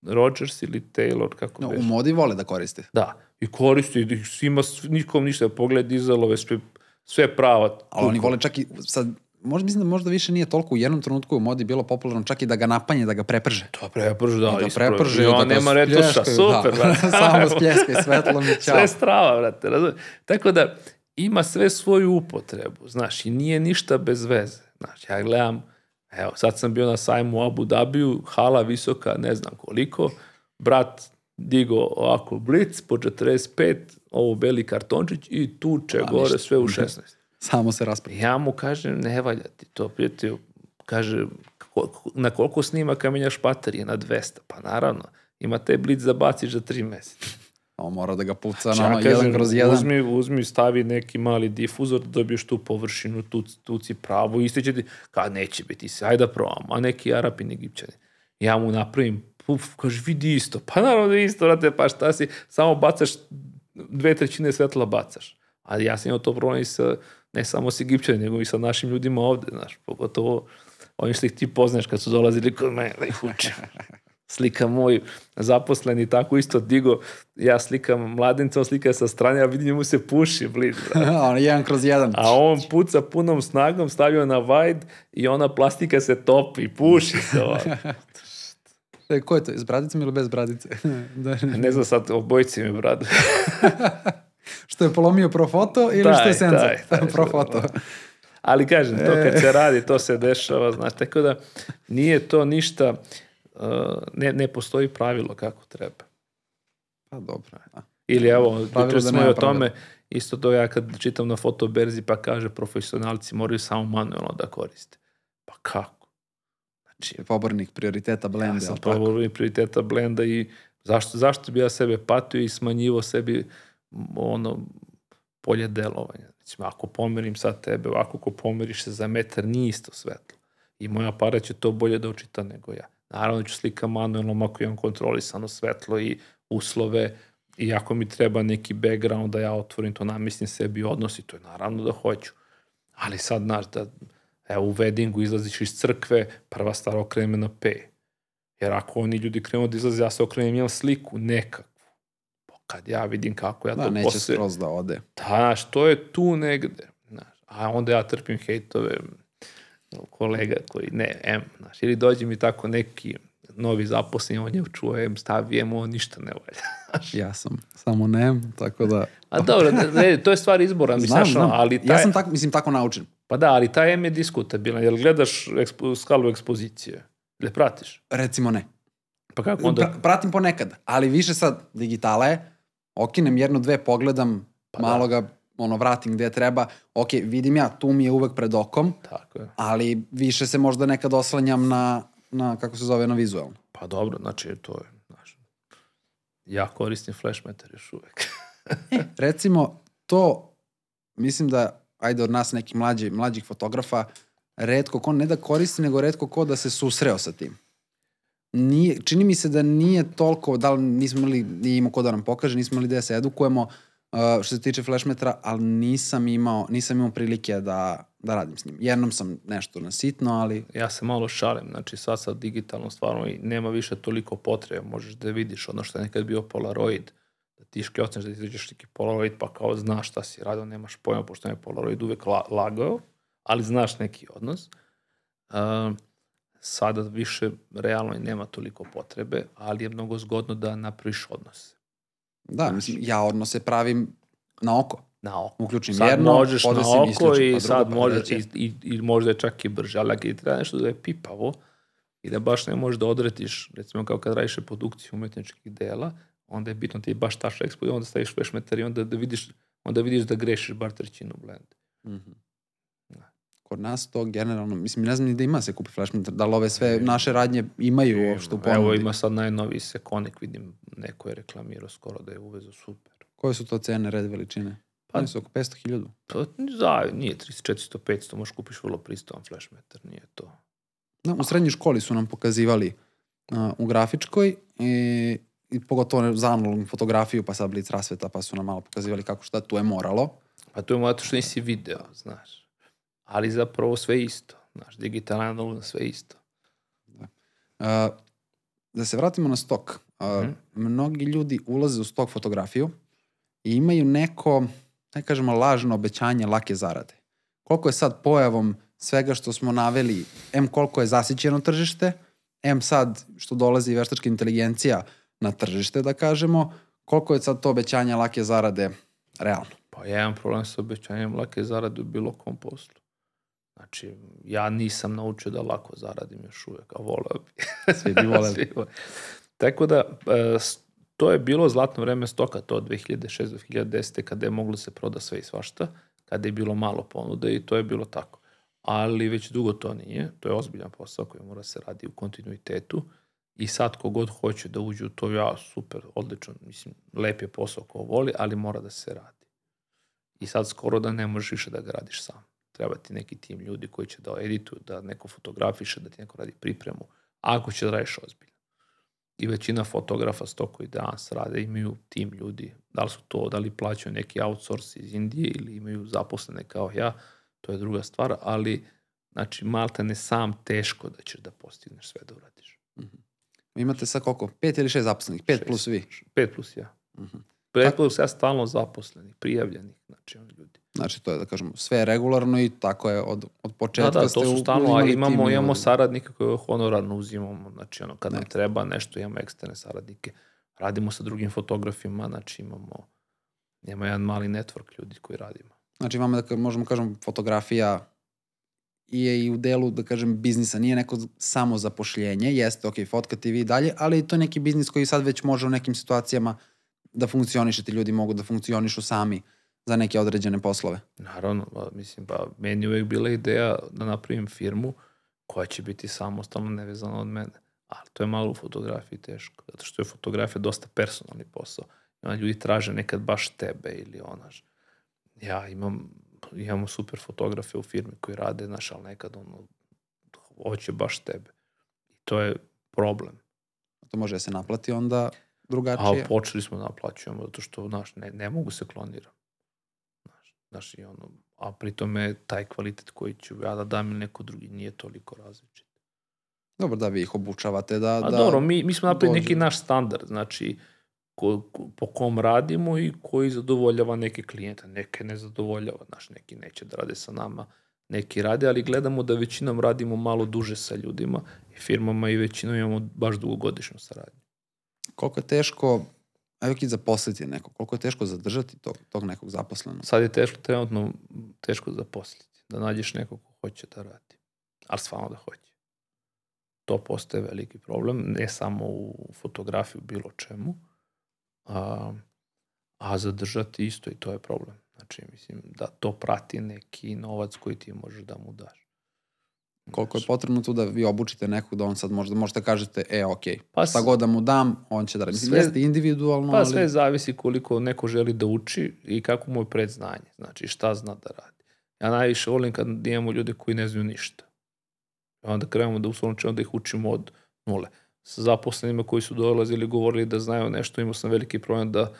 Rogers ili Taylor, kako No, no, u modi vole da koriste. Da, i koristi, i svima, nikom ništa, pogled dizalove, sve, sve prava. Ali oni vole čak i, sad, možda mislim da možda više nije toliko u jednom trenutku u modi bilo popularno čak i da ga napanje, da ga preprže. To preprže, da, da ispravo. preprže, I on da ga nema retuša, super, da. brate. Samo spljeskaj svetlom i ćao. Sve strava, brate, razumiješ? Tako da, ima sve svoju upotrebu, znaš, i nije ništa bez veze. Znaš, ja gledam, evo, sad sam bio na sajmu u Abu Dhabiju, hala visoka, ne znam koliko, brat digo ovako blic po 45, ovo beli kartončić i tuče A, gore ništa. sve u 16. Samo se raspravlja. Ja mu kažem, ne valja ti to, prijatelju. Kaže, na koliko snimaka menjaš baterije? Na 200. Pa naravno, ima taj blic da baciš za 3 meseca. On mora da ga puca na Ja ono jedan kroz jedan. Uzmi, uzmi, stavi neki mali difuzor da dobiješ tu površinu, tu, tuci pravo, ističe ti, kad neće biti se, ajde da probamo, a neki Arapi, ni Egipćani. Ja mu napravim, puf, kaže, vidi isto, pa naravno da isto, brate, pa šta si, samo bacaš, dve trećine svetla bacaš. A ja sam imao to problem i sa, ne samo s Egipćani, nego i sa našim ljudima ovde, znaš, pogotovo ovim što ih ti poznaš kad su dolazili kod mene da ih učim. Slika moj zaposleni tako isto digo, ja slikam mladenca, on slika sa strane, a vidim mu se puši brate. ono jedan kroz jedan. A on puca punom snagom, stavio na wide i ona plastika se topi, puši se ovako. E, ko je to, s bradicom ili bez bradice? da, Ne znam sad, obojici mi bradu. Što je polomio Profoto ili Taj, što je senzor? taj, taj, Profoto. Ali kažem, to kad se radi, to se dešava, znaš, tako da nije to ništa, uh, ne, ne postoji pravilo kako treba. Pa dobro. Da. Ili evo, pričali da smo i o tome, isto to ja kad čitam na fotoberzi pa kaže profesionalci moraju samo manuelno da koriste. Pa kako? Znači, Pobornik prioriteta blenda. ja sam povrlo prioriteta blenda i zašto, zašto bi ja sebe patio i smanjivo sebi ono polje delovanja. Recimo, ako pomerim sad tebe, ovako ako pomeriš se za metar, nije isto svetlo. I moj aparat će to bolje da očita nego ja. Naravno ću slika manuelno ako imam kontrolisano svetlo i uslove i ako mi treba neki background da ja otvorim to, namestim sebi odnos i to je naravno da hoću. Ali sad, znaš, da evo, u weddingu izlaziš iz crkve, prva stvar okrene na P. Jer ako oni ljudi krenu da izlaze, ja se okrenem, imam sliku nekakvu. Kad ja vidim kako ja Da, to neće posle... skroz da ode. Da, znaš, to je tu negde. Znaš, a onda ja trpim hejtove kolega koji ne, em, znaš, ili dođe mi tako neki novi zaposleni, on je čuo, em, stavijem, on ništa ne valja. Ja sam samo ne, tako da... A dobro, ne, ne, to je stvar izbora, Znam, znaš, znam. ali taj, Ja sam tako, mislim, tako naučen. pa da, ali taj M je diskutabilan, jer gledaš ekspo, skalu ekspozicije, ili pratiš? Recimo ne. Pa kako onda? Pra- pratim ponekad, ali više sad digitala je, okinem jedno, dve, pogledam, Pa da. malo ga ono, vratim gde treba, ok, vidim ja, tu mi je uvek pred okom, Tako je. ali više se možda nekad oslanjam na, na kako se zove, na vizualno. Pa dobro, znači to je, znaš, ja koristim flash meter još uvek. Recimo, to, mislim da, ajde od nas neki mlađi, mlađih fotografa, redko ko ne da koristi, nego redko ko da se susreo sa tim. Nije, čini mi se da nije toliko, da li nismo imali, nije imao ko da nam pokaže, nismo imali da se edukujemo uh, što se tiče flashmetra, ali nisam imao, nisam imao prilike da, da radim s njim. Jednom sam nešto na sitno, ali ja se malo šalim, znači sad sa digitalnom stvarno i nema više toliko potrebe, možeš da vidiš ono što je nekad bio Polaroid, da ti škljocneš da izređeš neki Polaroid pa kao znaš šta si radio, nemaš pojma pošto je Polaroid uvek la, lagao, ali znaš neki odnos. Um, sada više realno i nema toliko potrebe, ali je mnogo zgodno da napraviš odnose. da, mislim, ja odnose pravim na oko. Na oko. Uključim Sad jedno, možeš na oko isključim, i pa drugo, sad pa može, treće. i, i, i možda je čak i brže, ali ako ti treba nešto da je pipavo i da baš ne možeš da odretiš, recimo kao kad radiš reprodukciju umetničkih dela, onda je bitno ti je baš taš ekspo i onda staviš flash meter i onda da vidiš, onda vidiš da grešiš bar trećinu blend. Mhm. Kod nas to generalno, mislim, ne znam ni da ima se kupi flash meter, da li ove sve naše radnje imaju uopšte u ponudi. Evo ima sad najnoviji Sekonik, vidim, neko je reklamirao skoro da je uvezo super. Koje su to cene, red veličine? Pa- Pa, su oko 500.000. To za, nije 300, 400, 500, možeš kupiš vrlo pristovan flash meter, nije to. Da, u srednjoj školi su nam pokazivali uh, u grafičkoj i, i pogotovo za analognu fotografiju, pa sad blic rasveta, pa su nam malo pokazivali kako šta tu je moralo. Pa to je zato što nisi video, znaš. Ali zapravo sve isto. Znaš, digitalno analogno sve isto. Uh, da se vratimo na stok. Uh, Mhm. Mnogi ljudi ulaze u stok fotografiju i imaju neko, ne kažemo, lažno obećanje lake zarade. Koliko je sad pojavom svega što smo naveli, M koliko je zasićeno tržište, M sad što dolazi veštačka inteligencija na tržište, da kažemo, koliko je sad to obećanje lake zarade realno. Pa jedan problem sa obećanjem lake zarade u bilo kom poslu. Znači, ja nisam naučio da lako zaradim još uvek, a voleo bi. Svi bi voleli. Svi. Tako da, e, to je bilo zlatno vreme stoka, to od 2006-2010. kada je moglo se proda sve i svašta, kada je bilo malo ponude i to je bilo tako. Ali već dugo to nije, to je ozbiljan posao koji mora se radi u kontinuitetu i sad kogod hoće da uđe u to, ja, super, odlično, mislim, lep je posao ko voli, ali mora da se radi. I sad skoro da ne možeš više da ga radiš sam. Treba ti neki tim ljudi koji će da edituju, da neko fotografiše, da ti neko radi pripremu, ako će da radiš ozbiljno. I većina fotografa sto koji danas rade imaju tim ljudi. Da li su to, da li plaćaju neki outsource iz Indije ili imaju zaposlene kao ja, to je druga stvar, ali znači malta ne sam teško da ćeš da postigneš sve da uradiš. Vi imate sad koliko? Pet ili šest zaposlenih? Pet Šest. plus vi. 5 plus ja. Mhm. 5 plus ja stalno zaposleni, prijavljeni, znači oni ljudi. Znači, to je, da kažemo, sve regularno i tako je od, od početka Da, da, to su stalno, a imamo, tim imamo ljudi. saradnike koje honorarno uzimamo, znači ono, kad nam Ne. treba nešto, imamo eksterne saradnike. Radimo sa drugim fotografima, znači imamo, imamo jedan mali network ljudi koji radimo. Znači, vama da možemo kažemo fotografija je i u delu, da kažem, biznisa. Nije neko samo zapošljenje, jeste, ok, fotkati vi i dalje, ali to je neki biznis koji sad već može u nekim situacijama da funkcioniše, ti ljudi mogu da funkcionišu sami za neke određene poslove. Naravno, ba, mislim, pa meni uvek bila ideja da napravim firmu koja će biti samostalno nevezana od mene. Ali to je malo u fotografiji teško, zato što je fotografija dosta personalni posao. I onda ljudi traže nekad baš tebe ili onaš. Ja imam, imamo super fotografe u firmi koji rade, znaš, ali nekad ono, hoće baš tebe. I to je problem. To može da se naplati onda drugačije. A počeli smo da naplaćujemo, zato što, znaš, ne, ne mogu se kloniram. Znaš, i ono, a pritome taj kvalitet koji ću ja da dam ili neko drugi nije toliko različit. Dobro da vi ih obučavate da... A da dobro, mi, mi smo napravili neki naš standard, znači ko, ko, po kom radimo i koji zadovoljava neke klijente. Neke ne zadovoljava, znaš, neki neće da rade sa nama, neki rade, ali gledamo da većinom radimo malo duže sa ljudima i firmama i većinom imamo baš dugogodišnju saradnju. Koliko je teško, ajde ki zaposliti nekog, koliko je teško zadržati tog, tog nekog zaposlenog? Sad je teško, trenutno teško zaposliti, da nađeš nekog ko hoće da radi, ali stvarno da hoće. To postaje veliki problem, ne samo u fotografiji, u bilo čemu, a, a zadržati isto i to je problem. Znači, mislim, da to prati neki novac koji ti možeš da mu daš. Koliko je potrebno tu da vi obučite nekog da on sad možda možete kažete, e, ok, Pa šta god da mu dam, on će da radi. Sve- jeste individualno, Pa ali... sve zavisi koliko neko želi da uči i kako mu je predznanje. Znači šta zna da radi. Ja najviše volim kad imamo ljude koji ne znaju ništa. Onda krenemo da uslovno čemu da ih učimo od nule. Sa zaposlenima koji su dolazili govorili da znaju nešto, imao sam veliki problem da,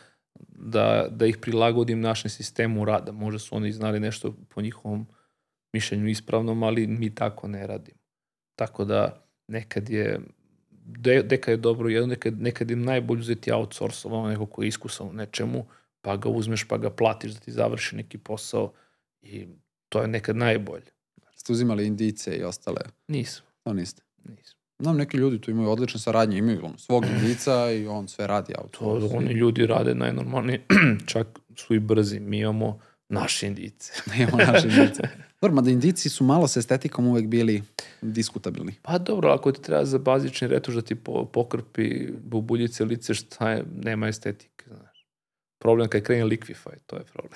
da, da ih prilagodim našem sistemu rada. Možda su oni znali nešto po njihovom mišljenju ispravnom, ali mi tako ne radimo. Tako da nekad je de, nekad je dobro jedno, nekad, nekad je najbolje uzeti outsource, ovo neko ko je iskusan u nečemu, pa ga uzmeš, pa ga platiš da ti završi neki posao i to je nekad najbolje. Ste uzimali indice i ostale, Nisam, to niste. nisam. Znam, neki ljudi tu imaju odlične saradnje, imaju ono, svog indica i on sve radi To auto. oni ljudi rade najnormalnije, čak su i brzi. Mi imamo naše indice. Imamo naše indice. Dobro, mada indici su malo sa estetikom uvek bili diskutabilni. Pa dobro, ako ti treba za bazični retuš da ti po, pokrpi bubuljice lice, šta je, nema estetike, znaš. Problem kad krene Liquify, to je problem.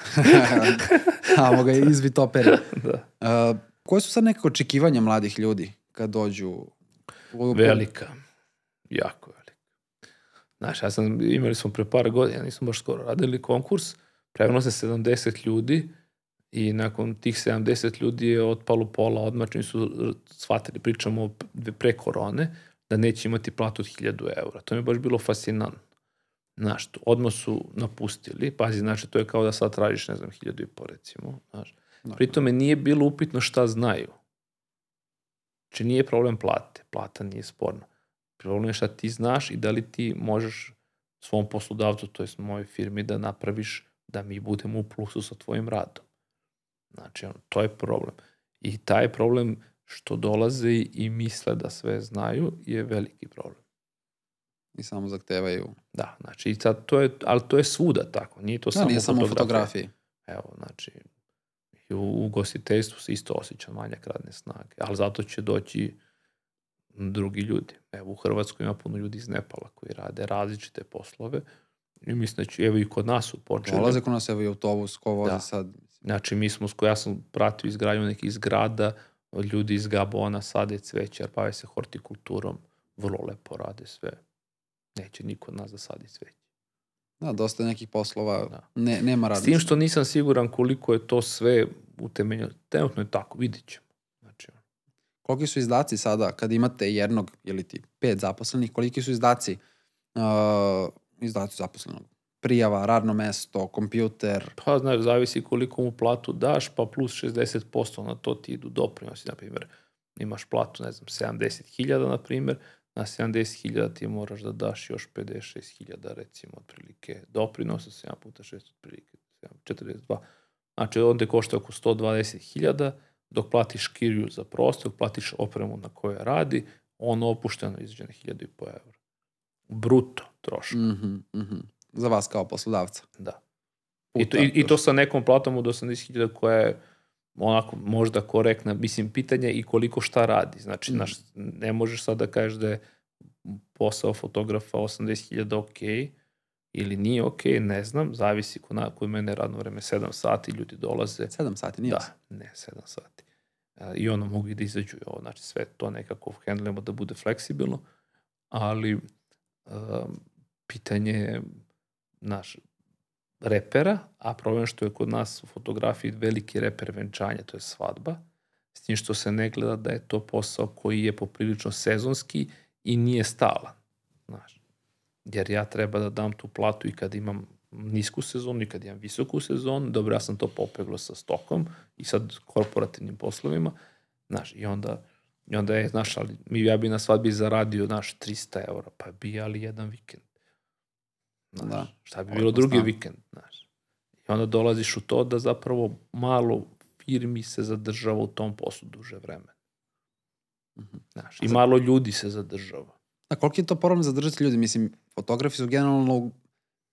Amo ga izvitoperi. da. Uh, koje su sad neke očekivanja mladih ljudi kad dođu u... Velika. Jako velika. Znaš, ja sam, imali smo pre par godina, nismo baš skoro radili konkurs, pravilo se 70 ljudi i nakon tih 70 ljudi je otpalo pola odmah, čim su shvatili, pričamo pre korone, da neće imati platu od 1000 eura. To mi je baš bilo fascinantno. Znaš, odmah su napustili, pazi, znači, to je kao da sad tražiš, ne znam, 1000 i po recimo, znaš. Da. Pritome nije bilo upitno šta znaju. Znači nije problem plate, plata nije sporna. Problem je šta ti znaš i da li ti možeš svom poslodavcu, to jest mojoj firmi, da napraviš da mi budemo u plusu sa tvojim radom. Znači, ono, to je problem. I taj problem što dolaze i misle da sve znaju je veliki problem. I samo zahtevaju. Da, znači, i sad to je, ali to je svuda tako, nije to Da, samo nije samo u fotografiji. Evo, znači, i u ugostiteljstvu se isto osjeća manjak radne snage, ali zato će doći drugi ljudi. Evo, u Hrvatskoj ima puno ljudi iz Nepala koji rade različite poslove i mislim da će, evo i kod nas su počeli. Dolaze kod nas, evo i autobus, ko vozi Da. sad. Znači, mi smo, ja sam pratio izgradnju nekih zgrada, ljudi iz Gabona sade cveće, jer bave se hortikulturom, vrlo lepo rade sve. Neće niko od nas da sadi cveće. Da, dosta nekih poslova, Da. ne, nema S radnosti. tim što nisam siguran koliko je to sve utemeljeno. Trenutno je tako, vidit ćemo. Znači, Koliki su izdaci sada kad imate jednog ili ti pet zaposlenih, koliki su izdaci uh, izdaci zaposlenog? Prijava, radno mesto, kompjuter, pa znaš, zavisi koliko mu platu daš, pa plus 60% na to ti idu doprinosi, na primjer. Imaš platu, ne znam, 70.000, na primjer, na 70.000 ti moraš da daš još 56.000, recimo, otprilike doprinosa, 7 puta 6, otprilike 7, 42. Znači, onda košta oko 120.000, dok platiš kiriju za prostor, dok platiš opremu na kojoj radi, on opušteno izađe na 1.500 eura. Bruto trošak, mhm, mhm. Za vas kao poslodavca. da. I to, i, I to sa nekom platom od 80.000 koja je onako možda korektna, mislim, pitanje i koliko šta radi. Znači, Mm. znaš, ne možeš sad da kažeš da je posao fotografa 80.000 ok ili nije ok, ne znam, zavisi kod, na, kod mene radno vreme 7 sati, ljudi dolaze. 7 sati, nije. Da, ne, 7 sati. E, I ono mogu i da izađu ovo, znači sve to nekako handlujemo da bude fleksibilno, ali um, pitanje je naš repera, a problem što je kod nas u fotografiji veliki reper venčanja, to je svadba, s tim što se ne gleda da je to posao koji je poprilično sezonski i nije stalan. Znaš. Jer ja treba da dam tu platu i kad imam nisku sezonu i kad imam visoku sezonu, dobro, ja sam to popeglo sa stokom i sad korporativnim poslovima, znaš, i onda, i onda je, znaš, ali ja bi na svadbi zaradio, znaš, 300 eura, pa bi ali jedan vikend. Znaš, Da. Šta bi bilo drugi znam. vikend, znaš. I onda dolaziš u to da zapravo malo firmi se zadržava u tom poslu duže vremena. Mhm. Znaš, i malo ljudi se zadržava. A koliko je to problem zadržati ljudi? Mislim, fotografi su generalno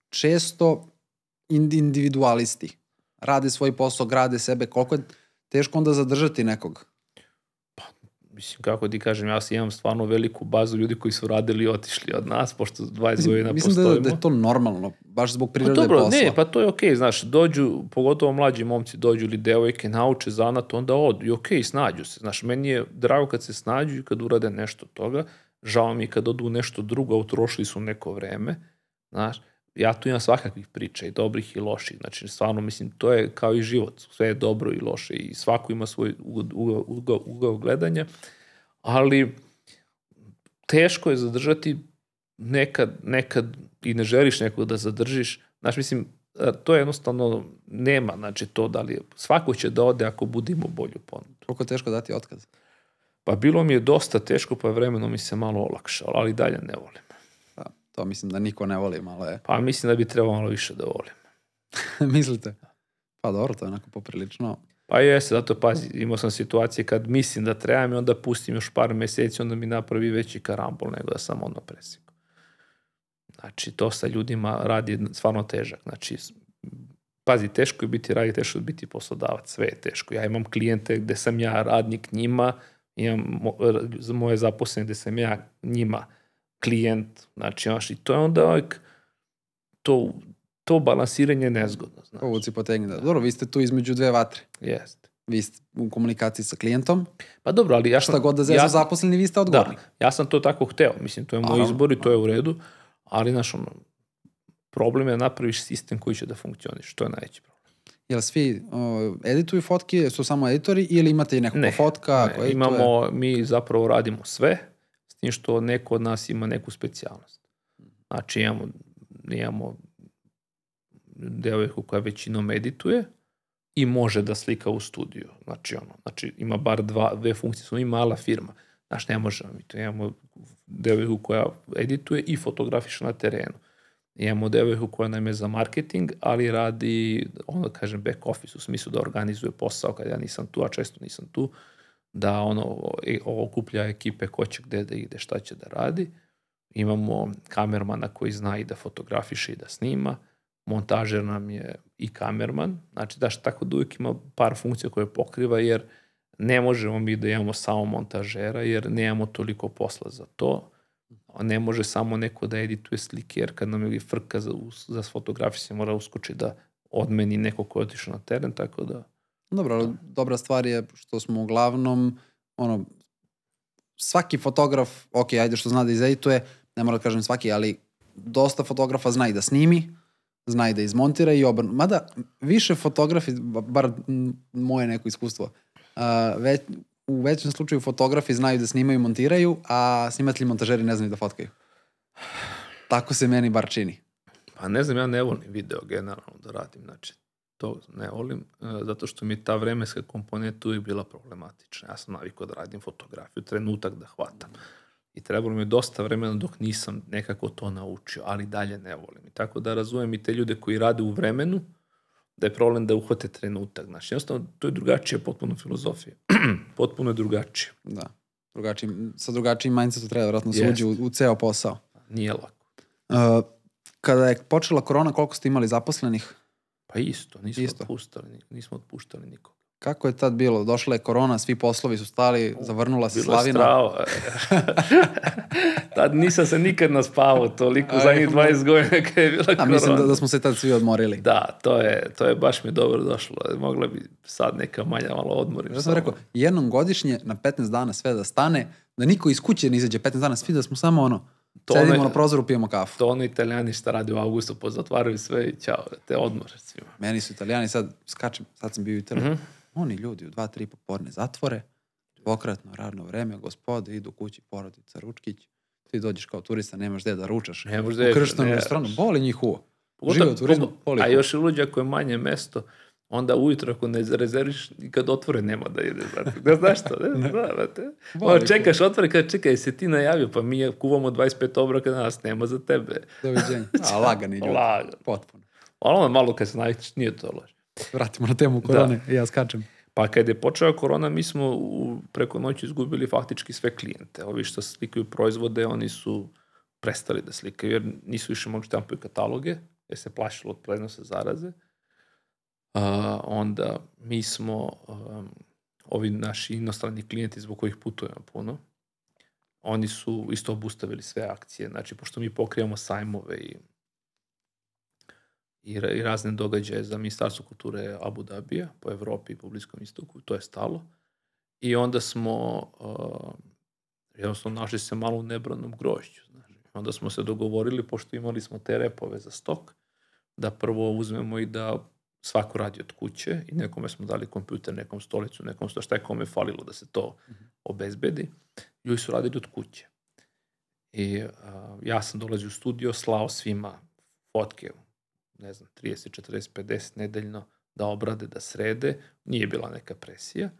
često ind- individualisti. Rade svoj posao, grade sebe. Koliko je teško onda zadržati nekog? Mislim, kako ti kažem, ja imam stvarno veliku bazu ljudi koji su radili i otišli od nas, pošto 20 Mislim, godina mislim da, postojimo. da je to normalno, baš zbog Pa prirode dobro, posla. ne, pa to je okej, znaš, dođu, pogotovo mlađi momci dođu ili devojke, nauče zanat, onda odu i okej, snađu se. Znaš, meni je drago kad se snađu i kad urade nešto toga, žao mi kad odu nešto drugo, utrošili su neko vreme, znaš, ja tu imam svakakvih priča i dobrih i loših, znači stvarno mislim to je kao i život, sve je dobro i loše i svako ima svoj ugao, ugao, ugao, ugao gledanja, ali teško je zadržati nekad, nekad i ne želiš nekog da zadržiš, znaš, mislim, e, to je jednostavno nema, znači to da li, je- svako će da ode ako budimo bolju ponudu. Koliko teško dati otkaz? Pa bilo mi je dosta teško, pa vremeno mi se malo olakšalo, ali dalje ne volim. To mislim da niko ne voli, malo je. Pa mislim da bi trebalo malo više da volim. Mislite? Pa dobro, to je onako poprilično. Pa jeste, zato pazi, imao sam situacije kad mislim da trebam i onda pustim još par meseci, onda mi napravi veći karambol nego da sam ono presikao. Znači, to sa ljudima radi stvarno težak. Znači, pazi, teško je biti raditi, teško je biti poslodavac, sve je teško. Ja imam klijente gde sam ja radnik njima, imam moje zaposlene gde sam ja njima klijent, znači, znaš, i to je onda uvijek to, to balansiranje je nezgodno, znaš. Povuci potegni. Da. Dobro, vi ste tu između dve vatre. Jeste. Vi ste u komunikaciji sa klijentom. Pa dobro, ali ja sam... Šta god da zezu ja zaposleni, vi ste Da, odgovorni. ja sam to tako hteo, mislim, to je moj izbor i to je u redu, ali, znaš, ono, problem je da napraviš sistem koji će da funkcioniš, to je najveći problem. Jel svi o, edituju fotke, su samo editori ili imate i nekog Ne, fotka? Ne, edituje? imamo, mi zapravo radimo sve, s tim što neko od nas ima neku specijalnost. Znači, imamo, imamo devojku koja većinom edituje i može da slika u studiju. Znači, ono, znači ima bar dva, dve funkcije, smo mi mala firma. Znaš, ne možemo mi to. Imamo devojku koja edituje i fotografiše na terenu. Imamo devojku koja nam je za marketing, ali radi, ono kažem, back office, u smislu da organizuje posao kad ja nisam tu, a često nisam tu, da ono, okuplja ekipe ko će gde da ide, šta će da radi. Imamo kamermana koji zna i da fotografiše i da snima. Montažer nam je i kamerman. Znači, daš tako da uvijek ima par funkcija koje pokriva, jer ne možemo mi da imamo samo montažera, jer nemamo toliko posla za to. Ne može samo neko da edituje slike, jer kad nam je frka za, za fotografiju se mora uskoči da odmeni neko ko je otišao na teren, tako da... Dobro, ali dobra stvar je što smo uglavnom, ono, svaki fotograf, ok, ajde što zna da izedituje, ne mora da kažem svaki, ali dosta fotografa zna i da snimi, zna i da izmontira i obrnu. Mada, više fotografi, ba- bar moje neko iskustvo, a, već, u većem slučaju fotografi znaju da snimaju i montiraju, a snimatelji montažeri ne znaju da fotkaju. Tako se meni bar čini. Pa ne znam, ja ne volim video generalno da radim, znači to ne volim, e, zato što mi ta vremenska komponenta uvijek bila problematična. Ja sam navikao da radim fotografiju, trenutak da hvatam. I trebalo mi je dosta vremena dok nisam nekako to naučio, ali dalje ne volim. I tako da razumem i te ljude koji rade u vremenu, da je problem da uhvate trenutak. Znači, jednostavno, to je drugačija potpuno filozofija. potpuno je drugačije. Da. Drugačiji, sa drugačijim mindsetom treba vratno se uđe u, u ceo posao. Nije lako. Uh, kada je počela korona, koliko ste imali zaposlenih? Pa isto, nismo Isto. otpuštali, ni- nismo otpuštali nikog. Kako je tad bilo? Došla je korona, svi poslovi su stali, zavrnula se Bilo je slavina. strava. Tad nisam se nikad naspavao toliko zadnjih mo- 20 godina kad je bila A korona. mislim da, da smo se tad svi odmorili. Da, to je, to je baš mi dobro došlo. Mogla bi sad neka manja malo odmorim. Ja sam rekao, jednom godišnje na 15 dana sve da stane, da niko iz kuće ne izađe 15 dana, svi da smo samo ono, To sedimo ono- na prozoru, pijemo kafu. To ono italijani šta radi u augustu, pozatvaraju sve i ćao, te odmore svima. Meni su italijani sad, skačem, sad sam bio u Italiji, Mhm. oni ljudi u 2-3 popodne zatvore, dvokratno radno vreme, gospode, idu kući, porodica, ručkić, ti dođeš kao turista, nemaš gde da ručaš. Ne možeš u da krštenom ne. restoranu, boli njih uvo. Pogotovo- Žive u turizmu, boli A još i luđe ako je manje mesto, onda ujutro ako ne rezerviš, kad otvore nema da ide. Znate. Ne znaš što, ne? Zna, znate. Boli Ono, čekaš, otvore, kada čekaj, se ti najavio, pa mi kuvamo 25 obroka danas, nema za tebe. Doviđenja. A, lagani ljudi. Lagan. Potpuno. Ono malo kad se navikneš, nije to loše. Vratimo na temu korone i ja skačem. Pa kad je počela korona, mi smo u, preko noći izgubili faktički sve klijente. Ovi što slikaju proizvode, oni su prestali da slikaju, jer nisu više mogli štampaju kataloge, jer se plašilo od prenosa zaraze. A, onda mi smo, um, ovi naši inostrani klijenti zbog kojih putujemo puno, oni su isto obustavili sve akcije. Znači, pošto mi pokrijamo sajmove i i, i razne događaje za Ministarstvo kulture Abu Dhabija po Evropi i po Bliskom istoku, to je stalo. I onda smo uh, jednostavno našli se malo u nebranom grožđu. Znači. Onda smo se dogovorili, pošto imali smo te repove za stok, da prvo uzmemo i da svako radi od kuće i nekome smo dali kompjuter, nekom stolicu, nekom sto, šta je kome falilo da se to obezbedi. Ljudi su radili od kuće. I a, ja sam dolazio u studio, slao svima fotke, ne znam, 30, 40, 50 nedeljno, da obrade, da srede. Nije bila neka presija.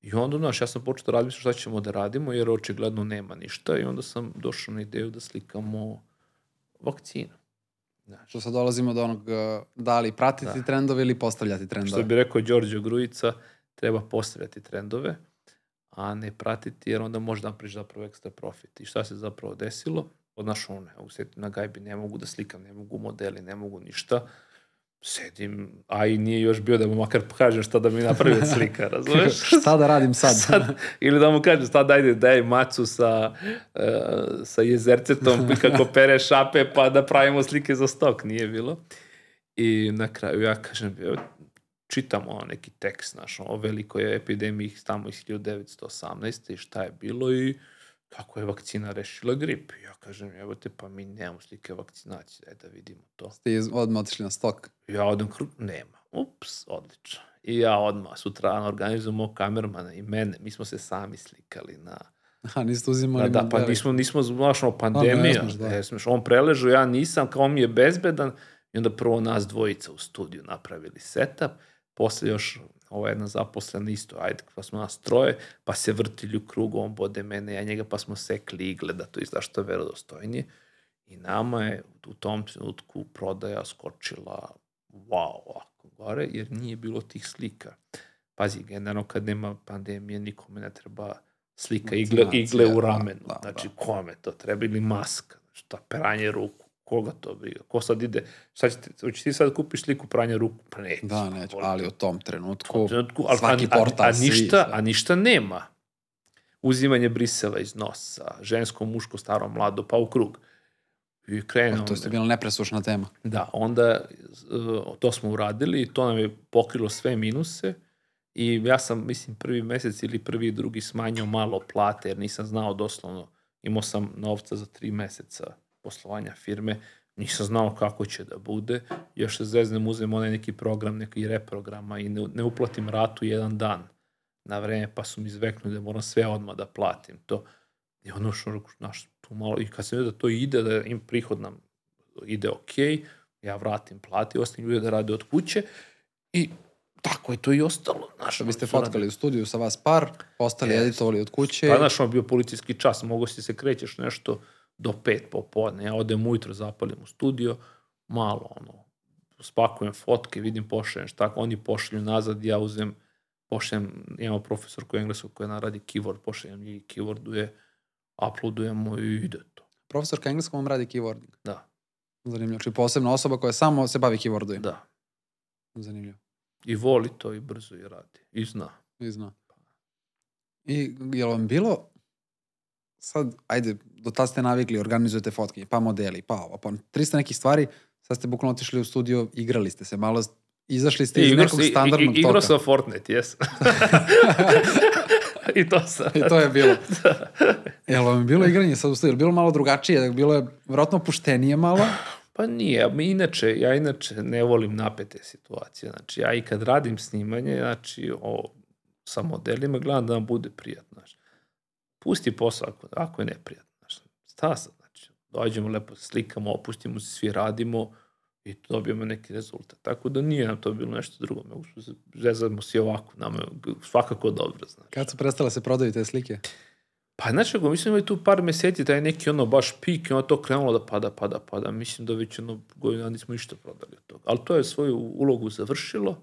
I onda, znaš, ja sam počeo da razmišljati šta ćemo da radimo, jer očigledno nema ništa. I onda sam došao na ideju da slikamo vakcinu. Znaš, Što sad dolazimo do onog, uh, da li pratiti Da. trendove ili postavljati trendove. Što bi rekao Đorđe Grujica, treba postavljati trendove, a ne pratiti, jer onda može da napriš zapravo ekstra profit. I šta se zapravo desilo? Odnaš ono, evo setim na gajbi, ne mogu da slikam, ne mogu modeli, ne mogu ništa. Sedim, a i nije još bio da mu makar kažem šta da mi napravi od slika, razumeš? Šta da radim sad? sad, ili da mu kažem sad dajde daj macu sa, e, sa jezercetom i kako pere šape pa da pravimo slike za stok, nije bilo. I na kraju ja kažem, evo, čitam ono neki tekst naš, o velikoj epidemiji tamo iz 1918. i šta je bilo i kako je vakcina rešila grip. Ja kažem, evo te, pa mi nemamo slike vakcinacije, daj da vidimo to. Ste iz- odmah otišli na stok. Ja odem nema. Ups, odlično. I ja odmah sutra organizujem mog kamermana i mene. Mi smo se sami slikali na... Aha, niste uzimali Da, da, pa nismo, nismo, znaš, ono, ne pandemija. smeš, da. Ne smeš, on preležu, ja nisam, kao on mi je bezbedan. I onda prvo nas dvojica u studiju napravili setup, posle još ova jedna zaposlena isto, ajde, pa smo nas troje, pa se vrtili u krugu, on bode mene, ja njega, pa smo sekli igle da to izgleda što je verodostojnije. I nama je u tom trenutku prodaja skočila wow, ovako gore, jer nije bilo tih slika. Pazi, generalno kad nema pandemije, nikome ne treba slika igle, igle u da, ramenu. da, znači, da. kome to treba ili maska, šta, peranje ruku, koga to briga, ko sad ide, šta će ti, hoćeš ti sad kupiš sliku pranja ruku? Pa neće. Da, neću, Koliko? ali u tom U trenutku, tom trenutku, ali, svaki a, portal, a, a, svi, ništa, sve. a ništa nema. Uzimanje brisela iz nosa, žensko, muško, staro, mlado, pa u krug. I Pa to ste bila nepresušna tema. Da, onda uh, to smo uradili i to nam je pokrilo sve minuse i ja sam, mislim, prvi mesec ili prvi drugi smanjio malo plate jer nisam znao doslovno, imao sam novca za tri meseca poslovanja firme, nisam znao kako će da bude, još se zeznem, uzem onaj neki program, neki reprograma i ne, ne uplatim ratu jedan dan na vreme, pa su mi izveknuli da moram sve odmah da platim to. I ono što, znaš, tu malo, i kad sam vidio da to ide, da im prihod nam ide ok, ja vratim plati, ostavim ljude da rade od kuće i tako je to i ostalo. Znaš, su radili- fotkali u studiju sa vas par, postali Jeste. editovali od kuće. Pa znaš, on bio policijski čas, mogo si se krećeš nešto do pet popodne. Ja odem ujutro, zapalim u studio, malo ono, spakujem fotke, vidim pošaljem šta, oni pošalju nazad, ja uzem, pošaljem, imamo profesor koji je engleskog koji naradi keyword, pošaljem i keyworduje, uploadujemo i ide to. Profesorka engleskog vam radi keywording. Da, Zanimljivo. Či posebna osoba koja samo se bavi keywordovima. da. Zanimljivo. I voli to i brzo i radi. I zna. I zna. I je li vam bilo, sad, ajde, do tad ste navikli, organizujete fotkinje, pa modeli, pa ovo, pa 300 nekih stvari, sad ste bukvalno otišli u studio, igrali ste se malo, izašli ste iz Igro nekog si- i- standardnog i- Igrao toka. sam Fortnite, jes. I to sam. I to je bilo. Jel vam je bilo igranje sad u studiju? Bilo malo drugačije? Bilo je vjerojatno puštenije malo? Pa nije, inače, ja inače ne volim napete situacije. Znači, ja i kad radim snimanje, znači, o, sa modelima, gledam da nam bude prijatno. Znači, pusti posao ako, ako je neprijatno. Znači, šta sad? Znači, dođemo lepo, slikamo, opustimo se, svi radimo i dobijemo neki rezultat. Tako da nije nam to bilo nešto drugo. Nego smo se- zezamo se ovako, nam je svakako dobro, znači. Kad su prestale se prodaju te slike? Pa znači, ako mislim imali tu par meseci, taj neki ono baš pik i ono to krenulo da pada, pada, pada. Mislim da već ono godina nismo ništa prodali od toga. Ali to je svoju ulogu završilo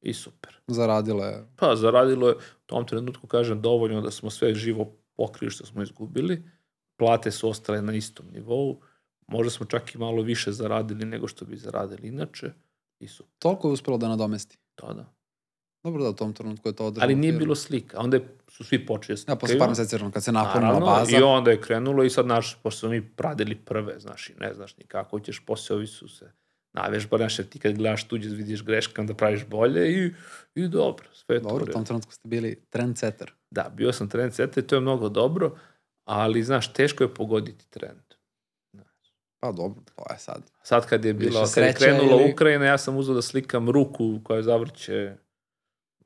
i super. Zaradile je. Pa zaradilo je u tom trenutku, kažem, dovoljno da smo sve živo pokrili što smo izgubili. Plate su ostale na istom nivou. Možda smo čak i malo više zaradili nego što bi zaradili inače. I super. Toliko je uspelo da nadomesti. Da, da. Dobro da u tom trenutku je to održano. Ali nije bilo slika. Onda su svi počeli da Ja, posle slikaju. par meseci, kad se napunila Naravno, baza. I onda je krenulo i sad, naš, pošto smo mi radili prve, znaš, i ne znaš ni kako ćeš, posle ovi su se navežbali, znaš, ti kad gledaš tuđe, vidiš greške, onda praviš bolje i, i dobro, sve Dobro, u tom trenutku ste bili trendsetter. Da, bio sam trend seta i to je mnogo dobro, ali, znaš, teško je pogoditi trend. Pa dobro, to je sad. Sad kad je bila, kad je krenula ili- Ukrajina, ja sam uzeo da slikam ruku koja zavrće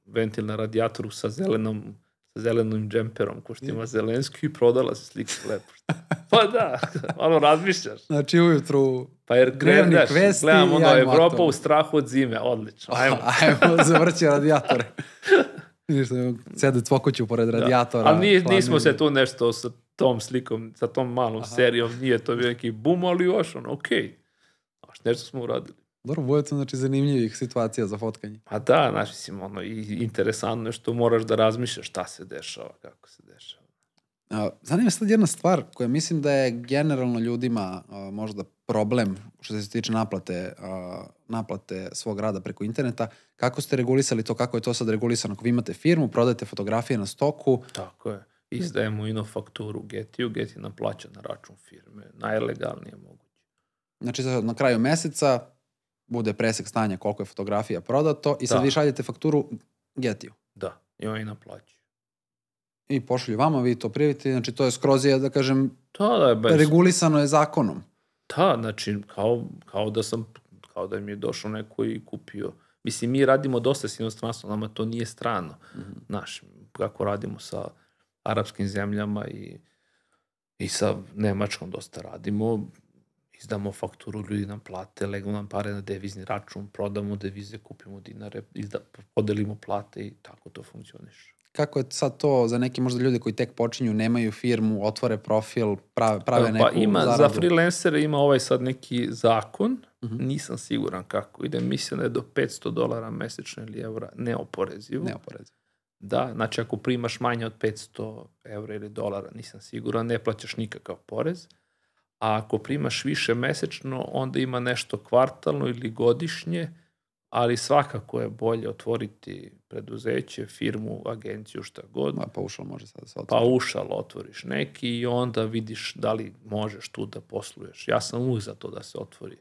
ventil na radijatoru sa zelenom sa zelenim džemperom, ko što ima Zelenski i prodala se slika lepo. Pa da, ono razmišljaš. Znači ujutru, Pa jer vesti gledam ono, Evropa u strahu od zime, odlično, ajmo. ajmo, zavrći radijatore. Da sede cvokuću pored radijatora. Ali nije, nismo se tu nešto sa tom slikom, sa tom malom Aha. serijom, nije to bio neki bum, ali još ono, okej. Okay. nešto smo uradili. Dobro, bude to znači zanimljivih situacija za fotkanje. Pa da, znaš, mislim, ono, i interesantno je što moraš da razmišljaš šta se dešava, kako se dešava. A, Zanima sad jedna stvar koja mislim da je generalno ljudima a, možda problem što se tiče naplate, a, naplate svog rada preko interneta. Kako ste regulisali to, kako je to sad regulisano? Ako vi imate firmu, prodajete fotografije na stoku, Tako je. Izdajemo ino fakturu Getiju, Geti nam plaća na račun firme, najlegalnije moguće. znači sad na kraju meseca bude presek stanja koliko je fotografija prodato i sad Da. vi šaljete fakturu Getiju. Da, i oni naplaćuju. I pošalju vama, vi to prijavite, znači to je skroz je, da kažem, Da, da, je bez... regulisano je zakonom. Da, znači, kao, kao da sam, kao da mi je došao neko i kupio. Mislim, mi radimo dosta s inostranstvom, nama to nije strano. Mhm. Znaš, kako radimo sa arapskim zemljama i, i sa Nemačkom dosta radimo, izdamo fakturu, ljudi nam plate, legnu nam pare na devizni račun, prodamo devize, kupimo dinare, izda, podelimo plate i tako to funkcioniše. Kako je sad to za neke možda ljude koji tek počinju, nemaju firmu, otvore profil, prave, prave neku pa ima, zaradu? za freelancere ima ovaj sad neki zakon, Mhm. nisam siguran kako ide, mislim da je do 500 dolara mesečno ili evra neoporezivo. Neoporezivo. Da, znači ako primaš manje od 500 evra ili dolara, nisam siguran, ne plaćaš nikakav porez. A ako primaš više mesečno, onda ima nešto kvartalno ili godišnje, ali svakako je bolje otvoriti preduzeće, firmu, agenciju, šta god. Ma, pa ušao može sad da se Pa otvori. ušal otvoriš neki i onda vidiš da li možeš tu da posluješ. Ja sam uvijek za to da se otvori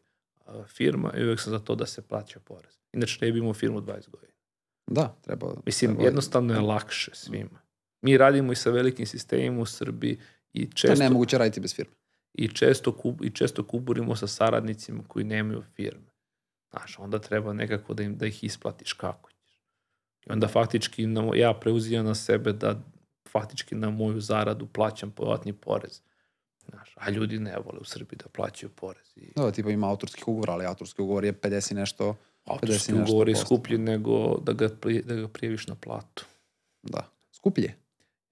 firma i uvijek sam za to da se plaća porez. Inače ne bi imao firmu 20 godina. Da, treba. Mislim, treba- jednostavno je lakše svima. Mi radimo i sa velikim sistemima u Srbiji i To je često, nemoguće raditi bez firme. I često, kub, i često kuburimo sa saradnicima koji nemaju firme. Znaš, onda treba nekako da, im, da ih isplatiš kako ćeš. I onda faktički na, ja preuzimam na sebe da faktički na moju zaradu plaćam povratni porez. Znaš, a ljudi ne vole u Srbiji da plaćaju porez. I Da, tipa ima autorskih ugovora, ali autorski ugovor je 50 i nešto. autorski 50 i nešto ugovor je posto. skuplji nego da ga, pri- da ga prijeviš na platu. Da. Skuplje.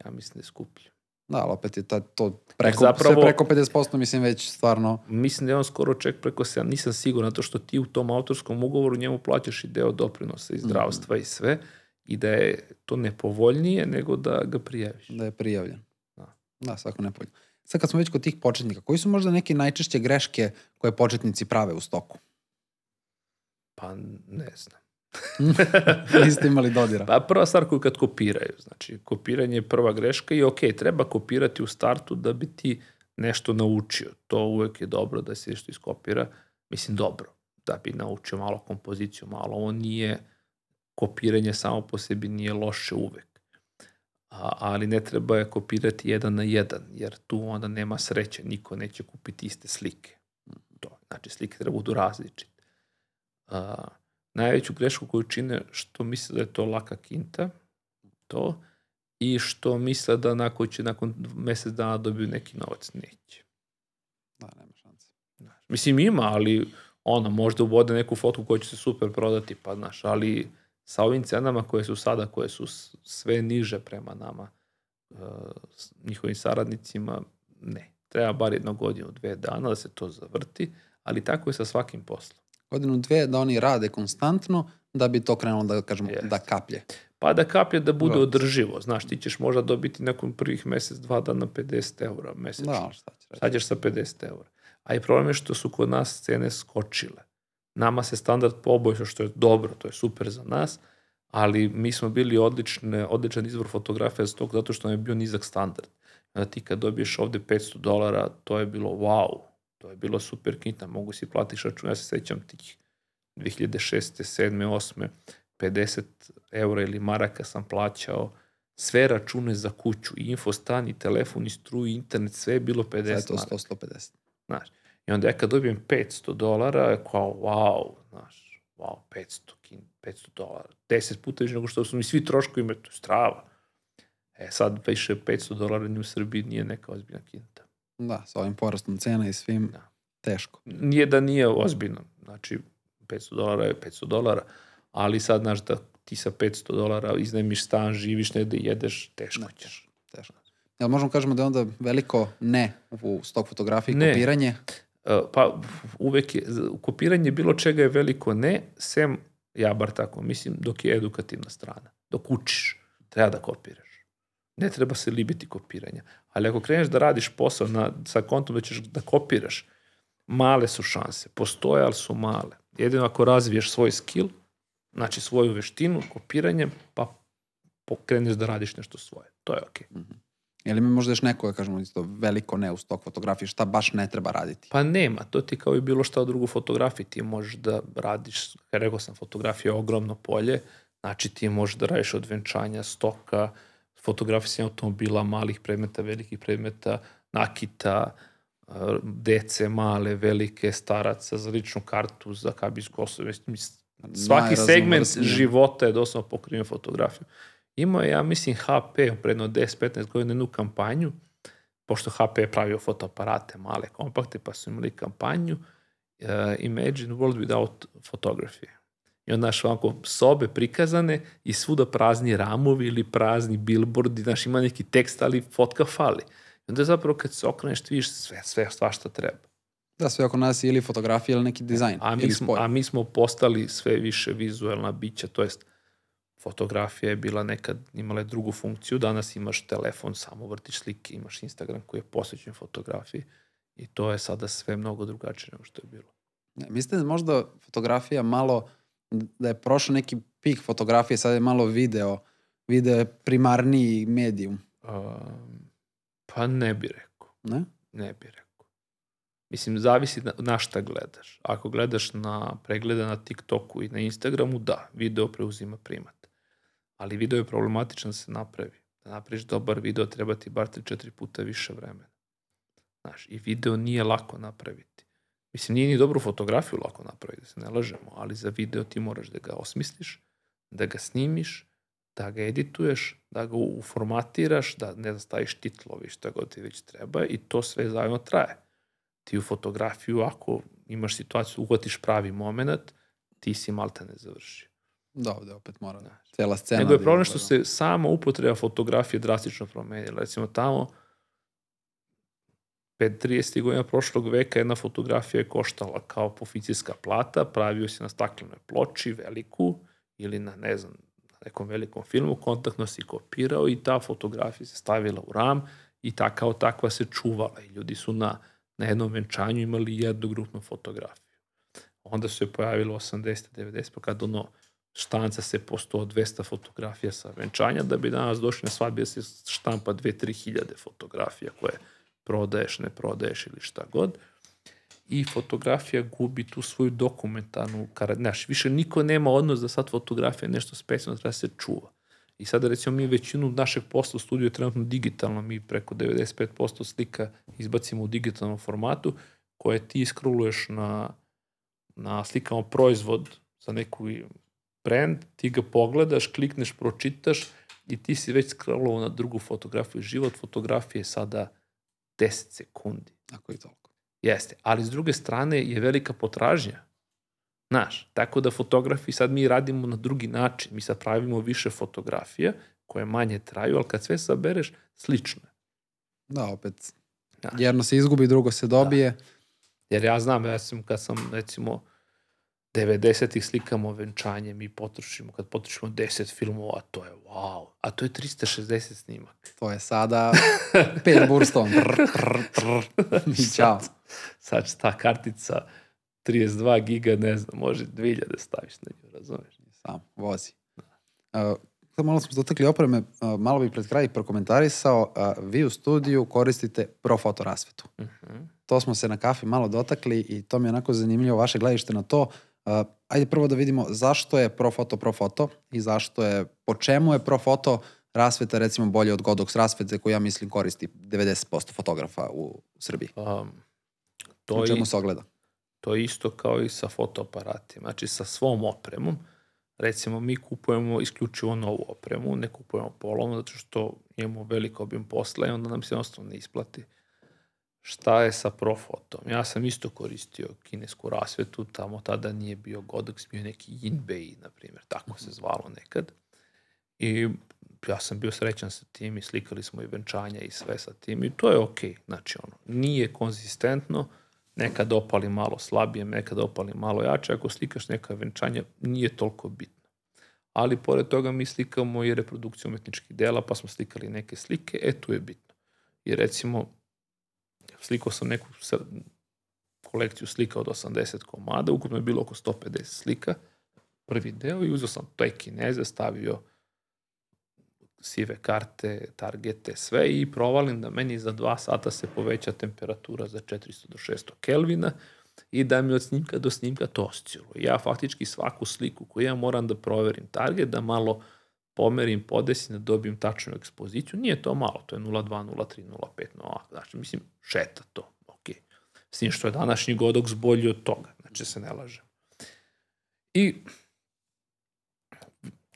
Ja mislim da je skuplji. Da, ali opet je ta, to preko, zapravo- sve preko 50% mislim već stvarno Mislim da je on skoro ček preko 7, nisam siguran, zato što ti u tom autorskom ugovoru njemu plaćaš i deo doprinosa i zdravstva i sve, i da je to nepovoljnije nego da ga prijaviš. da je prijavljen. Da. Da, svako nepoljno. Sad kad smo već kod tih početnika, koji su možda neke najčešće greške koje početnici prave u stoku? Pa ne znam. Niste imali dodira. Pa prva stvar koju kad kopiraju, znači kopiranje je prva greška i ok, treba kopirati u startu da bi ti nešto naučio. To uvek je dobro da se nešto iskopira. Mislim, dobro, da bi naučio malo kompoziciju, malo. Ovo nije, kopiranje samo po sebi nije loše uvek. A, ali ne treba je kopirati jedan na jedan, jer tu onda nema sreće, niko neće kupiti iste slike. To, znači, slike treba budu različite. A, najveću grešku koju čine što misle da je to laka kinta, to, i što misle da nakon će nakon mesec dana dobiju neki novac. Neće. Da, nema šanse. Mislim ima, ali ono, možda uvode neku fotku koja će se super prodati, pa znaš, ali sa ovim cenama koje su sada, koje su sve niže prema nama, uh, njihovim saradnicima, ne. Treba bar jedno godinu, dve dana da se to zavrti, ali tako je sa svakim poslom. Godinu, dve da oni rade konstantno, da bi to krenulo da, kažemo, Jest. da kaplje. Pa da kaplje da bude održivo. Znaš, ti ćeš možda dobiti nakon prvih mesec, dva dana 50 eura mesečno. Da, šta će reći. Sad ćeš sa 50 eura. A i problem je što su kod nas cene skočile. Nama se standard poboljša, što je dobro, to je super za nas, ali mi smo bili odlične, odličan izvor fotografija za tog, zato što nam je bio nizak standard. Da ti kad dobiješ ovde 500 dolara, to je bilo wow, to je bilo super kinta, mogu si platiš račun, ja se sećam tih 2006. 7. 8. 50 eura ili maraka sam plaćao sve račune za kuću, i infostan, i telefon, i struju, i internet, sve je bilo 50 Sad je to 100, 150. Znaš, i onda ja kad dobijem 500 dolara, kao wow, znaš, wow, 500, 500 dolara, 10 puta više nego što su mi svi troškovi to strava. E sad više 500 dolara ni u Srbiji nije neka ozbiljna kinta. Da, sa ovim porastom cena i svim, da. teško. Nije da nije ozbiljno, znači 500 dolara je 500 dolara, ali sad, znaš, da ti sa 500 dolara iznajmiš stan, živiš negde, jedeš, teško ne, ćeš. Teško. Jel možemo kažemo da je onda veliko ne u stok fotografiji, ne. kopiranje? E, pa uvek je, kopiranje bilo čega je veliko ne, sem, ja bar tako mislim, dok je edukativna strana. Dok učiš, treba da kopiraš. Ne treba se libiti kopiranja. Ali ako kreneš da radiš posao na, sa kontom da ćeš da kopiraš, male su šanse. Postoje, ali su male. Jedino ako razviješ svoj skill, znači svoju veštinu, kopiranjem, pa pokreneš da radiš nešto svoje. To je okej. Okay. Mm -hmm. Je li mi možda još neko, da kažemo, isto veliko ne u stok fotografije, šta baš ne treba raditi? Pa nema, to ti kao i bilo šta u drugu fotografiji, ti možeš da radiš, kada rekao sam, fotografija je ogromno polje, znači ti možeš da radiš od venčanja, stoka, fotografija automobila, malih predmeta, velikih predmeta, nakita, dece male, velike, staraca, za ličnu kartu, za kabinsko osobe, svaki segment života je doslovno pokriven fotografijom. Imao je, ja mislim, HP predno 10-15 godina jednu kampanju, pošto HP je pravio fotoaparate, male, kompakte, pa su imali kampanju uh, Imagine World Without Photography. I onda naš ovako sobe prikazane i svuda prazni ramovi ili prazni billboardi, znaš ima neki tekst, ali fotka fali. I onda zapravo kad se okreneš ti vidiš sve, sve, sva što treba. Da, sve oko nas ili fotografija ili neki dizajn. A mi, smo, a mi smo postali sve više vizualna bića, to jest fotografija je bila nekad, imala je drugu funkciju, danas imaš telefon, samo vrtiš slike, imaš Instagram koji je posvećen fotografiji i to je sada sve mnogo drugačije nego što je bilo. Ne, mislite da možda fotografija malo, da je prošao neki pik fotografije, sad je malo video, video je primarniji medijum? Um, pa ne bi rekao. Ne? Ne bi rekao. Mislim, zavisi na, na šta gledaš. Ako gledaš na preglede na TikToku i na Instagramu, da, video preuzima primat. Ali video je problematičan da se napravi. Da napraviš dobar video treba ti bar 3-4 puta više vremena. Znaš, i video nije lako napraviti. Mislim, nije ni dobru fotografiju lako napraviti, da se ne lažemo, ali za video ti moraš da ga osmisliš, da ga snimiš, da ga edituješ, da ga uformatiraš, da ne da staviš titlovi, šta god ti već treba i to sve zajedno traje ti u fotografiju, ako imaš situaciju, uhvatiš pravi moment, ti si malta ne završi. Da, ovde opet mora da. Cela scena. Nego je problem što se sama upotreba fotografije drastično promenila. Recimo tamo, 30. godina prošlog veka jedna fotografija je koštala kao poficijska plata, pravio se na staklenoj ploči, veliku, ili na, ne znam, na nekom velikom filmu, kontaktno si kopirao i ta fotografija se stavila u ram i ta kao takva se čuvala i ljudi su na na jednom venčanju imali jednu grupnu fotografiju. Onda se pojavilo 80. 90. pa kad ono štanca se po 100-200 fotografija sa venčanja, da bi danas došli na svadbi da se štampa 2-3 hiljade fotografija koje prodaješ, ne prodaješ ili šta god. I fotografija gubi tu svoju dokumentarnu, znaš, više niko nema odnos da sad fotografija je nešto specijalno, treba se čuva. I sada recimo mi većinu našeg posla u studiju je trenutno digitalno, mi preko 95% slika izbacimo u digitalnom formatu koje ti iskruluješ na, na slikama proizvod za neku brand, ti ga pogledaš, klikneš, pročitaš i ti si već scrollovao na drugu fotografiju. Život fotografije je sada 10 sekundi. Ako i toliko. Jeste, ali s druge strane je velika potražnja. Znaš, tako da fotografi sad mi radimo na drugi način. Mi sad pravimo više fotografija koje manje traju, ali kad sve sabereš, slično je. Da, opet. Znaš. Jedno se izgubi, drugo se dobije. Da. Jer ja znam, ja sam, kad sam, recimo, 90-ih slikamo venčanje, mi potrošimo, kad potrošimo 10 filmova, to je wow. A to je 360 snimak. To je sada 5 burstom. I čao. Sad, sad ta kartica 32 giga, ne znam, može 2000 staviš na nju, razumeš? Sam, vozi. Uh, sad malo smo dotakli opreme, uh, malo bi pred kraj prokomentarisao, uh, vi u studiju koristite Profoto rasvetu. Uh mhm. -huh. To smo se na kafi malo dotakli i to mi je onako zanimljivo vaše gledište na to. Uh, ajde prvo da vidimo zašto je Profoto Profoto i zašto je, po čemu je Profoto rasveta recimo bolje od Godox rasvete koju ja mislim koristi 90% fotografa u Srbiji. Um, to u čemu i... se ogleda? To je isto kao i sa fotoaparatima. Znači sa svom opremom, recimo mi kupujemo isključivo novu opremu, ne kupujemo polovno zato što imamo veliko obim posla i onda nam se jednostavno ne isplati. Šta je sa Profotom? Ja sam isto koristio kinesku rasvetu, tamo tada nije bio Godox, bio neki Yinbei, na primjer, tako se zvalo nekad. I ja sam bio srećan sa tim i slikali smo i venčanja i sve sa tim i to je okej. Okay. Znači, ono, nije konzistentno, nekad opali malo slabije, nekad opali malo jače, ako slikaš neka venčanja, nije toliko bitno. Ali pored toga mi slikamo i reprodukciju umetničkih dela, pa smo slikali neke slike, e tu je bitno. I recimo, slikao sam neku kolekciju slika od 80 komada, ukupno je bilo oko 150 slika, prvi deo i uzeo sam taj kineze, stavio sive karte, targete, sve i provalim da meni za dva sata se poveća temperatura za 400 do 600 Kelvina i da mi od snimka do snimka to osciluje. Ja faktički svaku sliku koju ja moram da proverim target, da malo pomerim, podesim, da dobijem tačnu ekspoziciju. Nije to malo, to je 0,2, 0,3, 0,5, no, znači, mislim, šeta to, ok. S tim što je današnji godok bolji od toga, znači se ne lažem. I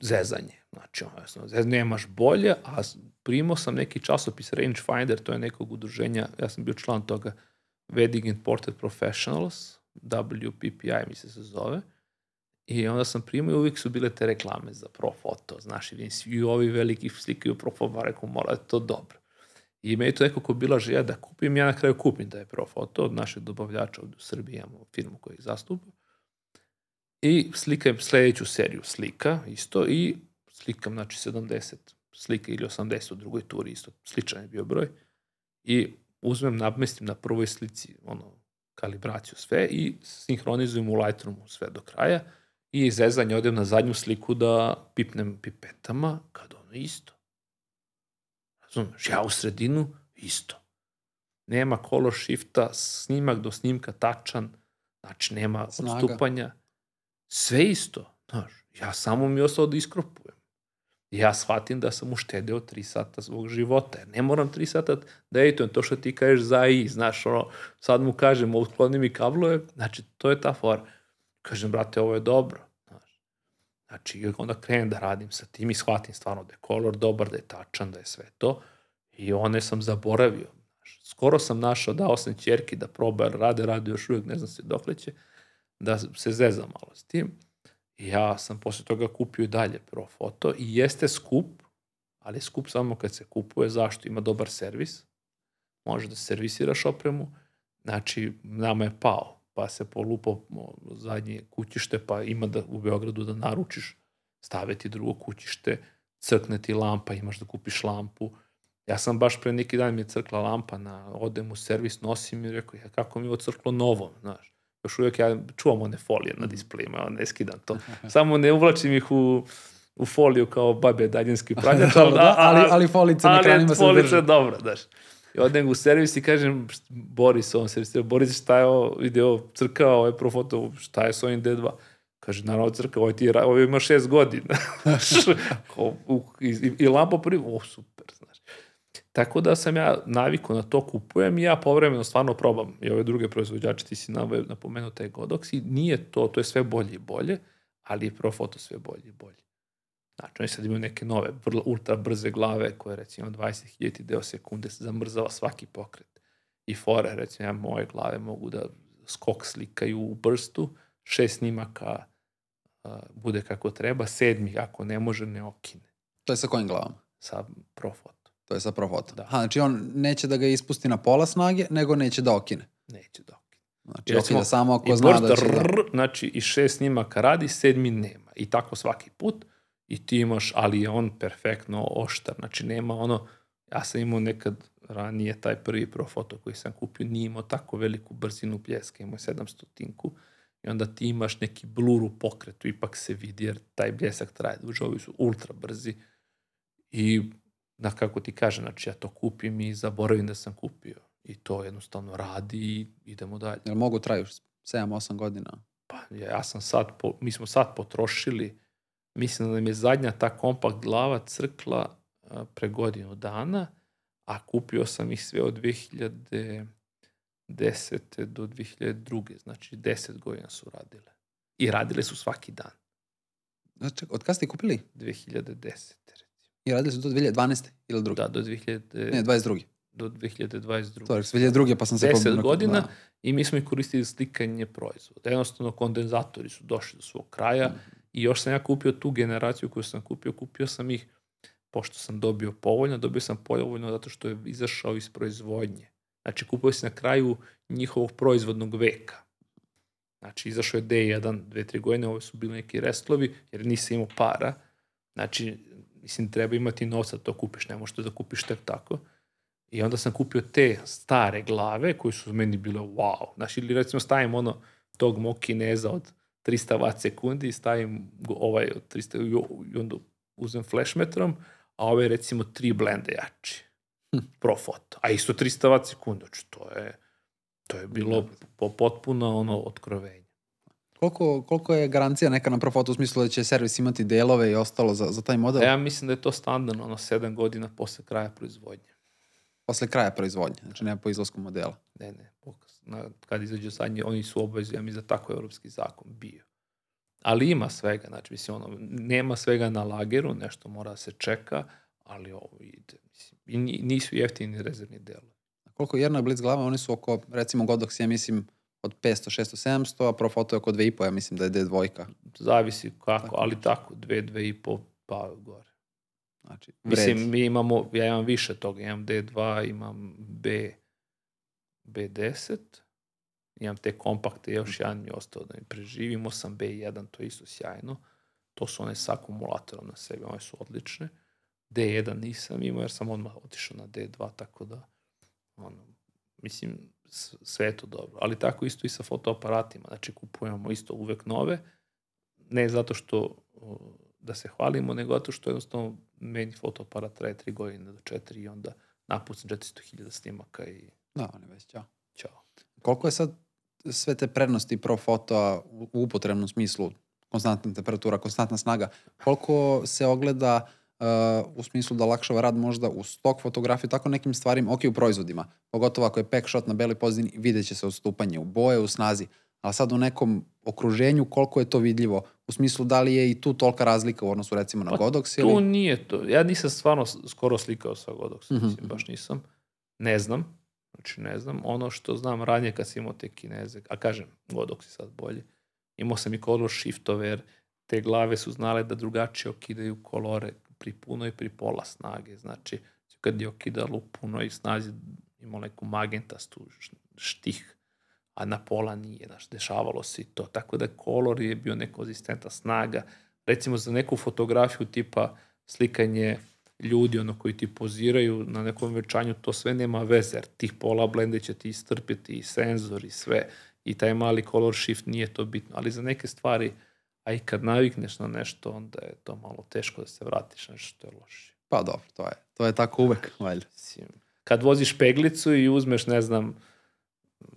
zezanje. Znači, ono, nemaš bolje, a primao sam neki časopis Rangefinder, to je nekog udruženja, ja sam bio član toga, Wedding and Portrait Professionals, WPPI mi se se zove, i onda sam primao i uvijek su bile te reklame za Profoto, znaš, i ovi veliki slikaju Profoto, rekao, mora to dobro. I me je to nekako bila želja da kupim, ja na kraju kupim je Profoto od našeg dobavljača u Srbiji, imamo firmu koji zastupa. I slikam sledeću seriju slika isto i slikam znači 70 slika ili 80 u drugoj turi isto sličan je bio broj i uzmem, namestim na prvoj slici ono, kalibraciju sve i sinhronizujem u Lightroomu sve do kraja i iz zezanja odem na zadnju sliku da pipnem pipetama kad ono isto. Razumeš, ja u sredinu isto. Nema color shifta, snimak do snimka tačan, znači nema Snaga. odstupanja Sve isto, znaš. Ja samo mi ostao da iskropujem. Ja shvatim da sam uštedeo 3 sata svog života. Ne moram 3 sata da editujem to što ti kažeš za i, znaš, ono, sad mu kažem, otkloni mi kablove, znači, to je ta fora. Kažem, brate, ovo je dobro. Znači, onda krenem da radim sa tim i shvatim stvarno da je kolor dobar, da je tačan, da je sve to. I one sam zaboravio. Znaš. Skoro sam našao, dao sam čerki da proba, rade, rade još uvijek, ne znam se dokle će da se zeza malo s tim. I ja sam posle toga kupio dalje Pro Foto i jeste skup, ali skup samo kad se kupuje. Zašto? Ima dobar servis, može da servisiraš opremu, znači nama je pao, pa se polupo zadnje kućište, pa ima da u Beogradu da naručiš, staviti drugo kućište, crkne ti lampa, imaš da kupiš lampu. Ja sam baš pre neki dan mi je crkla lampa, na, odem u servis, nosim i rekao, ja, kako mi je ocrklo novo, znaš još uvijek ja čuvam one folije na displejima, ja ne skidam to. Samo ne uvlačim ih u, u foliju kao babe daljinski pranjač, da, ali, ali folice na ekranima se Ali drže. folice dobro, daš. I odem u servis i kažem, Boris, on servisira, Boris, šta je ovo, vidi ovo, crkao, ovo je profoto, šta je s ovim D2? Kaže, naravno crkao, ovo, ti ovo ima šest godina. I, i, lampa prvi, o, super, znaš. Tako da sam ja naviku na to kupujem i ja povremeno stvarno probam i ove druge proizvođače, ti si napomenuo taj Godox i nije to, to je sve bolje i bolje, ali je Profoto sve bolje i bolje. Znači, oni sad imaju neke nove, vrlo ultra brze glave koje recimo 20.000 deo sekunde se zamrzava svaki pokret. I fore, recimo, ja moje glave mogu da skok slikaju u brstu, šest snimaka a, bude kako treba, sedmi ako ne može ne okine To je sa kojim glavama? sa Profoto. To je sa Profoto. Da. Ha, znači on neće da ga ispusti na pola snage, nego neće da okine. Neće da okine. Znači, recimo, okida samo ako zna da će da... znači i šest snimaka radi, sedmi nema. I tako svaki put. I ti imaš, ali je on perfektno oštar. Znači nema ono, ja sam imao nekad ranije taj prvi profoto koji sam kupio, nije imao tako veliku brzinu pljeska, imao je 700 tinku. I onda ti imaš neki blur u pokretu, ipak se vidi jer taj bljesak traje duže, ovi su ultra brzi. I da kako ti kažem, znači ja to kupim i zaboravim da sam kupio. I to jednostavno radi i idemo dalje. Jel mogu traju 7-8 godina? Pa ja ja sam sad, po, mi smo sad potrošili, mislim da nam je zadnja ta kompakt glava crkla pre godinu dana, a kupio sam ih sve od 2010. do 2002. Znači 10 godina su radile. I radile su svaki dan. Znači, od kada ste kupili? 2010. recimo. I radili su do 2012. ili druge? Da, do, 2000, Ne, 22. do 2022. To je 2002. pa sam se... 10 pobunio. godina Da. i mi smo ih koristili za slikanje proizvoda. Jednostavno kondenzatori su došli do svog kraja Mhm. I još sam ja kupio tu generaciju koju sam kupio, kupio sam ih pošto sam dobio povoljno, dobio sam povoljno zato što je izašao iz proizvodnje. Znači kupio sam na kraju njihovog proizvodnog veka. Znači izašao je D1 dve, tri godine, ovo su bili neki restlovi jer nisam imao para. Znači, mislim, treba imati novca da to kupiš, ne možeš to da kupiš tek tako. I onda sam kupio te stare glave koje su meni bile wow. Znači, ili recimo stavim ono tog mog kineza od 300 watt sekundi i stavim ovaj od 300 i onda uzem flashmetrom, a ovaj recimo tri blende jači. Hm. Profoto. A isto 300 watt sekundi. Znači, to je, to je bilo po, potpuno ono otkrovenje. Koliko, koliko je garancija neka na Profoto u smislu da će servis imati delove i ostalo za, za taj model? A ja mislim da je to standardno, ono, 7 godina posle kraja proizvodnje. Posle kraja proizvodnje, znači nema po izlasku modela. Ne, ne, na, kad izađe zadnji, oni su obvezni, ja mislim da tako evropski zakon bio. Ali ima svega, znači, mislim, ono, nema svega na lageru, nešto mora da se čeka, ali ovo ide, mislim, i ni- nisu jeftini rezervni delovi. Koliko je jedna Blitz glava, oni su oko, recimo Godox, ja mislim, od 500, 600, 700, a Profoto je oko 2,5, ja mislim da je D2. Zavisi kako, Tako. ali tako, dve, dve i po, pa gore. Znači. Mislim, mi imamo, ja imam više toga, imam D2, imam B, B10, imam te kompakte, još jedan mi je ostao da mi preživi, imao sam B1, to je isto sjajno, to su one sa akumulatorom na sebi, one su odlične. D1 nisam imao jer sam odmah otišao na D2, tako da, ono, mislim, sve je to dobro. Ali tako isto i sa fotoaparatima, znači kupujemo isto uvek nove, ne zato što da se hvalimo, nego zato što jednostavno meni fotoaparat traje 3 godine do 4 i onda napucam 400.000 snimaka i Da, on je već, ćao. ćao. Koliko je sad sve te prednosti Profoto u u upotrebnom smislu, konstantna temperatura, konstantna snaga, koliko se ogleda uh, u smislu da olakšava rad možda u stok fotografiji, tako nekim stvarima, ok, u proizvodima, pogotovo ako je pack shot na beloj pozadini, vidjet će se odstupanje u boje, u snazi, ali sad u nekom okruženju koliko je to vidljivo, u smislu da li je i tu tolika razlika u odnosu recimo na Pa Godox Tu ili... nije to. Ja nisam stvarno skoro slikao sa Godox, Mhm, mislim, baš nisam. Ne znam. Znači, ne znam. Ono što znam ranije kad sam imao te kineze, a kažem, Godox je sad bolji. Imao sam i color shiftove, jer te glave su znale da drugačije okidaju kolore pri punoj i pri pola snage. Znači, kad je okidalo u punoj snazi, imao neku magentastu štih, a na pola nije, znaš, dešavalo se i to. Tako da kolor je bio nekonzistentna snaga. Recimo za neku fotografiju tipa slikanje ljudi ono koji ti poziraju na nekom večanju, to sve nema veze, jer tih pola blende će ti istrpiti i senzor i sve. i taj mali color shift nije to bitno. Ali za neke stvari, a i kad navikneš na nešto, onda je to malo teško da se vratiš na nešto što je loše. Pa dobro, to je, to je tako uvek, valjda. Kad voziš peglicu i uzmeš, ne znam,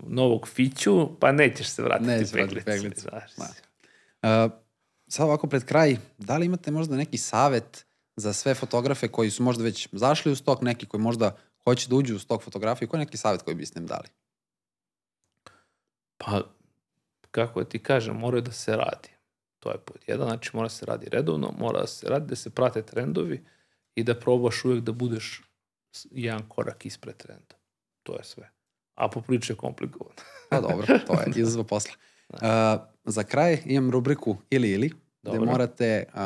novog fiću, pa nećeš se vratiti Nećeš se peglici. peglici. znaš. Da. Uh, sad ovako pred kraj, da li imate možda neki savet za sve fotografe koji su možda već zašli u stok, neki koji možda hoće da uđu u stok fotografije, koji je neki savet koji biste im dali? Pa, kako da ti kažem, mora da se radi. To je pod jedan, znači mora se radi redovno, mora da se radi, da se prate trendovi i da probaš uvek da budeš jedan korak ispred trenda. To je sve. A popriče je komplikovano. Pa dobro, to je izazva posla. Uh, za kraj imam rubriku ili ili, gde Dobro. morate uh,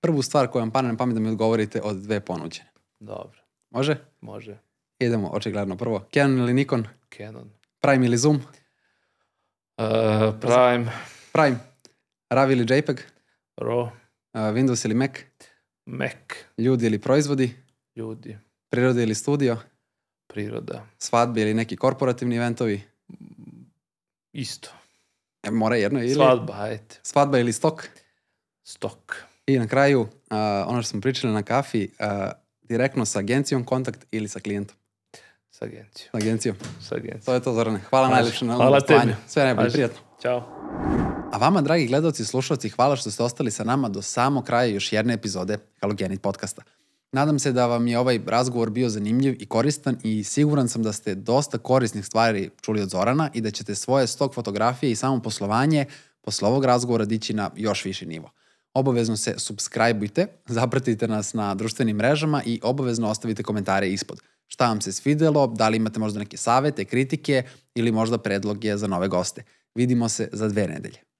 prvu stvar koju vam pane na pamet da mi odgovorite od dve ponuđene. Dobro, Može? može. Idemo, očigledno prvo. Canon ili Nikon? Canon. Prime ili Zoom? Uh, Prime, Prime. RAW ili JPEG? RAW, Uh, Windows ili Mac? Mac, Ljudi ili proizvodi? ljudi, Priroda ili studio? Priroda. Svadbe ili neki korporativni eventovi? Isto. E, mora jedno ili? Svadba, ajde. Svadba ili stok? Stok. I na kraju, uh, ono što smo pričali na kafi, uh, direktno sa agencijom kontakt ili sa klijentom? S agencijom. Sa agencijom. S agencijom. To je to, Zorane. Hvala Važi. najlepše na Hvala ovom tebi. Sve najbolje, prijatno. Ćao. A vama, dragi gledalci i slušalci, hvala što ste ostali sa nama do samog kraja još jedne epizode Halogenit podcasta. Nadam se da vam je ovaj razgovor bio zanimljiv i koristan i siguran sam da ste dosta korisnih stvari čuli od Zorana i da ćete svoje stok fotografije i samo poslovanje posle ovog razgovora dići na još viši nivo. Obavezno se subscribeujte, zapratite nas na društvenim mrežama i obavezno ostavite komentare ispod. Šta vam se svidelo, da li imate možda neke savete, kritike ili možda predloge za nove goste. Vidimo se za dve nedelje.